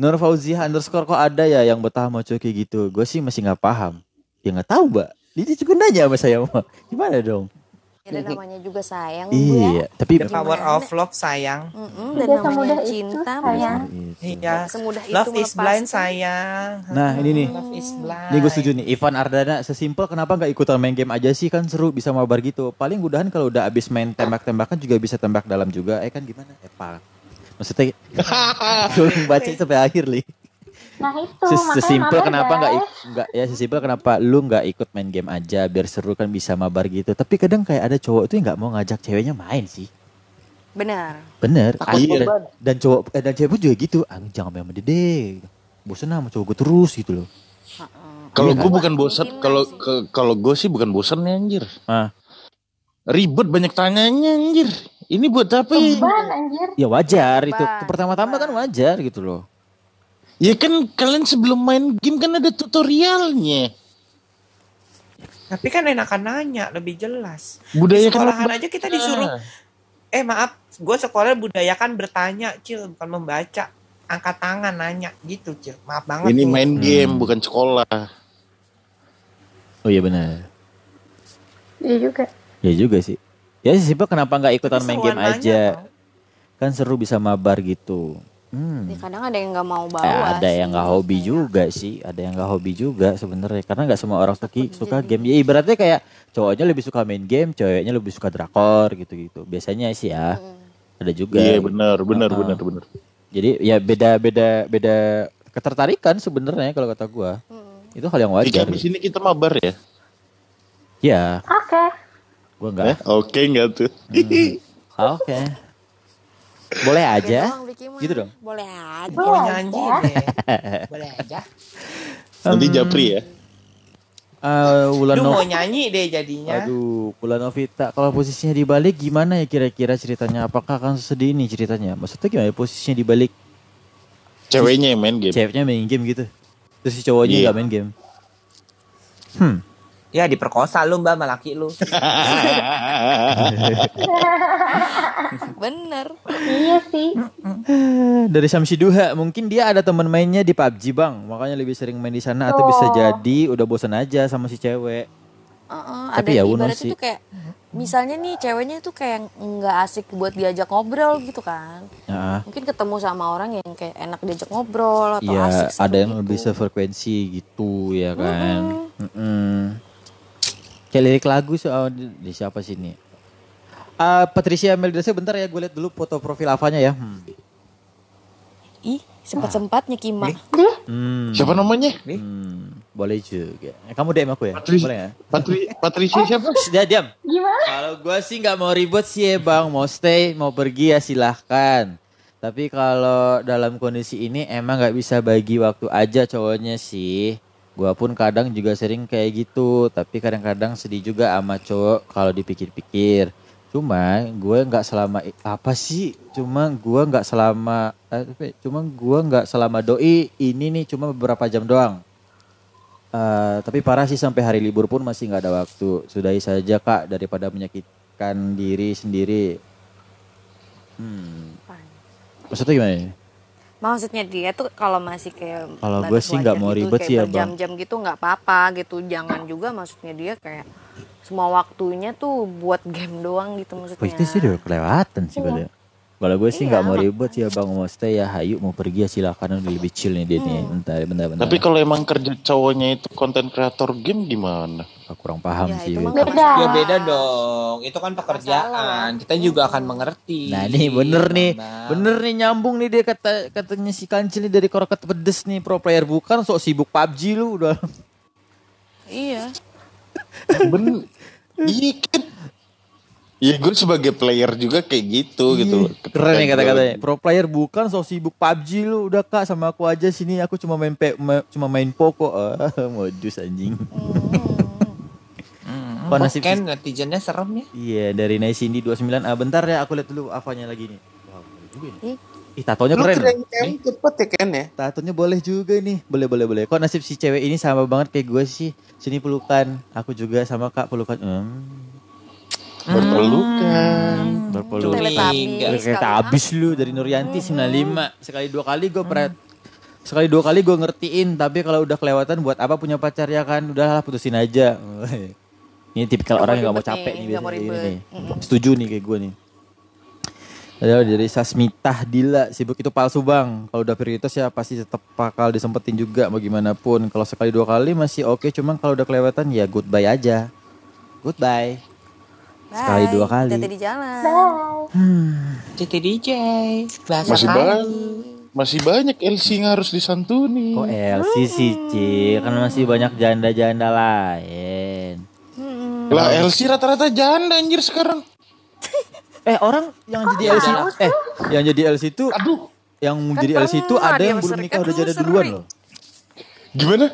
Nur Fauzia underscore kok ada ya yang betah mau kayak gitu? Gue sih masih nggak paham. Ya nggak tahu mbak. Dia juga nanya sama saya mah gimana dong ada namanya juga sayang Bu, ya iya tapi The power of love sayang. Mm-mm, dan Tidak namanya semudah itu, cinta sayang. Iya. semudah itu Love is blind sayang. Nah, ini nih. Love is blind. Ini gue setuju nih, Ivan Ardana sesimpel kenapa nggak ikutan main game aja sih kan seru bisa mabar gitu. Paling mudahan kalau udah abis main tembak-tembakan juga bisa tembak dalam juga. Eh kan gimana? Eh pak. Maksudnya (laughs) gue baca sampai akhir nih. Nah itu. Ses- sesimpel kenapa nggak nggak ya sesimpel kenapa lu nggak ikut main game aja biar seru kan bisa mabar gitu. Tapi kadang kayak ada cowok tuh yang nggak mau ngajak ceweknya main sih. Benar. Ah, dan, dan cowok eh, dan cewek pun juga gitu. Ah, jangan main sama dede bosen sama cowok gue terus gitu loh. Kalau Iya gue kan? bukan bosan, kalau kalau gue sih bukan bosan nih anjir. ah. Ribet banyak tanyanya anjir. Ini buat apa? Ya? Beban anjir. ya wajar itu pertama-tama kan wajar gitu loh Ya kan kalian sebelum main game kan ada tutorialnya. Tapi kan enakan nanya lebih jelas. Budaya Di sekolahan aja kita disuruh eh maaf, gue sekolah budayakan bertanya, Cil, bukan membaca. Angkat tangan nanya gitu, Cil. Maaf banget Ini nih. main game Hmm. bukan sekolah. oh iya benar Iya juga. ya juga sih ya sesimpel kenapa nggak ikutan Tapi main game aja tau. kan seru bisa mabar gitu hmm. Ya, kadang ada yang nggak mau bawa. Eh, ada sih. yang nggak hobi Kayak- juga sih, ada yang nggak hobi juga sebenarnya karena nggak semua orang suka suka game. Ya ibaratnya kayak cowoknya lebih suka main game, ceweknya lebih suka drakor gitu-gitu. Biasanya sih ya, ada juga. Iya benar, benar, Heeh. benar, benar. Jadi ya beda beda beda ketertarikan sebenarnya kalau kata gua. Itu hal yang wajar. di sini kita mabar ya. Ya, Oke. gua nggak. Eh, Oke nggak tuh? Ah, Oke. Boleh aja. Gitu dong. Boleh aja. Mau Boleh nyanyi aja. deh. Boleh aja. Nanti Japri ya. Eh, Wulan Lu mau nyanyi deh jadinya. Aduh, Pula Novita, kalau posisinya dibalik gimana ya kira-kira ceritanya? Apakah akan sedih ini ceritanya? Maksudnya gimana ya posisinya dibalik? Ceweknya yang main game. Ceweknya main game gitu. Terus si cowoknya Iya. nggak main game. Hmm. Ya diperkosa lu mbak sama laki lu. (laughs) Bener. Iya sih. Dari Samsi Duha, mungkin dia ada teman mainnya di PUBG bang, makanya lebih sering main di sana atau bisa Oh. jadi udah bosan aja sama si cewek. Heeh, Tapi ada ya uno ibaratnya sih. kayak misalnya nih ceweknya tuh kayak nggak asik buat diajak ngobrol gitu kan. Ya, Mungkin ketemu sama orang yang kayak enak diajak ngobrol atau Iya, asik ada yang gitu. lebih sefrekuensi gitu ya kan. Mm-mm. Kayak lirik lagu soal di, di siapa sih ini? Ah, Patricia Meldasa bentar ya gue lihat dulu foto profil Avanya ya. Hmm. Ih, sempat-sempatnya Kima. Hmm. Siapa namanya? Hmm, boleh juga. Eh, Kamu DM aku ya? Patri- Boleh ya? Patri Patricia siapa? Sudah diam. Gimana? Kalau gue sih nggak mau ribet sih ya bang, mau stay, mau pergi ya silahkan. Tapi kalau dalam kondisi ini emang nggak bisa bagi waktu aja cowoknya sih. Gua pun kadang juga sering kayak gitu, tapi kadang-kadang sedih juga sama cowok kalau dipikir-pikir. Cuma gue nggak selama apa sih? Cuma gue nggak selama, eh, ya? cuma gue nggak selama doi ini nih cuma beberapa jam doang. Eh, tapi parah sih sampai hari libur pun masih nggak ada waktu. Sudahi saja kak daripada menyakitkan diri sendiri. Hmm. Maksudnya gimana? nih? Maksudnya dia tuh kalau masih kayak Kalau gue sih nggak mau gitu, ribet kayak sih ya, Bang. berjam-jam gitu nggak apa-apa gitu. Jangan juga maksudnya dia kayak semua waktunya tuh buat game doang gitu Oh maksudnya. itu sih udah kelewatan sih kalau kalau gue sih nggak Iya, mau ribet sih ya bang mau stay ya hayu mau pergi ya silakan udah lebih chill nih dia nih bentar bentar bentar Tapi kalau emang kerja cowoknya itu konten kreator game gimana? Aku kurang paham Ya, sih Beda. Ya beda dong. Itu kan pekerjaan. Kita juga akan mengerti. Nah nih bener nih, Bambang. bener nih nyambung nih dia kata katanya si kancil nih dari korokat pedes nih pro player bukan sok sibuk PUBG lu udah. Iya. Ben Iya kan? Iya gue sebagai player juga kayak gitu gitu loh. Iya, Keren nih Ketika kata-katanya. gue- Pro player bukan sok sibuk PUBG lu udah kak sama aku aja sini aku cuma main pe, ma- cuma main poko. Ah, (laughs) modus anjing. Hmm, Kok nasib kan netizennya serem ya. Iya dari Naisindi 29 ah bentar ya aku lihat dulu apanya lagi nih. Wow, juga nih. Ih. Ih tatonya Lu keren. keren kan cepet ya kan ya? Tatonya boleh juga nih. Boleh boleh boleh. Kok nasib si cewek ini sama banget kayak gue sih. Sini pelukan. Aku juga sama kak pelukan. Hmm. Berpelukan. Berpelukan. Teletubbies. Enggak. Kereta habis lu dari Nuryanti 95 sekali dua kali gue pernah sekali dua kali gue ngertiin tapi kalau udah kelewatan buat apa punya pacar ya kan? Udahlah putusin aja. (laughs) Ini tipikal orang yang gak mau capek nih, nih biasanya. ini nih. Setuju nih kayak gue nih. Ada dari Sasmitah Dila sibuk itu palsu bang. Kalau udah prioritas ya pasti tetap bakal disempetin juga mau gimana pun. Kalau sekali dua kali masih oke cuman kalau udah kelewatan ya goodbye aja. Goodbye Sekali dua kali. Hati-hati di jalan. Bye. CT DJ. Bahasa Masih bang. Masih banyak LC yang harus disantuni. Kok LC sih, Ci? Kan masih banyak janda-janda lain. Lah LC rata-rata janda anjir sekarang. (laughs) Eh, orang yang jadi LC eh yang jadi LC itu Aduh, yang Kan jadi LC itu ada yang belum nikah kan udah janda duluan loh. gimana?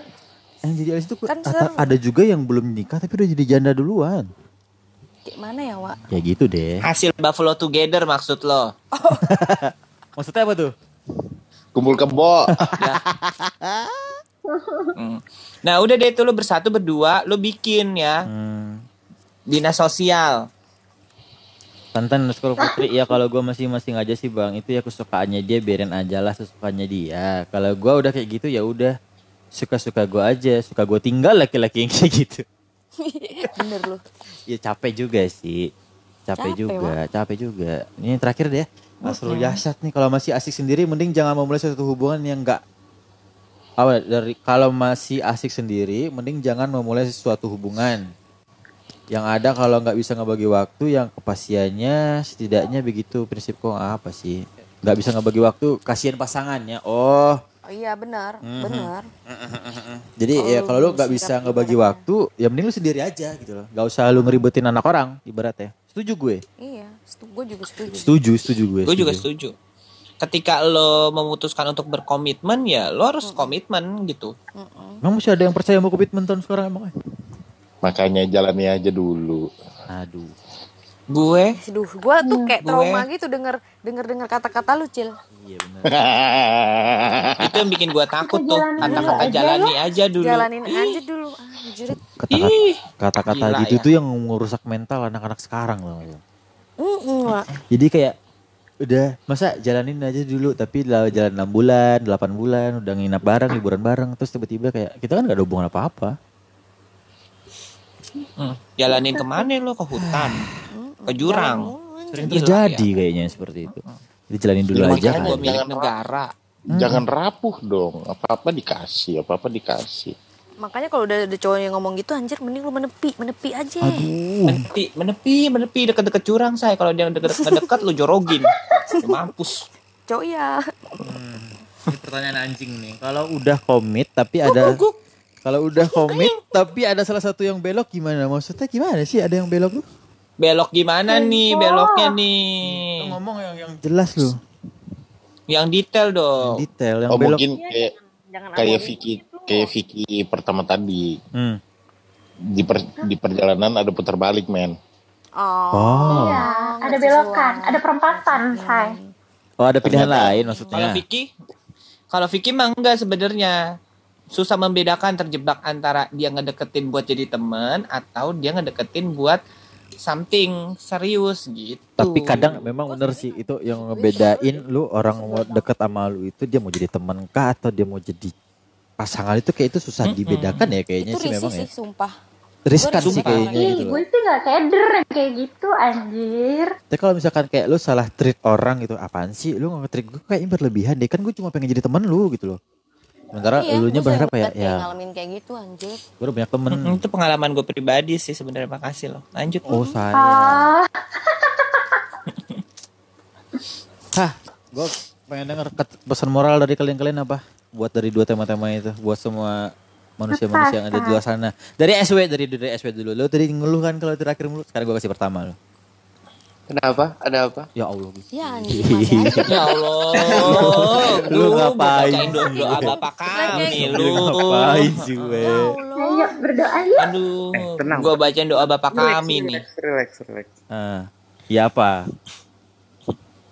Yang jadi LC itu Kan ada juga yang belum nikah tapi udah jadi janda duluan. Kayak mana ya, Wak? Ya gitu deh. Hasil Buffalo Together maksud lo. (laughs) Maksudnya apa tuh? Kumpul kebo. (laughs) Hmm. Nah udah deh tuh lo bersatu berdua lo bikin ya Hmm. dinas sosial. Tantan underscore putri ya kalau gue masing-masing aja sih bang itu ya kesukaannya dia biarin aja lah sesukanya dia kalau gue udah kayak gitu ya udah suka-suka gue aja suka gue tinggal laki-laki yang kayak gitu (laughs) Bener lu. ya capek juga sih. Capek, Capek, juga capek juga. Ini terakhir deh Asrul Yasat nih. Kalau masih asik sendiri mending jangan memulai suatu hubungan yang enggak apa dari kalau masih asik sendiri mending jangan memulai sesuatu hubungan yang ada kalau nggak bisa ngebagi waktu yang kepastiannya setidaknya begitu prinsip kok apa sih. Nggak bisa ngebagi waktu kasihan pasangannya. Oh Oh iya benar, benar. (laughs) jadi Kalau ya kalau lu nggak bisa ngebagi waktu ya mending lu sendiri aja gitu loh nggak usah lu ngeribetin anak orang ibaratnya setuju gue Iya, gue juga setuju. setuju setuju gue Gue juga setuju. Ketika lo memutuskan untuk berkomitmen ya lo harus komitmen gitu. Emang masih ada yang percaya sama komitmen tahun sekarang emang? Makanya jalani aja dulu. Aduh. Gue Aduh, gue tuh kayak Gue- trauma gitu denger denger denger kata-kata lu, Cil. Iya benar. itu yang bikin gue takut tuh kata-kata jalani aja dulu. Jalanin aja dulu. Anjir. Kata-kata, Ih, kata-kata Gila gitu ya. tuh yang merusak mental anak-anak sekarang loh. Mm. Jadi kayak udah masa jalanin aja dulu tapi lah jalan 6 bulan, 8 bulan udah nginap bareng, liburan bareng terus tiba-tiba kayak kita kan gak ada hubungan apa-apa. Hmm, jalanin ke mana lo ke hutan, ke jurang. Sering Gila terjadi ya. kayaknya seperti itu. Jadi jalanin dulu Ya, aja kan. Milik Jangan negara. Jangan rapuh dong. Apa-apa dikasih, apa-apa dikasih. Makanya kalau udah ada cowok yang ngomong gitu anjir mending lu menepi, menepi aja. Menepi, menepi, menepi deket-deket curang saya. Kalau dia deket-deket lu jorogin. Lu Mampus. Cowok ya. Ini pertanyaan anjing nih. Kalau udah komit tapi ada kalau udah komit tapi ada salah satu yang belok gimana? Maksudnya gimana sih ada yang belok tuh? Belok gimana nih beloknya nih? Ngomong yang yang jelas loh. Yang detail dong. Detail yang Oh belok. mungkin kayak Jangan kayak abori. Vicky kayak Vicky pertama tadi Hmm. di per- di perjalanan ada putar balik men. Oh. Oh. Iya, ada belokan, ada perempatan, say. Oh ada pilihan Ternyata. lain Kalau maksudnya. Vicky, kalau Vicky mah enggak sebenarnya. Susah membedakan terjebak antara dia ngedeketin buat jadi teman atau dia ngedeketin buat something serius gitu. Tapi kadang memang bener sih itu yang ngebedain lu orang mau deket sama lu itu dia mau jadi teman kah atau dia mau jadi pasangan itu kayak itu susah dibedakan ya kayaknya Itu sih memang sih, ya. sumpah. Riskan sih kayaknya Ih, gitu gue sih gak keder kayak gitu, anjir. Tapi kalau misalkan kayak lu salah treat orang gitu, apaan sih? Lu nge-treat gue kayaknya berlebihan deh. Kan gue cuma pengen jadi teman lu gitu loh. Sementara Iya, elunya berharap kayak ya, ngalamin kayak gitu anjir. gue udah banyak temen. Mm, itu pengalaman gue pribadi sih sebenarnya makasih loh. Lanjut. Oh saya. Ah, (laughs) Hah, gue pengen denger pesan moral dari kalian-kalian apa? Buat dari dua tema-tema itu, buat semua manusia-manusia yang ada di luar sana. Dari SW, dari dari SW dulu. Lo tadi ngeluh kan kalau terakhir mulu. Sekarang gue kasih pertama lo. Kenapa? Ada apa? Ya Allah. Ya. (laughs) Ya Allah. Lu ngapain bacain doa, bapak kami Lu lu. ngapain sih gue? Ya Allah. ayo berdoa yuk. Aduh. Eh, tenang. Gue bacain doa bapak Relax, kami nih. relax, relax, relax. Ah, ya apa?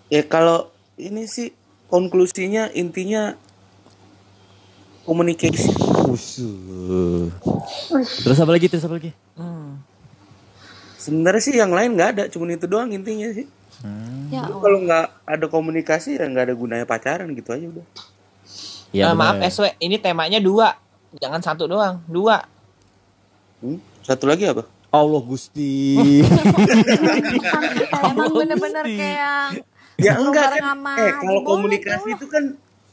Ya kalau ini sih konklusinya intinya. Ush. Terus apa lagi? Terus apa lagi? Hmm. Sebenarnya sih yang lain nggak ada, cuma itu doang intinya sih. Ya Lu Allah. Kalau nggak ada komunikasi ya nggak ada gunanya pacaran gitu aja udah. Ya, Eh, maaf bener. SW, ini temanya dua. Jangan satu doang, dua. Hmm? Satu lagi apa? Allah Gusti. (laughs) Emang bener-bener kayak Ya enggak kan. Eh kalau Boleh, komunikasi itu kan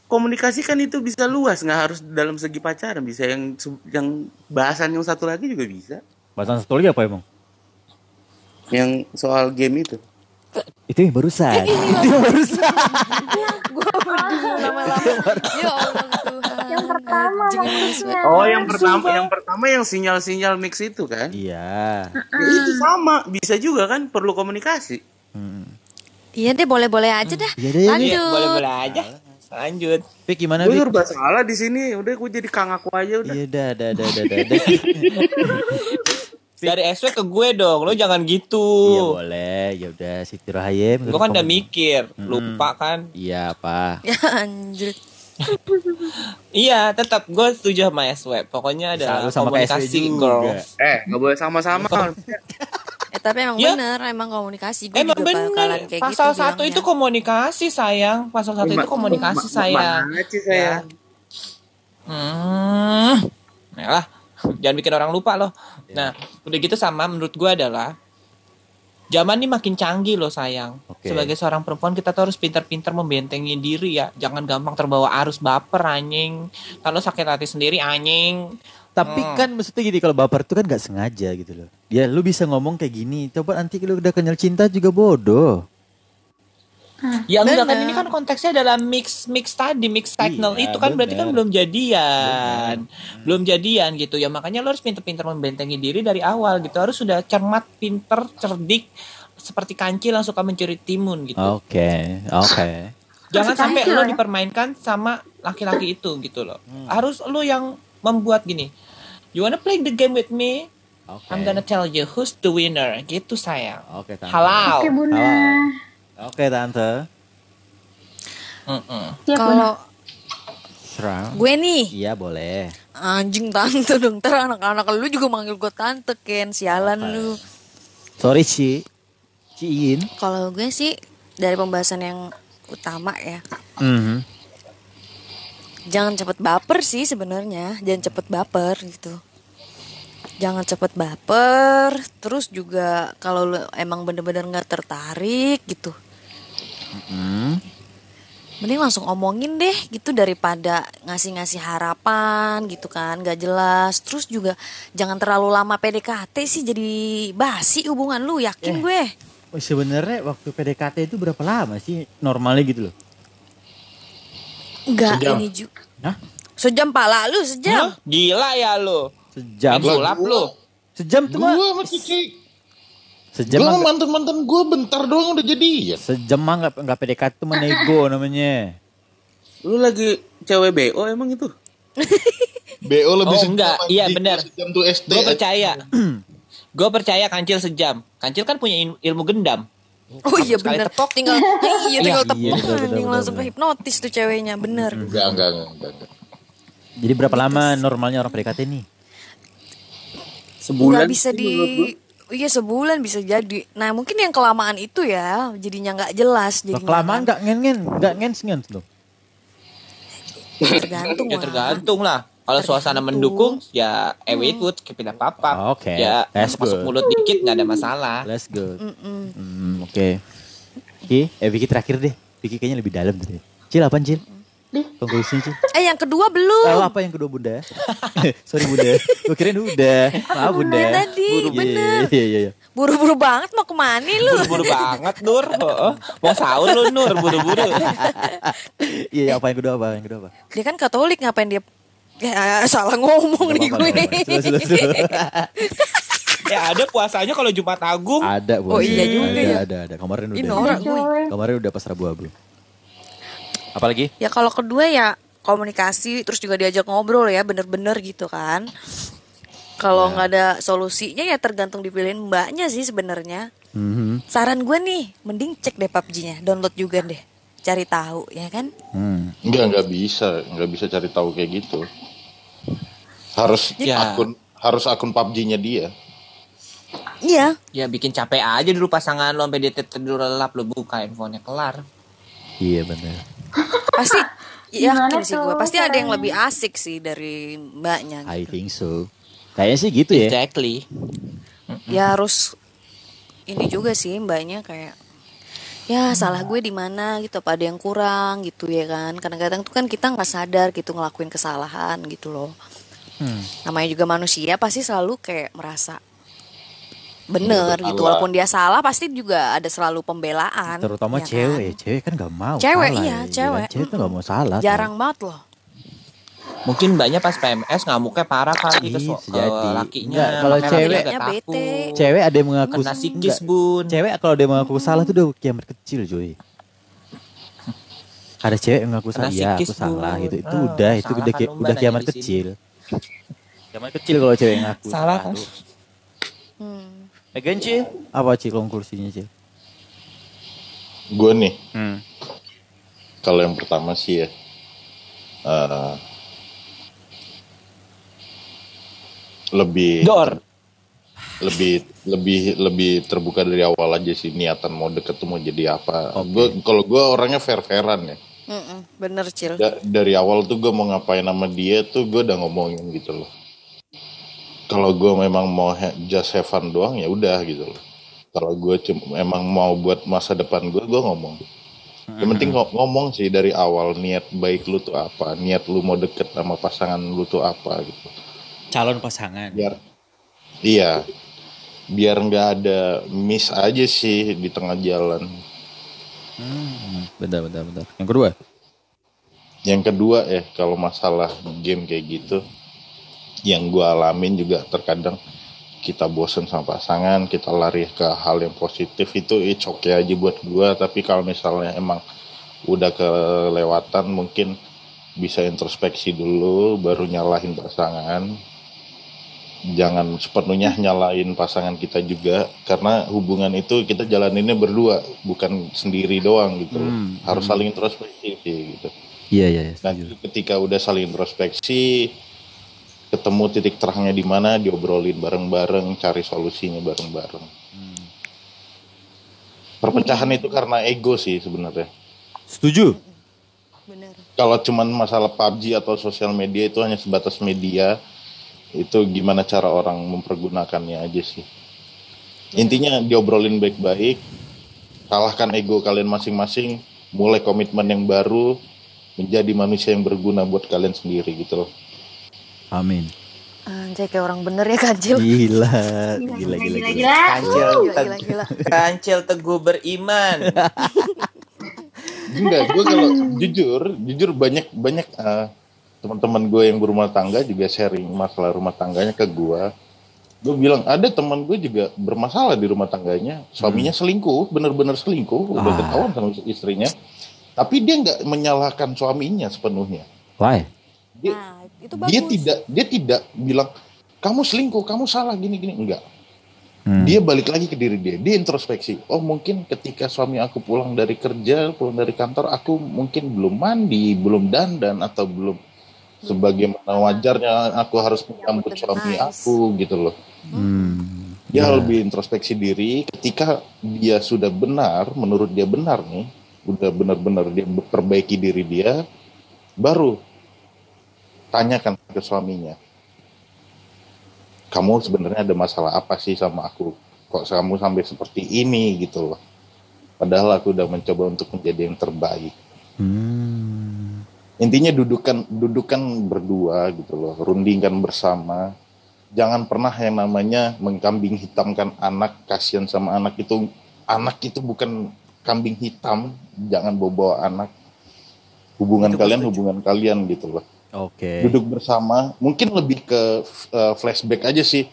komunikasi kan itu bisa luas nggak harus dalam segi pacaran bisa yang yang bahasan yang satu lagi juga bisa Bahasan satu lagi apa emang? Yang soal game itu Itu yang barusan. itu yang barusan. gue berdua lama-lama ya Allah Tuhan Yang pertama maksudnya. Oh, yang pertama, yang pertama yang sinyal-sinyal mix itu kan? Iya. Ya, itu sama, bisa juga kan perlu komunikasi. iya deh boleh-boleh aja dah Iya deh, iya lanjut Iya, boleh-boleh aja. Lanjut. Fik gimana Gue serba salah di sini, udah gue jadi kang aku aja udah. Iya dah, dah, dah, dah, dah, (laughs) dah. Dari SW ke gue dong, lo jangan gitu. Iya boleh, ya udah Siti Rahayem. Gue kan udah mikir, lupa kan? Iya apa? (laughs) ya anjir Iya, tetap gue setuju sama SW. Pokoknya ada sama kayak SW komunikasi, girls. Eh, gak boleh sama-sama. (laughs) eh tapi emang Ya. bener emang komunikasi gue Emang juga bener, kayak pasal gitu satu bilangnya. itu komunikasi sayang. Pasal satu itu komunikasi sayang. Mana sih saya? Hmm, ya lah, jangan bikin orang lupa loh. Nah, udah gitu sama menurut gue adalah zaman ini makin canggih loh sayang. Oke. Sebagai seorang perempuan kita tuh harus pintar-pintar membentengi diri ya. Jangan gampang terbawa arus baper anjing. Kalau sakit hati sendiri anjing. Tapi Hmm. kan maksudnya gini kalau baper itu kan gak sengaja gitu loh. Ya lu bisa ngomong kayak gini, coba nanti lu udah kenyal cinta juga bodoh. Ya enggak kan Bener. ini kan konteksnya adalah mix mix tadi mix signal Iya, itu kan berarti kan bener. belum jadian. Belum jadian gitu ya. Makanya lo harus pinter-pinter membentengi diri dari awal gitu. Harus sudah cermat, pinter, cerdik seperti kancil yang suka mencuri timun gitu. Oke, oke. (laughs) Jangan Masih sampai kancil lo ya? dipermainkan sama laki-laki itu gitu loh. Harus lo yang membuat gini. You wanna play the game with me? Oke. I'm gonna tell you who's the winner. Gitu sayang. Oke. Halal. Oke bunda. Halal. Oke, tante. Bunda. kalau Serang. gue nih Iya, boleh. anjing tante dong ntar anak-anak lu juga manggil gue tante Ken sialan lu Sorry, Ci. Ciin. kalau gue sih dari pembahasan yang utama ya Mhm. jangan cepet baper sih sebenarnya jangan cepet baper gitu jangan cepet baper terus juga kalau lu emang bener-bener nggak tertarik gitu Mhm. mending langsung omongin deh gitu daripada ngasih-ngasih harapan gitu kan gak jelas terus juga jangan terlalu lama PDKT sih jadi basi hubungan lu yakin gue Oh, sebenarnya waktu PDKT itu berapa lama sih normalnya gitu loh? Enggak Sejam. ini juga Hah? sejam pala lu sejam Hah? Gila ya lo. Sejam. Sulap lo. Sejam tuh mah. Gue sama Cici. Sejam nggak- mantan-mantan gue bentar doang udah jadi ya. Sejam nggak nggak PDKT tuh mah nego (laughs) namanya. Lu lagi cewek BO emang itu? (laughs) BO lebih Oh, sejam enggak. Iya, benar. Sejam tuh SD. Gue percaya. (clears throat) Gue percaya kancil sejam. Kancil kan punya il- ilmu gendam. oh iya bener tepok. tinggal (laughs) iya tinggal Iya, tepuk iya, bener, bener, anjing, langsung hipnotis tuh ceweknya bener Enggak, enggak, enggak, enggak, enggak. Jadi berapa lama normalnya orang PDKT nih? Sebulan. nggak bisa di. Iya sebulan bisa jadi nah mungkin yang kelamaan itu ya jadinya nggak jelas jadinya kelamaan nggak ngen ngen nggak ngens ngens tuh. tergantung Ya tergantung lah. Kalau suasana mendukung ya eh wait good kita papa. Oke, Ya that's masuk good. mulut dikit nggak ada masalah. Let's go. Hmm, oke. Vicky, eh Vicky terakhir deh. Vicky kayaknya lebih dalam tadi. Cil apaan Cil? Konklusinya Cil. eh yang kedua belum Oh, apa yang kedua bunda? (laughs) Sorry bunda, gue kirain udah. Maaf bunda. Yang tadi, Iya, bener. Iya iya iya. buru-buru banget mau ke mana lu Buru-buru banget Nur. Heeh. Mau sahur lu Nur buru-buru. Iya (laughs) iya, apa yang kedua apa yang kedua apa? dia kan katolik ngapain dia ya salah ngomong nih gue (laughs) ya ada puasanya kalau Jumat Agung. Ada Oh, iya juga ada, ya. Ada ada kemarin udah. Kemarin udah pas Rabu-Rabu. Apalagi? ya kalau kedua ya komunikasi terus juga diajak ngobrol ya bener-bener gitu kan kalau nggak ada solusinya ya tergantung dipilihin mbaknya sih sebenarnya Mhm. saran gue nih mending cek deh PUBG-nya download juga deh cari tahu ya kan Hmm. Enggak, enggak bisa, enggak bisa cari tahu kayak gitu. Harus Ya. akun harus akun PUBG-nya dia. iya Ya bikin capek aja dulu pasangan lo sampai dia tidur lelap lo buka handphonenya kelar. Iya benar. Pasti (laughs) yakin sih gue pasti ada yang lebih asik sih dari mbaknya I gitu. think so. Kayaknya sih gitu ya. Exactly. ya harus ini juga sih mbaknya kayak ya salah gue di mana gitu apa ada yang kurang gitu ya kan kadang-kadang tuh kan kita nggak sadar gitu ngelakuin kesalahan gitu loh Hmm. namanya juga manusia pasti selalu kayak merasa bener gitu salah. walaupun dia salah pasti juga ada selalu pembelaan Terutama ya kan? cewek, cewek kan gak mau Cewek, salah iya, ya. cewek. Cewek tuh gak mau salah. jarang banget loh Mungkin mbaknya pas PMS ngamuknya parah kali ke, Ih, so- ke sejadi. lakinya. Enggak, kalau cewek- agak Bete. Cewek ada yang mengaku Kena sikis bun. Cewek kalau dia mengaku salah tuh udah kiamat kecil cuy. Ada cewek yang mengaku salah, ya aku salah Bun. gitu. Itu Ah, udah, itu udah kan udah kiamat kecil. Kiamat kecil kalau cewek yang ngaku Salah kan? Hmm. Megan Cil, apa Cil konklusinya Cil? Gue nih, Hmm. kalau yang pertama sih ya, eh, lebih Dor. lebih lebih lebih terbuka dari awal aja sih niatan mau deket tuh mau jadi apa. Gua kalau gue orangnya fair fairan ya. Mm-mm, bener cil Da- dari awal tuh gue mau ngapain sama dia tuh gue udah ngomongin gitu loh. Kalau gue memang mau ha- just have fun doang ya udah gitu loh. Kalau gue cuma emang mau buat masa depan gue, gue ngomong. Yang penting ngo- ngomong sih dari awal niat baik lu tuh apa, niat lu mau deket sama pasangan lu tuh apa gitu. Calon pasangan. Biar iya, biar nggak ada miss aja sih di tengah jalan. Hmm, bentar, bentar, bentar. Yang kedua? Yang kedua ya kalau masalah game kayak gitu, yang gue alamin juga terkadang kita bosen sama pasangan, kita lari ke hal yang positif itu it's okay aja buat gue. Tapi kalau misalnya emang udah kelewatan mungkin bisa introspeksi dulu, baru nyalahin pasangan. Jangan sepenuhnya nyalain pasangan kita juga, karena hubungan itu kita jalaninnya berdua, bukan sendiri doang gitu. loh. Hmm, Harus hmm. saling introspeksi sih gitu. Iya, iya, iya. Nanti ketika udah saling introspeksi, ketemu titik terangnya di mana, diobrolin bareng-bareng, cari solusinya bareng-bareng. Perpecahan itu karena ego sih sebenarnya. Setuju? Kalau cuman masalah PUBG atau sosial media itu hanya sebatas media, itu gimana cara orang mempergunakannya aja sih. Intinya diobrolin baik-baik, kalahkan ego kalian masing-masing, mulai komitmen yang baru, menjadi manusia yang berguna buat kalian sendiri gitu loh. Amin. Anjay kayak orang bener ya kancil Gila, Gila, gila, gila, gila, gila. gila. Kancil, Gila, teg- gila, gila. kancil teguh beriman. Enggak, gue kalau jujur, jujur banyak banyak eh, teman-teman gue yang berumah tangga juga sharing masalah rumah tangganya ke gue. Gue bilang ada teman gue juga bermasalah di rumah tangganya, suaminya selingkuh, bener-bener selingkuh, udah Ah. ketahuan sama istrinya. Tapi dia nggak menyalahkan suaminya sepenuhnya. Why? Dia, nah itu dia bagus tidak dia tidak bilang kamu selingkuh, kamu salah gini-gini enggak. Hmm. Dia balik lagi ke diri dia. Dia introspeksi. Oh mungkin ketika suami aku pulang dari kerja, pulang dari kantor, aku mungkin belum mandi, belum dandan atau belum sebagaimana wajarnya aku harus menyambut udah suami nice. aku gitu loh. Hmm. Dia Ya. lebih introspeksi diri. Ketika dia sudah benar, menurut dia benar nih, udah benar-benar dia perbaiki diri dia, baru tanyakan ke suaminya kamu sebenarnya ada masalah apa sih sama aku? Kok kamu sampai seperti ini gitu loh. Padahal aku udah mencoba untuk menjadi yang terbaik. Hmm. Intinya dudukan dudukan berdua gitu loh, rundingkan bersama. Jangan pernah yang namanya mengkambing hitamkan anak, kasihan sama anak itu. Anak itu bukan kambing hitam, jangan bawa-bawa anak. Hubungan Itu kalian hubungan kalian gitu loh Oke. duduk bersama mungkin lebih ke uh, flashback aja sih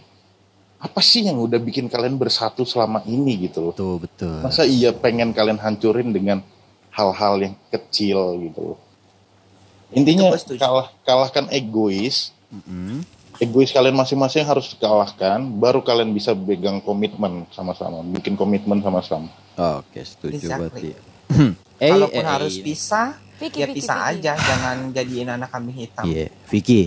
apa sih yang udah bikin kalian bersatu selama ini gitu loh Betul, betul. masa iya pengen kalian hancurin dengan hal-hal yang kecil gitu loh intinya kalah kalahkan egois Mm-mm. egois kalian masing-masing harus dikalahkan baru kalian bisa pegang komitmen sama-sama bikin komitmen sama-sama Oke, setuju Exactly. berarti. (clears throat) eh, Kalaupun eh, harus eh, pisah, Vicky, ya Vicky, pisah Vicky. aja, jangan jadiin anak kambing hitam. Iya, Vicky.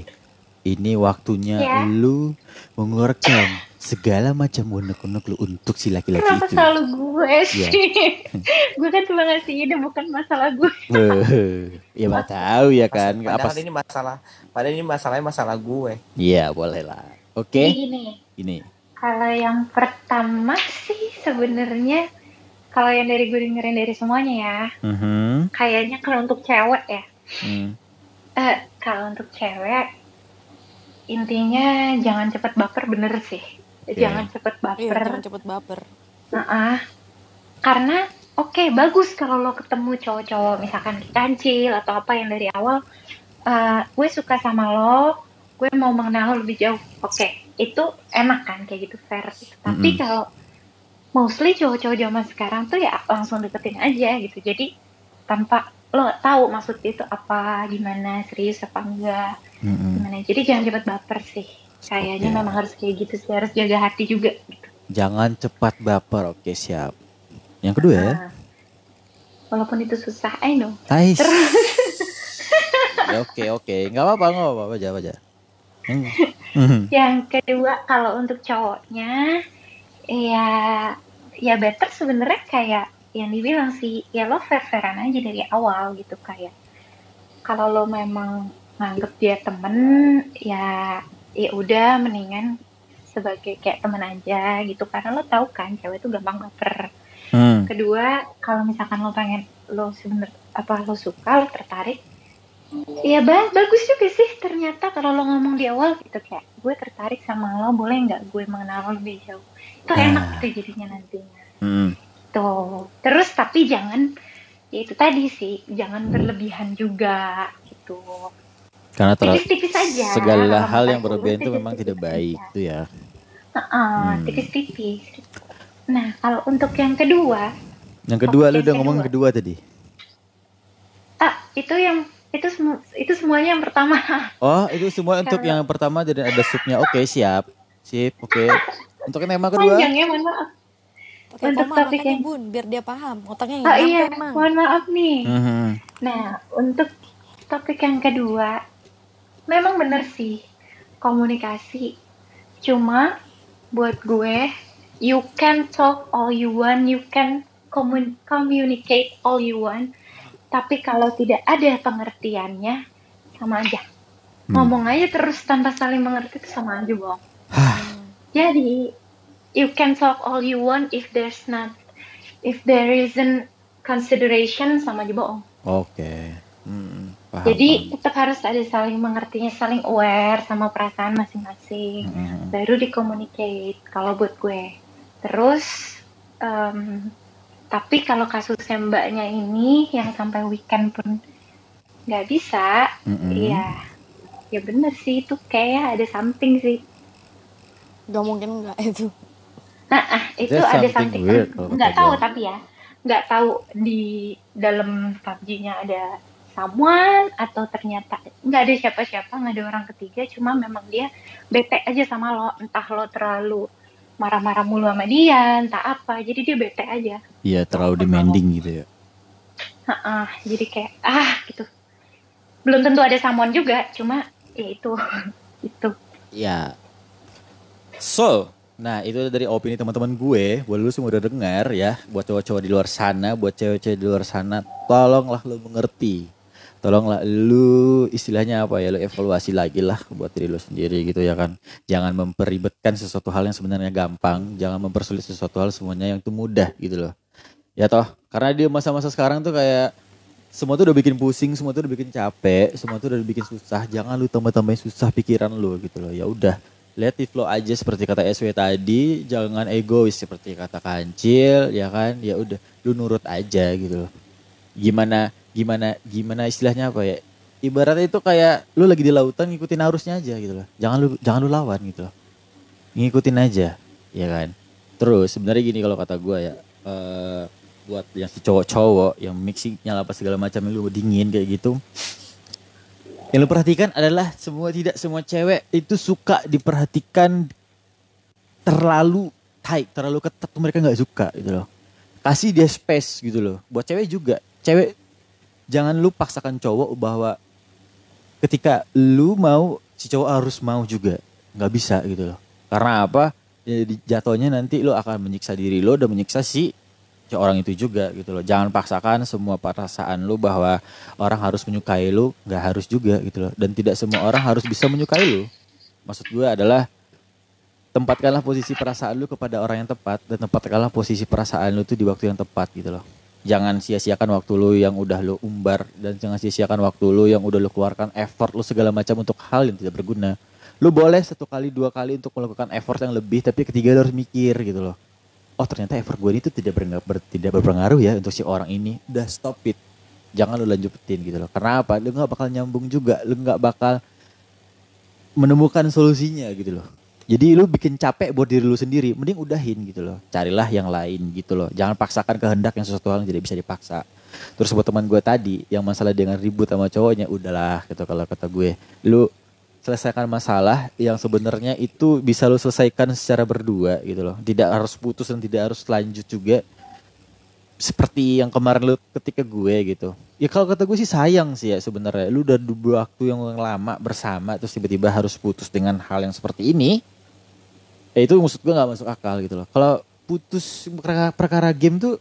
Ini waktunya Iya. lu mengeluarkan segala macam unek-unek lu untuk si laki-laki Kenapa itu. selalu gue Iya. sih? (laughs) gue kan cuma ngasih ide bukan masalah gue. ya nggak tahu ya kan. Padahal Apa? ini masalah, padahal ini masalahnya masalah gue. Iya, boleh lah. Oke. Jadi gini, Ini. kalau yang pertama sih sebenarnya kalau yang dari gue dengerin dari semuanya ya, Mhm. kayaknya kalau untuk cewek ya, Hmm. eh kalau untuk cewek intinya jangan cepet baper bener sih. jangan cepet Iya, baper jangan cepet baper. Nah, karena oke bagus kalau lo ketemu cowok-cowok misalkan kancil atau apa yang dari awal eh, gue suka sama lo, gue mau mengenal lo lebih jauh. Oke, itu enak kan kayak gitu fair. Tapi Mm-mm. kalau mostly cowok-cowok zaman sekarang tuh ya langsung deketin aja gitu. Jadi tanpa lo tahu maksud itu apa, gimana serius apa enggak, Mm-mm. gimana. Jadi jangan cepet baper sih. Kayaknya Oke. memang harus kayak gitu sih, harus jaga hati juga. Gitu. Jangan cepat baper. Oke, siap. Yang kedua ya. Nah, walaupun itu susah, I know. Terus (laughs) Ya, oke, oke. Nggak apa-apa, nggak apa-apa. Aja. Hmm. Hmm. (laughs) yang kedua kalau untuk cowoknya, ya ya better sebenarnya kayak yang dibilang sih, ya lo fair-fairan aja dari awal gitu kayak. Kalau lo memang nganggep dia temen, ya ya udah mendingan sebagai kayak temen aja gitu karena lo tahu kan cewek itu gampang baper. Hmm. kedua kalau misalkan lo pengen lo sebener apa lo suka lo tertarik ya ba- bagus juga sih ternyata kalau lo ngomong di awal gitu kayak gue tertarik sama lo boleh nggak gue mengenal lo lebih jauh itu enak tuh jadinya nantinya Hmm. tuh terus tapi jangan ya itu tadi sih jangan berlebihan juga gitu Karena terlalu tipis-tipis aja segala hal yang berlebihan itu memang tidak aja. baik itu ya. Hmm. tipis-tipis nah kalau untuk yang kedua Yang kedua lu udah ngomong kedua. tadi. ah itu yang itu semua itu semuanya yang pertama Oh, itu semua untuk yang pertama dan ada supnya. Oke, siap. Sip, oke. (laughs) Untuk yang tema kedua. panjang ya mohon maaf Pakai Untuk koma topik yang- bun, biar dia paham. Otaknya oh nggak iya nyampe emang. mohon maaf nih Mhm. nah untuk topik yang kedua memang bener sih komunikasi cuma buat gue you can talk all you want you can commun- communicate all you want tapi kalau tidak ada pengertiannya sama aja Hmm. ngomong aja terus tanpa saling mengerti itu sama aja bohong jadi you can talk all you want if there's not if there isn't consideration sama aja bohong Oke. Hmm, paham. jadi tetap harus ada saling mengertinya saling aware sama perasaan masing-masing Mhm. baru di communicate kalau buat gue terus em, tapi kalau kasusnya mbaknya ini yang sampai weekend pun nggak bisa Mhm. iya ya bener sih itu kayak ada something sih Gak mungkin nggak itu. Nah, ah, itu There's ada something something weird nggak tahu tapi ya nggak tahu di dalam PUBG-nya ada someone atau ternyata nggak ada siapa-siapa nggak ada orang ketiga cuma memang dia bete aja sama lo entah lo terlalu marah-marah mulu sama dia entah apa jadi dia bete aja Iya, terlalu demanding gitu ya. Ah, jadi kayak ah gitu belum tentu ada someone juga cuma ya itu (laughs) itu Ya. So, nah itu dari opini teman-teman gue. Buat lu semua udah dengar ya. Buat cowok-cowok di luar sana, buat cewek-cewek di luar sana, tolonglah lu mengerti. Tolonglah lu istilahnya apa ya, lu evaluasi lagi lah buat diri lu sendiri gitu ya kan. Jangan memperibetkan sesuatu hal yang sebenarnya gampang, jangan mempersulit sesuatu hal semuanya yang itu mudah gitu loh. Ya toh, karena dia masa-masa sekarang tuh kayak semua tuh udah bikin pusing, semua tuh udah bikin capek, semua tuh udah bikin susah. Jangan lu tambah-tambahin susah pikiran lu gitu loh. Ya udah, let it flow aja seperti kata SW tadi, jangan egois seperti kata Kancil, ya kan? Ya udah, lu nurut aja gitu. Gimana gimana gimana istilahnya apa ya? Ibaratnya itu kayak lu lagi di lautan ngikutin arusnya aja gitu loh. Jangan lu jangan lu lawan gitu loh. Ngikutin aja, ya kan? Terus sebenarnya gini kalau kata gua ya, eh buat yang si cowok-cowok yang mixingnya apa segala macam lu dingin kayak gitu yang lu perhatikan adalah semua tidak semua cewek itu suka diperhatikan terlalu tight terlalu ketat. Mereka nggak suka gitu loh. Kasih dia space gitu loh. Buat cewek juga. Cewek jangan lu paksakan cowok bahwa ketika lu mau si cowok harus mau juga. Nggak bisa gitu loh. Karena apa? Ya, di- jatuhnya nanti lu akan menyiksa diri lo dan menyiksa si orang itu juga gitu loh. Jangan paksakan semua perasaan lu bahwa orang harus menyukai lu nggak harus juga gitu loh. Dan tidak semua orang harus bisa menyukai lu. Maksud gue adalah tempatkanlah posisi perasaan lu kepada orang yang tepat dan tempatkanlah posisi perasaan lu tuh di waktu yang tepat gitu loh. Jangan sia-siakan waktu lu yang udah lu umbar dan jangan sia-siakan waktu lu yang udah lu keluarkan effort lu segala macam untuk hal yang tidak berguna. Lu boleh satu kali dua kali untuk melakukan effort yang lebih, tapi ketiga lu harus mikir gitu loh. Oh ternyata effort gue ini tuh tidak ber- tidak berpengaruh ya untuk si orang ini. Udah stop it. Jangan lu lanjutin gitu loh. Karena apa? Lu nggak bakal nyambung juga. Lu nggak bakal menemukan solusinya gitu loh. Jadi lu bikin capek buat diri lu sendiri, mending udahin gitu loh. Carilah yang lain gitu loh. Jangan paksakan kehendak yang sesuatu hal yang tidak bisa dipaksa. Terus buat teman gue tadi yang masalah dengan ribut sama cowoknya, udahlah gitu kalau kata gue. Lu selesaikan masalah yang sebenarnya itu bisa lu selesaikan secara berdua gitu loh. Tidak harus putus dan tidak harus lanjut juga. Seperti yang kemarin lu ketika gue gitu. Ya kalau kata gue sih sayang sih ya sebenarnya. Lu udah dua waktu yang lama bersama terus tiba-tiba harus putus dengan hal yang seperti ini. Ya itu maksud gue nggak masuk akal gitu loh. Kalau putus perkara, perkara game tuh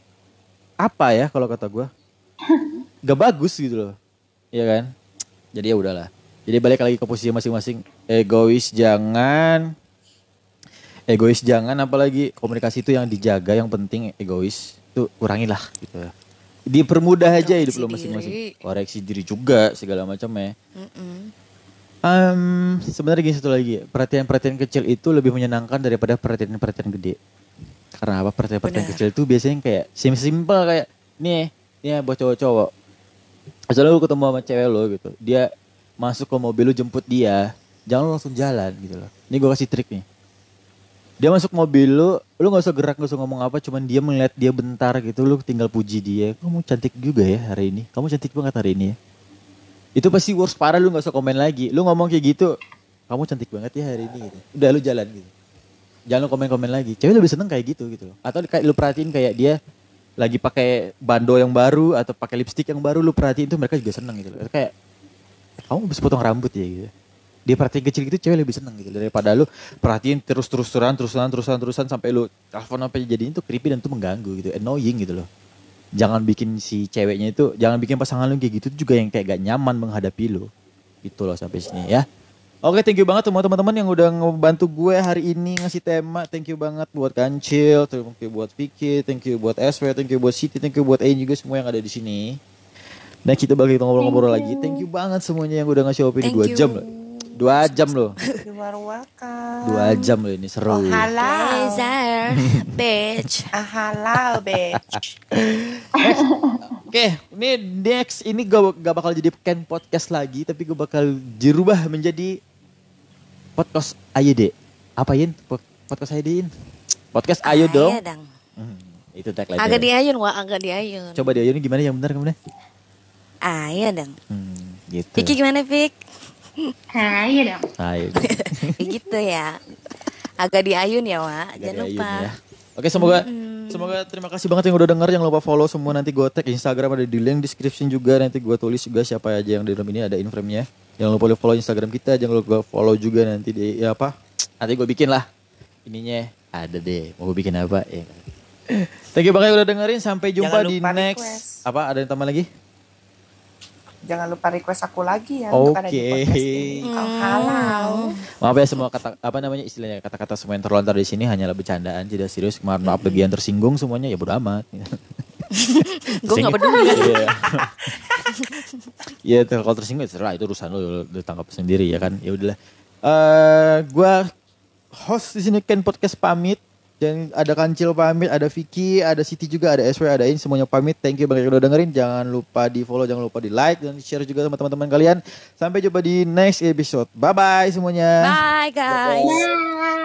apa ya kalau kata gue? (laughs) Gak bagus gitu loh. Iya kan? Jadi ya udahlah. Jadi balik lagi ke posisi masing-masing. Egois jangan egois jangan apalagi komunikasi itu yang dijaga yang penting egois itu kurangilah gitu ya. Dipermudah aja hidup lo Koreksi masing-masing. Koreksi diri juga segala macam ya. Mm-mm. Um, sebenarnya gini satu lagi, perhatian-perhatian kecil itu lebih menyenangkan daripada perhatian-perhatian gede. Karena apa? Perhatian-perhatian kecil itu biasanya kayak sim simple kayak nih, nih buat cowok-cowok. Misalnya lu ketemu sama cewek lo gitu, dia masuk ke mobil lu jemput dia, jangan lu langsung jalan gitu loh. Ini gue kasih trik nih. Dia masuk mobil lu, lu gak usah gerak, gak usah ngomong apa, cuman dia melihat dia bentar gitu, lu tinggal puji dia. Kamu cantik juga ya hari ini, kamu cantik banget hari ini ya itu pasti worst parah lu gak usah komen lagi lu ngomong kayak gitu kamu cantik banget ya hari ini gitu. udah lu jalan gitu jangan lu komen-komen lagi cewek lebih seneng kayak gitu gitu loh atau kayak lu perhatiin kayak dia lagi pakai bando yang baru atau pakai lipstick yang baru lu perhatiin tuh mereka juga seneng gitu loh kayak kamu habis potong rambut ya gitu. Dia perhatiin kecil gitu cewek lebih seneng gitu. Daripada lu perhatiin terus terus terusan terusan terusan terusan sampai lu telepon apa jadiin tuh creepy dan tuh mengganggu gitu annoying gitu loh. Jangan bikin si ceweknya itu jangan bikin pasangan lu kayak gitu juga yang kayak gak nyaman menghadapi lu. Gitu loh sampai sini ya. Oke, thank you banget semua teman-teman yang udah ngebantu gue hari ini ngasih tema. Thank you banget buat Kancil, thank you buat Vicky, thank you buat SW, thank you buat Siti, thank you buat Ain juga semua yang ada di sini. Dan kita kita ngobrol-ngobrol lagi. Thank you banget semuanya yang udah ngasih opini Thank dua you. jam loh. Dua jam loh. Dua jam loh ini seru. Oh, halal. Bitch. (laughs) Ah, halal, bitch. Oke, ini next ini gak, gak bakal jadi Ken podcast lagi, tapi gue bakal dirubah menjadi podcast AYD. Apa Yin? Po- Podcast AYD Yin? Podcast Ayo dong. Ayo dong. Hmm, itu tagline Agak diayun, wah agak diayun. Coba diayun gimana yang benar gimana? Ayo dong. Hmm, gitu. Vicky gimana, Vic? Ayo dong. Ayo. Ya (laughs) gitu ya. Agak diayun ya, Wak. Agak Jangan diayun lupa. ya. Oke, semoga semoga terima kasih banget yang udah denger. Jangan lupa follow semua nanti gue tag Instagram ada di link description juga. Nanti gue tulis juga siapa aja yang di dalam ini ada inframenya. Jangan lupa follow Instagram kita. Jangan lupa follow juga nanti di ya apa? Nanti gue bikin lah ininya ada deh. Mau gue bikin apa? Ya. (clears throat) Thank you banget yang udah dengerin. Sampai jumpa di next. request. Apa? Ada yang tambah lagi? Jangan lupa request aku lagi ya untuk ada di Oke. podcast ini. Oh, halal. Maaf ya semua kata apa namanya istilahnya kata-kata semua yang terlontar di sini hanyalah bercandaan tidak serius. Maaf maaf bagi yang tersinggung semuanya ya bodo amat. (laughs) Gue Sing- gak peduli. Iya. (laughs) Iya ter- kalau tersinggung ya terserah itu urusan lo lu tangkap sendiri ya kan. Ya udahlah. Eh gua host di sini Ken Podcast pamit. Dan ada Kancil pamit, ada Vicky, ada Siti juga, ada SW, ada In semuanya pamit. Thank you banget yang udah dengerin. Jangan lupa di follow, jangan lupa di like dan share juga sama teman-teman kalian. Sampai jumpa di next episode. Bye bye semuanya. Bye, guys. Bye.